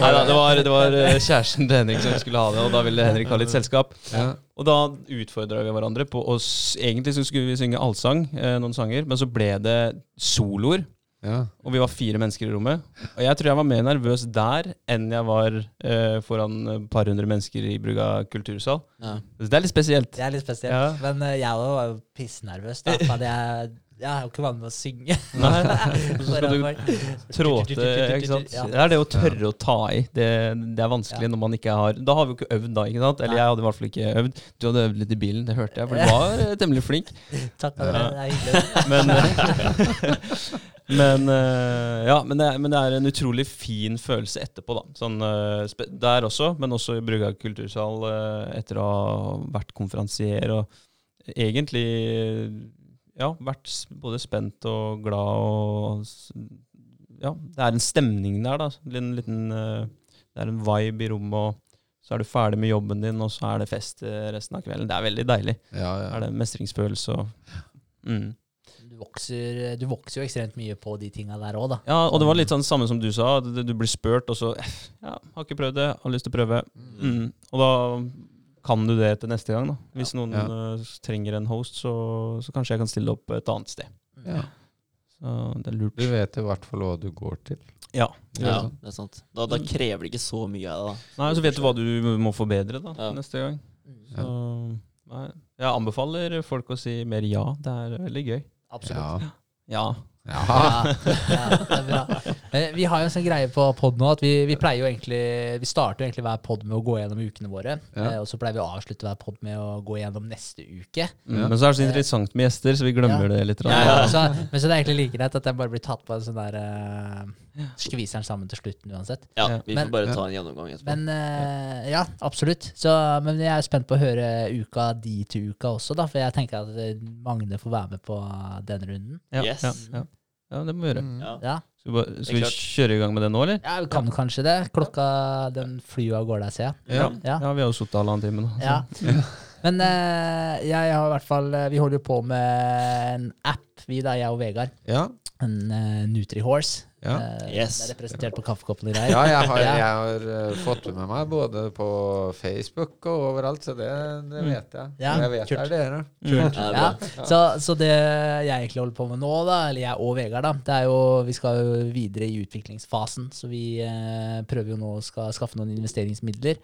A: Nei da, det var, det var eh, kjæresten til Henrik som skulle ha det, og da ville Henrik ha litt selskap.
C: ja.
A: Og da utfordra vi hverandre på oss. Egentlig så skulle vi synge allsang, eh, noen sanger, men så ble det soloer.
C: ja.
A: Og vi var fire mennesker i rommet. Og jeg tror jeg var mer nervøs der enn jeg var eh, foran et par hundre mennesker i Brugga kultursal.
D: Ja.
A: Så det er litt spesielt.
B: Det er litt spesielt.
A: Ja.
B: Men jeg òg var jo pissnervøs. da, (laughs) hadde jeg, jeg er jo ikke vant med å synge. (laughs) (laughs)
A: Så skal du tråte, (laughs) ikke sant. Det er det å tørre å ta i. Det, det er vanskelig når man ikke har Da har vi jo ikke øvd, da. ikke sant? Eller jeg hadde i hvert fall ikke øvd. Du hadde øvd litt i bilen, det hørte jeg, for du var eh, temmelig flink.
B: Takk for det. Det er hyggelig.
A: Men, men eh, ja, men det, er, men det er en utrolig fin følelse etterpå, da. Sånn, eh, der også, men også i Brugga kultursal eh, etter å ha vært konferansier og egentlig ja, vært både spent og glad og Ja, det er en stemning der, da. En liten eh, Det er en vibe i rommet, og så er du ferdig med jobben din, og så er det fest eh, resten av kvelden. Det er veldig deilig.
C: ja,
A: Det
C: ja.
A: er det mestringsfølelse og mm.
B: Du vokser, du vokser jo ekstremt mye på de tinga der òg, da.
A: Ja, og det var litt sånn samme som du sa. Du, du blir spurt, og så Ja, har ikke prøvd det, har lyst til å prøve. Mm. Og da kan du det til neste gang, da. Hvis noen
C: Ja.
A: eh, trenger en host, så, så kanskje jeg kan stille opp et annet sted.
C: ja.
A: Så det er lurt.
C: Du vet i hvert fall hva du går til.
A: Ja.
D: Ja, det er sant. Da, da krever det ikke så mye av deg.
A: Nei, så vet du hva du må forbedre da,
D: Ja.
A: neste gang. Så nei. Jeg anbefaler folk å si mer ja. Det er veldig gøy.
B: Absolutt.
C: Ja.
A: Ja.
C: Ja.
B: Ja, ja, det er bra. Vi har jo en sånn greie på pod nå at vi, vi pleier jo egentlig Vi starter jo egentlig hver pod med å gå gjennom ukene våre.
C: Ja.
B: Eh, og så pleier vi å avslutte hver pod med å gå gjennom neste uke.
A: Mm.
C: Ja.
A: Men så er det så interessant med gjester, så vi glemmer
B: Ja.
A: det litt.
B: Ja, ja, så, men så det er egentlig like greit at jeg bare blir tatt på en sånn der uh, Skviser den sammen til slutten uansett.
D: Ja,
A: Ja.
D: Vi
B: Men-
D: får bare ta en gjennomgang etterpå.
B: Men uh, ja, absolutt. Så, men jeg er spent på å høre uka di til uka også, da. For jeg tenker at eh, Magne får være med på den runden.
A: Ja,
D: Yes.
A: ja, ja. det må vi gjøre.
C: Mm.
D: ja.
B: Ja,
A: Skal vi, bare, skal vi kjøre i gang med det nå, eller?
B: ja vi kan kanskje det. Klokka den flyr av gårde, ser jeg.
C: Ja.
B: Ja.
A: Ja, vi har jo sittet halvannen time nå.
B: Ja. (laughs) Men eh, jeg har i hvert fall eh, Vi holder jo på med en app, vi da, jeg og Vegard.
C: Ja.
B: En uh, Nutrihorse.
C: Ja.
B: Uh,
D: Yes.
B: Det er representert på kaffekoppene din her.
C: Ja, jeg har, (laughs)
B: Ja.
C: jeg har uh, fått det med meg både på Facebook og overalt, så det, det vet jeg.
B: Ja,
C: jeg vet
B: kult.
C: det er dere.
A: Kult.
D: Ja,
B: Ja, så, så det jeg egentlig holder på med nå, da, eller jeg og Vegard, da, det er jo Vi skal jo videre i utviklingsfasen, så vi uh, prøver jo nå å skaffe noen investeringsmidler.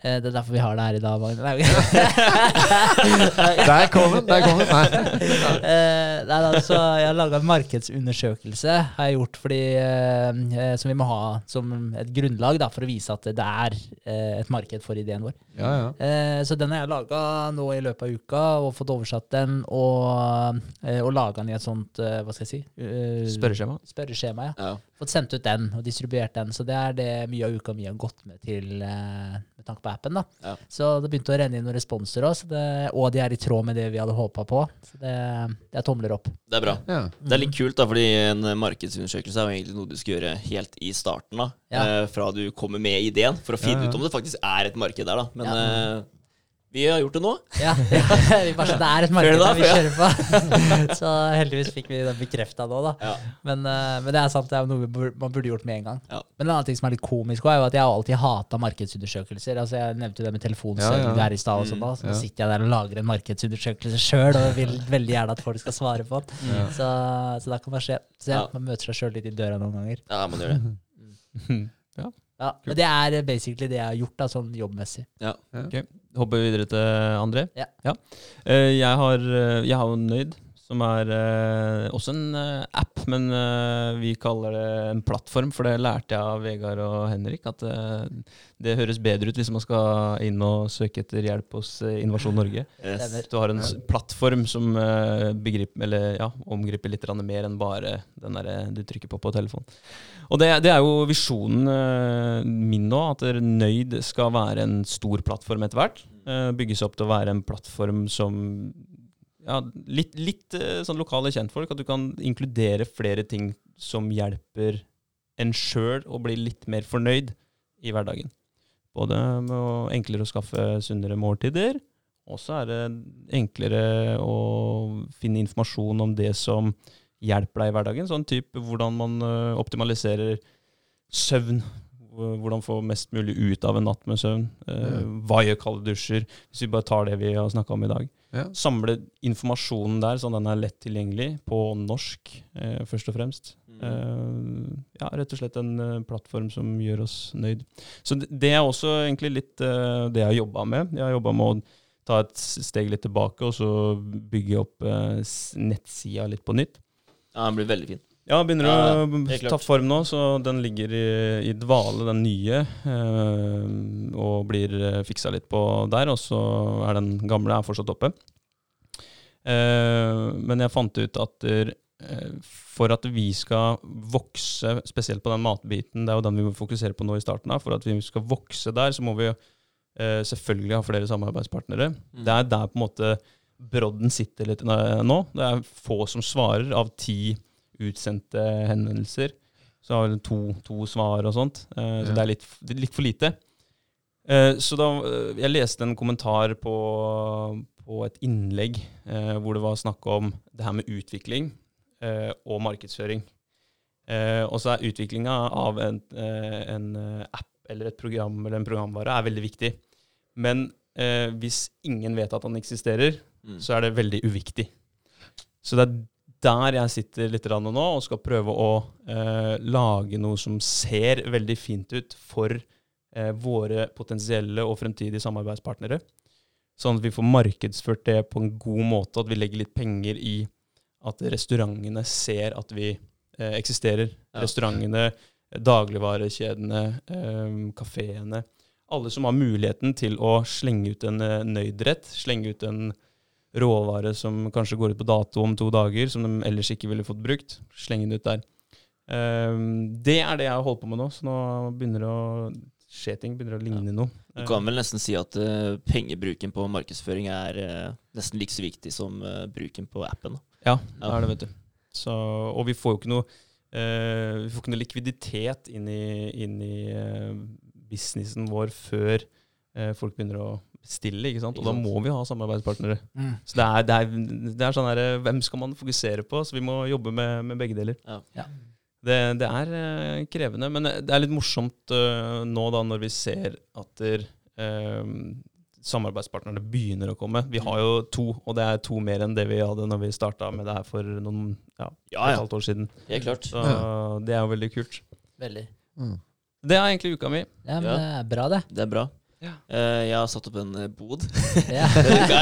B: Eh, det er derfor vi har det her i dag. Magne. Nei, (laughs)
C: Der kom den! Der kom den! Nei.
B: Eh, nei, da, så jeg har laga en markedsundersøkelse, har jeg gjort fordi, eh, som vi må ha som et grunnlag da, for å vise at det er et marked for ideen vår.
C: Ja, ja.
B: Eh, så den har jeg laga nå i løpet av uka, og fått oversatt den, og, og laga den i et sånt, hva skal jeg si
A: Spørreskjema.
B: Spørreskjema, ja.
D: Ja.
B: Fått sendt ut den og distribuert den. Så det er det mye av uka mi har gått med til med tanke på appen. da.
D: Ja.
B: Så det begynte å renne inn noen responser òg, og de er i tråd med det vi hadde håpa på. Så det, det er tomler opp.
D: Det er bra.
C: ja.
D: Det er litt kult, da, fordi en markedsundersøkelse er jo egentlig noe du skal gjøre helt i starten. da
B: Ja.
D: eh, Fra du kommer med ideen, for å finne
C: Ja, ja.
D: ut om det faktisk er et marked der. da Men
B: Ja.
D: eh, vi har gjort det nå.
B: Ja, vi bare, så det er et (laughs) marked der vi kjører på. (laughs) Så heldigvis fikk vi det bekrefta nå, da.
D: Ja.
B: Men, eh, men det er sant, det er noe man burde gjort med en gang.
D: Ja.
B: Men en annen ting som er litt komisk, er jo at jeg har alltid hata markedsundersøkelser. Altså Jeg nevnte jo det med telefonsalg
C: Ja, ja.
B: her i stad, og sånn da. så nå sitter jeg der og lager en markedsundersøkelse sjøl og vil veldig gjerne at folk skal svare på den. Så, så da kan man se. Så ja,
D: Ja.
B: man møter seg sjøl litt i døra noen ganger.
D: Ja, man gjør det. (laughs)
B: Ja, Men det er basically det jeg har gjort, da, sånn jobbmessig.
A: Hopper vi videre til André.
B: Ja.
A: ja. jeg, har, eh, jeg har nøyd, Som er eh, også en eh, app, men eh, vi kaller det en plattform, for det lærte jeg av Vegard og Henrik. At eh, det høres bedre ut hvis man skal inn og søke etter hjelp hos eh, Innovasjon Norge.
D: Yes.
A: Du har en plattform som eh, begrip, eller, ja, omgriper litt mer enn bare den der du trykker på på telefonen. Og det, det er jo visjonen eh, min nå, at Nøyd skal være en stor plattform etter hvert. Eh, bygges opp til å være en plattform som ja, litt, litt eh, sånn lokale kjentfolk. At du kan inkludere flere ting som hjelper en sjøl å bli litt mer fornøyd i hverdagen. Både med å enklere å skaffe sunnere måltider, og så er det enklere å finne informasjon om det som hjelper deg i hverdagen. Sånn type hvordan man optimaliserer søvn. hvor- Hvordan få mest mulig ut av en natt med søvn. Eh, Hva gjør kalde dusjer? Hvis vi bare tar det vi har snakka om i dag.
C: Ja.
A: Samle informasjonen der, sånn den er lett tilgjengelig, på norsk eh, først og fremst.
D: Mm.
A: Eh, ja, rett og slett en uh, plattform som gjør oss nøyd. Så det, det er også egentlig litt uh, det jeg har jobba med. Jeg har jobba med å ta et steg litt tilbake og så bygge opp uh, nettsida litt på nytt.
D: Ja, den blir veldig fin.
A: Ja, begynner
D: Ja,
A: å ta form nå, så den ligger i, i dvale, den nye, eh, og blir eh, fiksa litt på der. Og så er den gamle er fortsatt oppe. Eh, men jeg fant ut at der, for at vi skal vokse, spesielt på den matbiten, det er jo den vi må fokusere på nå i starten av, for at vi skal vokse der, så må vi eh, selvfølgelig ha flere samarbeidspartnere.
D: Mm.
A: Det er der på en måte brodden sitter litt nå. Det er få som svarer av ti utsendte henvendelser. Så har vi to, to svar og sånt. Eh, så
C: Ja.
A: det er litt, litt for lite. Eh, så da eh, Jeg leste en kommentar på, på et innlegg eh, hvor det var snakk om det her med utvikling eh, og markedsføring. Eh, og så er utviklinga av en, en app eller et program eller en programvare er veldig viktig. Men eh, hvis ingen vet at den eksisterer,
D: Mm.
A: så er det veldig uviktig. Så det er der jeg sitter litt nå og skal prøve å eh, lage noe som ser veldig fint ut for eh, våre potensielle og fremtidige samarbeidspartnere. Sånn at vi får markedsført det på en god måte, at vi legger litt penger i at restaurantene ser at vi eh, eksisterer.
D: Ja.
A: Restaurantene, dagligvarekjedene, eh, kafeene. Alle som har muligheten til å slenge ut en eh, nøydrett, slenge ut en råvare som kanskje går ut på dato om to dager, som de ellers ikke ville fått brukt. Slenge den ut der. Ehm, det er det jeg har holdt på med nå, så nå begynner det å skje ting. Begynner det å ligne noe.
D: Du kan vel nesten si at eh, pengebruken på markedsføring er eh, nesten like så viktig som eh, bruken på appen. da.
A: Ja,
D: Ja.
A: det er det, vet du. Så, og vi får jo ikke noe Vi får ikke noe likviditet inn i, inn i businessen vår før folk begynner å bestille, ikke sant? Og da må vi ha samarbeidspartnere.
B: Mm.
A: Så det er, det er, det er sånn her eh, Hvem skal man fokusere på? Så vi må jobbe med, med begge deler.
D: Ja.
B: Ja.
A: Det, det er eh, krevende, men det er litt morsomt uh, nå da når vi ser at der, eh, samarbeidspartnerne begynner å komme. Vi har jo to, og det er to mer enn det vi hadde når vi starta med det her for noen ja,
D: Ja,
A: et halvt år siden.
D: Helt klart.
A: Så det er jo veldig kult.
B: Veldig.
A: Det er egentlig uka mi.
B: Ja, men
D: Ja.
B: det er bra, det.
D: Det er bra.
A: Ja.
D: Eh, jeg har satt opp en eh, bod. (laughs)
B: Ja.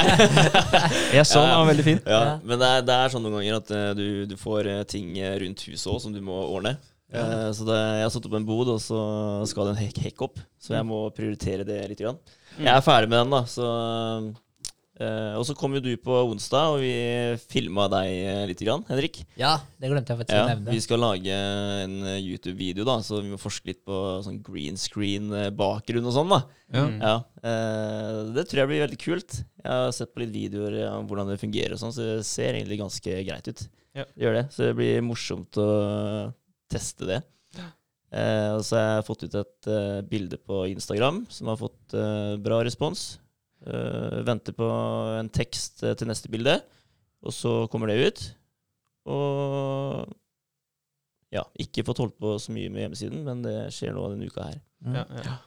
B: (laughs) (laughs)
A: Jeg så den, var veldig fin.
D: Ja,
B: Ja.
D: men det er, det er sånn noen ganger at eh, du, du får ting rundt huset òg som du må ordne. Eh, så det, jeg har satt opp en bod, og så skal det en hekk, hekk opp. Så jeg må prioritere det litt. Grann. Jeg er ferdig med den, da. Så, eh, og så kom jo du på onsdag, og vi filma deg eh, litt, grann, Henrik.
B: ja, det glemte jeg faktisk å nevne.
D: vi skal lage en eh, YouTube-video, da, så vi må forske litt på sånn green screen-bakgrunn og sånn. da
C: Ja.
A: Mm.
D: ja, uh, Det tror jeg blir veldig kult. Jeg har sett på litt videoer om hvordan det fungerer, og sånn, så det ser egentlig ganske greit ut.
A: Ja.
D: Det gjør det, Så det blir morsomt å teste det. Uh, og så har jeg fått ut et bilde på Instagram som har fått bra respons. Eh, venter på en tekst eh, til neste bilde, og så kommer det ut. Og ja, ikke fått holdt på så mye med hjemmesiden, men det skjer nå denne uka her.
B: Mm.
A: Ja, ja.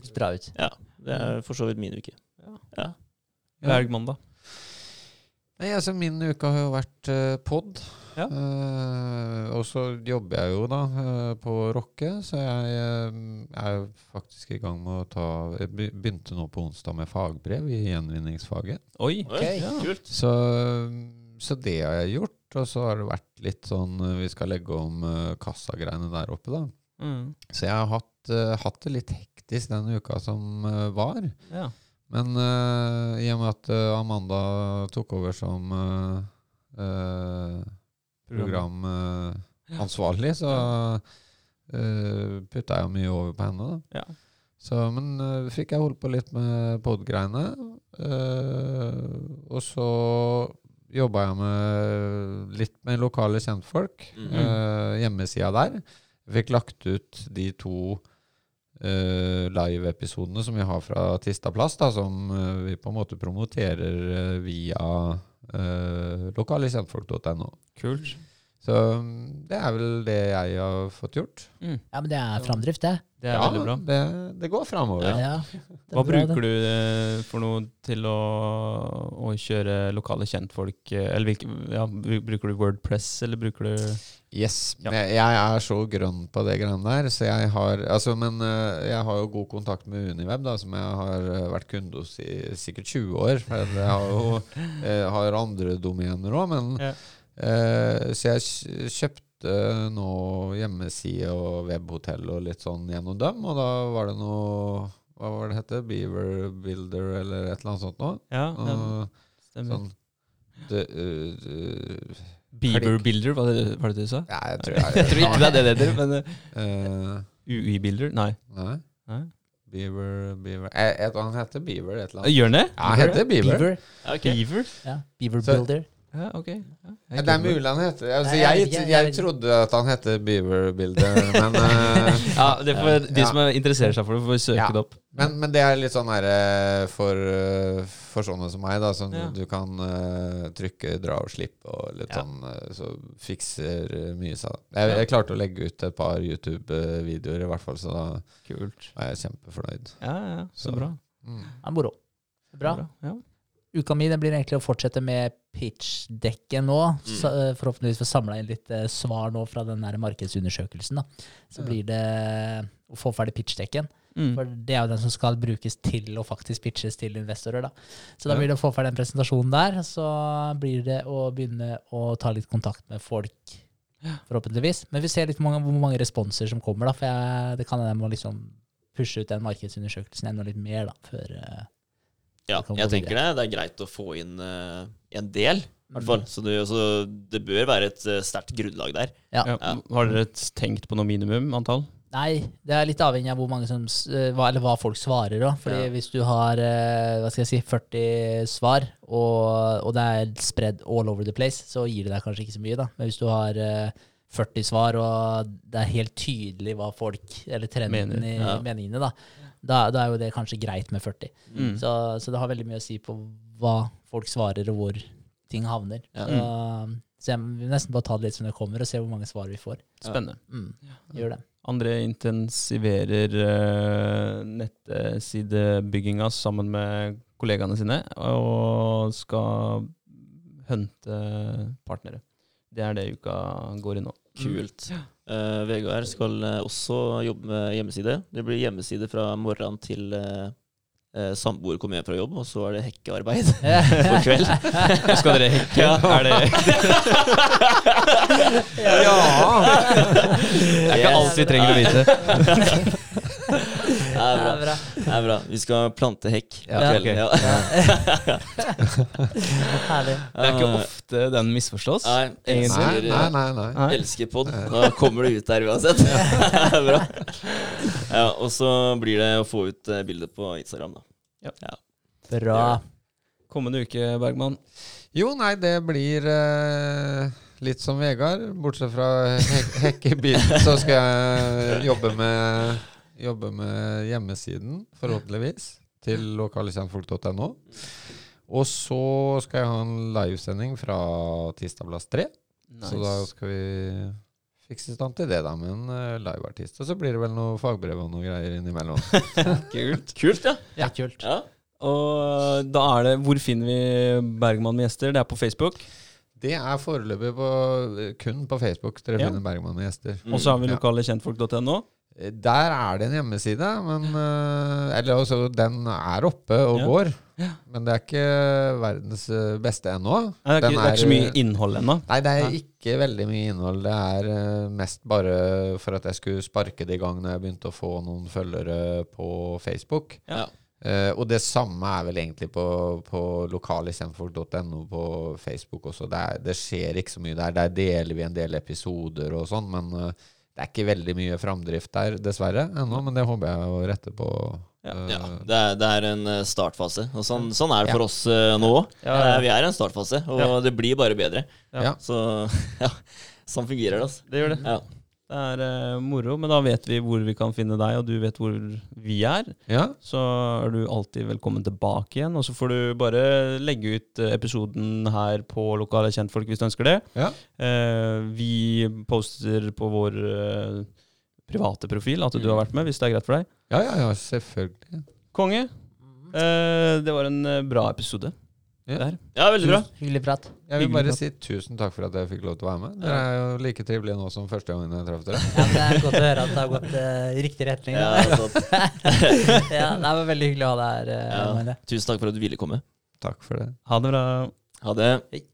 B: Høres bra ut.
D: Ja, Det er for så vidt min uke.
A: Hver mandag.
C: Nei, altså Min uke har jo vært uh, pod.
A: Ja.
C: Uh, og så jobber jeg jo da uh, på Rocke, så jeg uh, er faktisk i gang med å ta Jeg begynte nå på onsdag med fagbrev i gjenvinningsfaget.
A: Oi.
D: okay.
A: Ja.
D: kult.
C: Så, så det har jeg gjort. Og så har det vært litt sånn Vi skal legge om uh, kassagreiene der oppe, da.
A: Mm.
C: Så jeg har hatt, hatt det litt hektisk den uka som var.
A: Ja.
C: Men i og med at Amanda tok over som uh, programansvarlig, så uh, putta jeg mye over på henne. da.
A: Ja.
C: Så, men uh, fikk jeg holdt på litt med pod-greiene. eh, og så jobba jeg med litt med lokale kjentfolk.
D: Mhm.
C: uh, hjemmesida der. Fikk lagt ut de to uh, live-episodene som vi har fra Tista plass, da, som eh, vi på en måte promoterer eh, via uh, lokalekjentfolk.no.
A: Kult.
C: Så mm, det er vel det jeg har fått gjort.
A: Mm.
B: Ja, men det er framdrift, det.
A: Det er veldig bra.
C: Det, det går framover.
B: Ja, det er
A: Hva
B: bra, det.
A: bruker du eh, for noe til å, å kjøre lokale kjentfolk? eh, Eller hvilke, ja, bruker du Wordpress, eller bruker du
C: Yes.
A: Ja.
C: men Jeg er så grønn på det greiene der, så jeg har altså, Men eh, jeg har jo god kontakt med Univeb, da, som jeg har vært kunde hos i sikkert 20 år. For jeg har jo jeg (laughs) har andre domener òg, men
A: Ja.
C: Eh, Så jeg kjøpte nå hjemmeside og webhotell og litt sånn gjennom dem, og da var det noe Hva var det hette? Beaver Builder eller et eller annet sånt noe?
A: Ja, det stemmer.
C: sånn det, eh, eh,
A: Beaver Builder, var det, var det det du sa?
C: Ja, jeg tror jeg, (laughs)
A: Jeg tror ikke det er det det heter, men eh, UI Builder? Nei.
C: Nei.
A: Nei.
C: Beaver, Beaver Jeg, jeg han heter Beaver et eller annet.
A: Gjør han det?
C: Ja, han heter Beaver.
B: Beaver.
D: okay.
A: Beaver?
B: Ja, Beaver
C: Så-
B: Builder.
A: Ja, ok. Ja,
C: Ja, det er mulig han heter altså,
B: Nei, jeg
C: jeg,
B: jeg
C: jeg, trodde at han heter Beaver Builder, men, uh, (laughs)
A: Ja, det er for de som er interesserer seg for det, får søke
C: Ja.
A: det opp.
C: men, men det er litt sånn her eh, for, eh, for sånne som meg, da, som
A: Ja.
C: du kan uh, trykke dra og slippe og litt
A: Ja.
C: sånn, så fikser mye seg. Jeg, jeg klarte å legge ut et par YouTube-videoer i hvert fall, så da
A: Kult.
C: er jeg kjempefornøyd.
A: Ja, ja. Så
C: Så-
A: bra.
C: Mm.
B: Det er moro. Bra.
A: Ja.
B: Uka mi den blir egentlig å fortsette med pitchdekket nå. Så, eh, forhåpentligvis får samla inn litt eh, svar nå fra den der markedsundersøkelsen. da. Så blir det å få ferdig pitchdekken.
A: Mm.
B: For det er jo den som skal brukes til å faktisk pitches til investorer. da. Så da blir det å få ferdig den presentasjonen der. Så blir det å begynne å ta litt kontakt med folk, forhåpentligvis. Men vi ser litt hvor mange, hvor mange responser som kommer, da. For jeg, det kan hende jeg må liksom pushe ut den markedsundersøkelsen enda litt mer da, før eh,
D: Ja, jeg tenker det. Det er greit å få inn uh, en del, i hvert fall. Så det, så det bør være et uh, sterkt grunnlag der.
B: Ja.
A: Ja. Har dere tenkt på noe minimum antall?
B: Nei, det er litt avhengig av hvor mange som, eh, hva, eller hva folk svarer. Da. Fordi
A: Ja.
B: hvis du har eh, hva skal jeg si, 40 svar, og, og det er spredd all over the place, så gir det deg kanskje ikke så mye. da. Men hvis du har eh, 40 svar, og det er helt tydelig hva folk, eller trenden
A: Mener.
B: i
D: Ja.
B: meningene, da, da, da er jo det kanskje greit med 40.
A: Mm.
B: Så, så det har veldig mye å si på hva folk svarer, og hvor ting havner.
D: Ja.
B: Så, så jeg vil nesten bare ta det litt som det kommer, og se hvor mange svar vi får.
A: Spennende.
B: Mm, gjør det.
A: Andre intensiverer uh, nettsidebygginga sammen med kollegaene sine og skal hunte partnere. Det er det uka går i nå.
D: Kult. Eh, Vegard skal eh, også jobbe med hjemmeside. Det blir hjemmeside fra morgenen til uh, samboer kommer hjem fra jobb, og så er det hekkearbeid (laughs) for kveld.
A: Nå Skal dere hekke? Ja. Er det Ja! Det er ikke alt vi trenger å vite. (laughs)
D: Det er bra. (laughs) Det er bra. Vi skal plante hekk
A: Ja, okay.
D: Ja. (laughs)
B: Herlig.
A: Det er ikke ofte den misforstås.
D: Nei, elsker,
C: nei, nei. nei.
A: Nei.
D: elsker pod. Da kommer det ut der uansett. (laughs) Det er bra. Ja, og så blir det å få ut eh, bildet på Instagram, da.
B: Bra.
A: Kommende uke, Bergman.
C: Jo, nei, det blir uh litt som Vegard. Bortsett fra hek hekkebilen, så skal jeg jobbe med, jobbe med hjemmesiden, forhåpentligvis, til lokalekjentfolk.no. Og så skal jeg ha en livesending fra Tirsdagplass 3. Så da skal vi fikse i stand til det, da, med en eh, liveartist. Og så blir det vel noe fagbrev og noe greier innimellom. (laughs)
A: Kult.
D: Kult, ja.
B: Ja, kult.
D: ja.
A: Og da er det Hvor finner vi Bergman med gjester? Det er på Facebook.
C: Det er foreløpig på, kun på Facebook dere
A: Ja.
C: finner Bergman med gjester.
D: Mm.
A: Og så har vi
C: lokale
A: lokalekjentfolk.no.
C: Der er det en hjemmeside, men eh, Eller altså, den er oppe og
A: Ja.
C: går. Men det er ikke verdens eh, beste ennå.
A: Nei, Det er
C: Den
A: ikke, det er ikke så mye
C: eh,
A: innhold ennå.
C: Nei, det er
A: Nei.
C: ikke veldig mye innhold. Det er eh, mest bare for at jeg skulle sparke det i gang når jeg begynte å få noen følgere på Facebook.
A: Ja.
C: Uh, og det samme er vel egentlig på, på lokalisenfolk.no på Facebook også. Det, er, det skjer ikke så mye der. Der deler vi en del episoder og sånn, men eh, det er ikke veldig mye framdrift der, dessverre, ennå. Men det håper jeg å rette på.
A: Ja.
C: eh,
D: Ja, det er, det er en eh, startfase. Og sånn, sånn er det for
C: Ja.
D: oss eh, nå òg.
A: Ja, ja.
D: Vi er i en startfase, og
A: Ja.
D: det blir bare bedre.
C: Ja.
D: Så (laughs) ja, sånn fungerer det. altså.
A: Det gjør det. Det er uh, moro, men da vet vi hvor vi kan finne deg, og du vet hvor vi er.
C: ja.
A: Så er du alltid velkommen tilbake igjen. Og så får du bare legge ut eh, episoden her på Lokale kjentfolk hvis du ønsker det.
C: Ja.
A: Uh, vi poster på vår uh, private profil at du har vært med, hvis det er greit for deg.
C: ja, ja, ja, selvfølgelig.
A: Konge. Det var en bra episode.
C: Ja.
D: Ja, veldig bra.
B: Hyggelig prat.
C: Jeg vil bare si tusen takk for at jeg fikk lov til å være med. Dere er jo like trivelige nå som første gangen jeg traff dere. (laughs)
B: Ja, det er godt å høre at det har gått uh, i riktig retning.
D: Ja, (laughs)
B: ja, det var veldig hyggelig å ha deg her. Uh,
D: ja. Tusen takk for at du ville komme.
C: Takk for det.
A: Ha det bra.
D: Ha det.
B: Hei.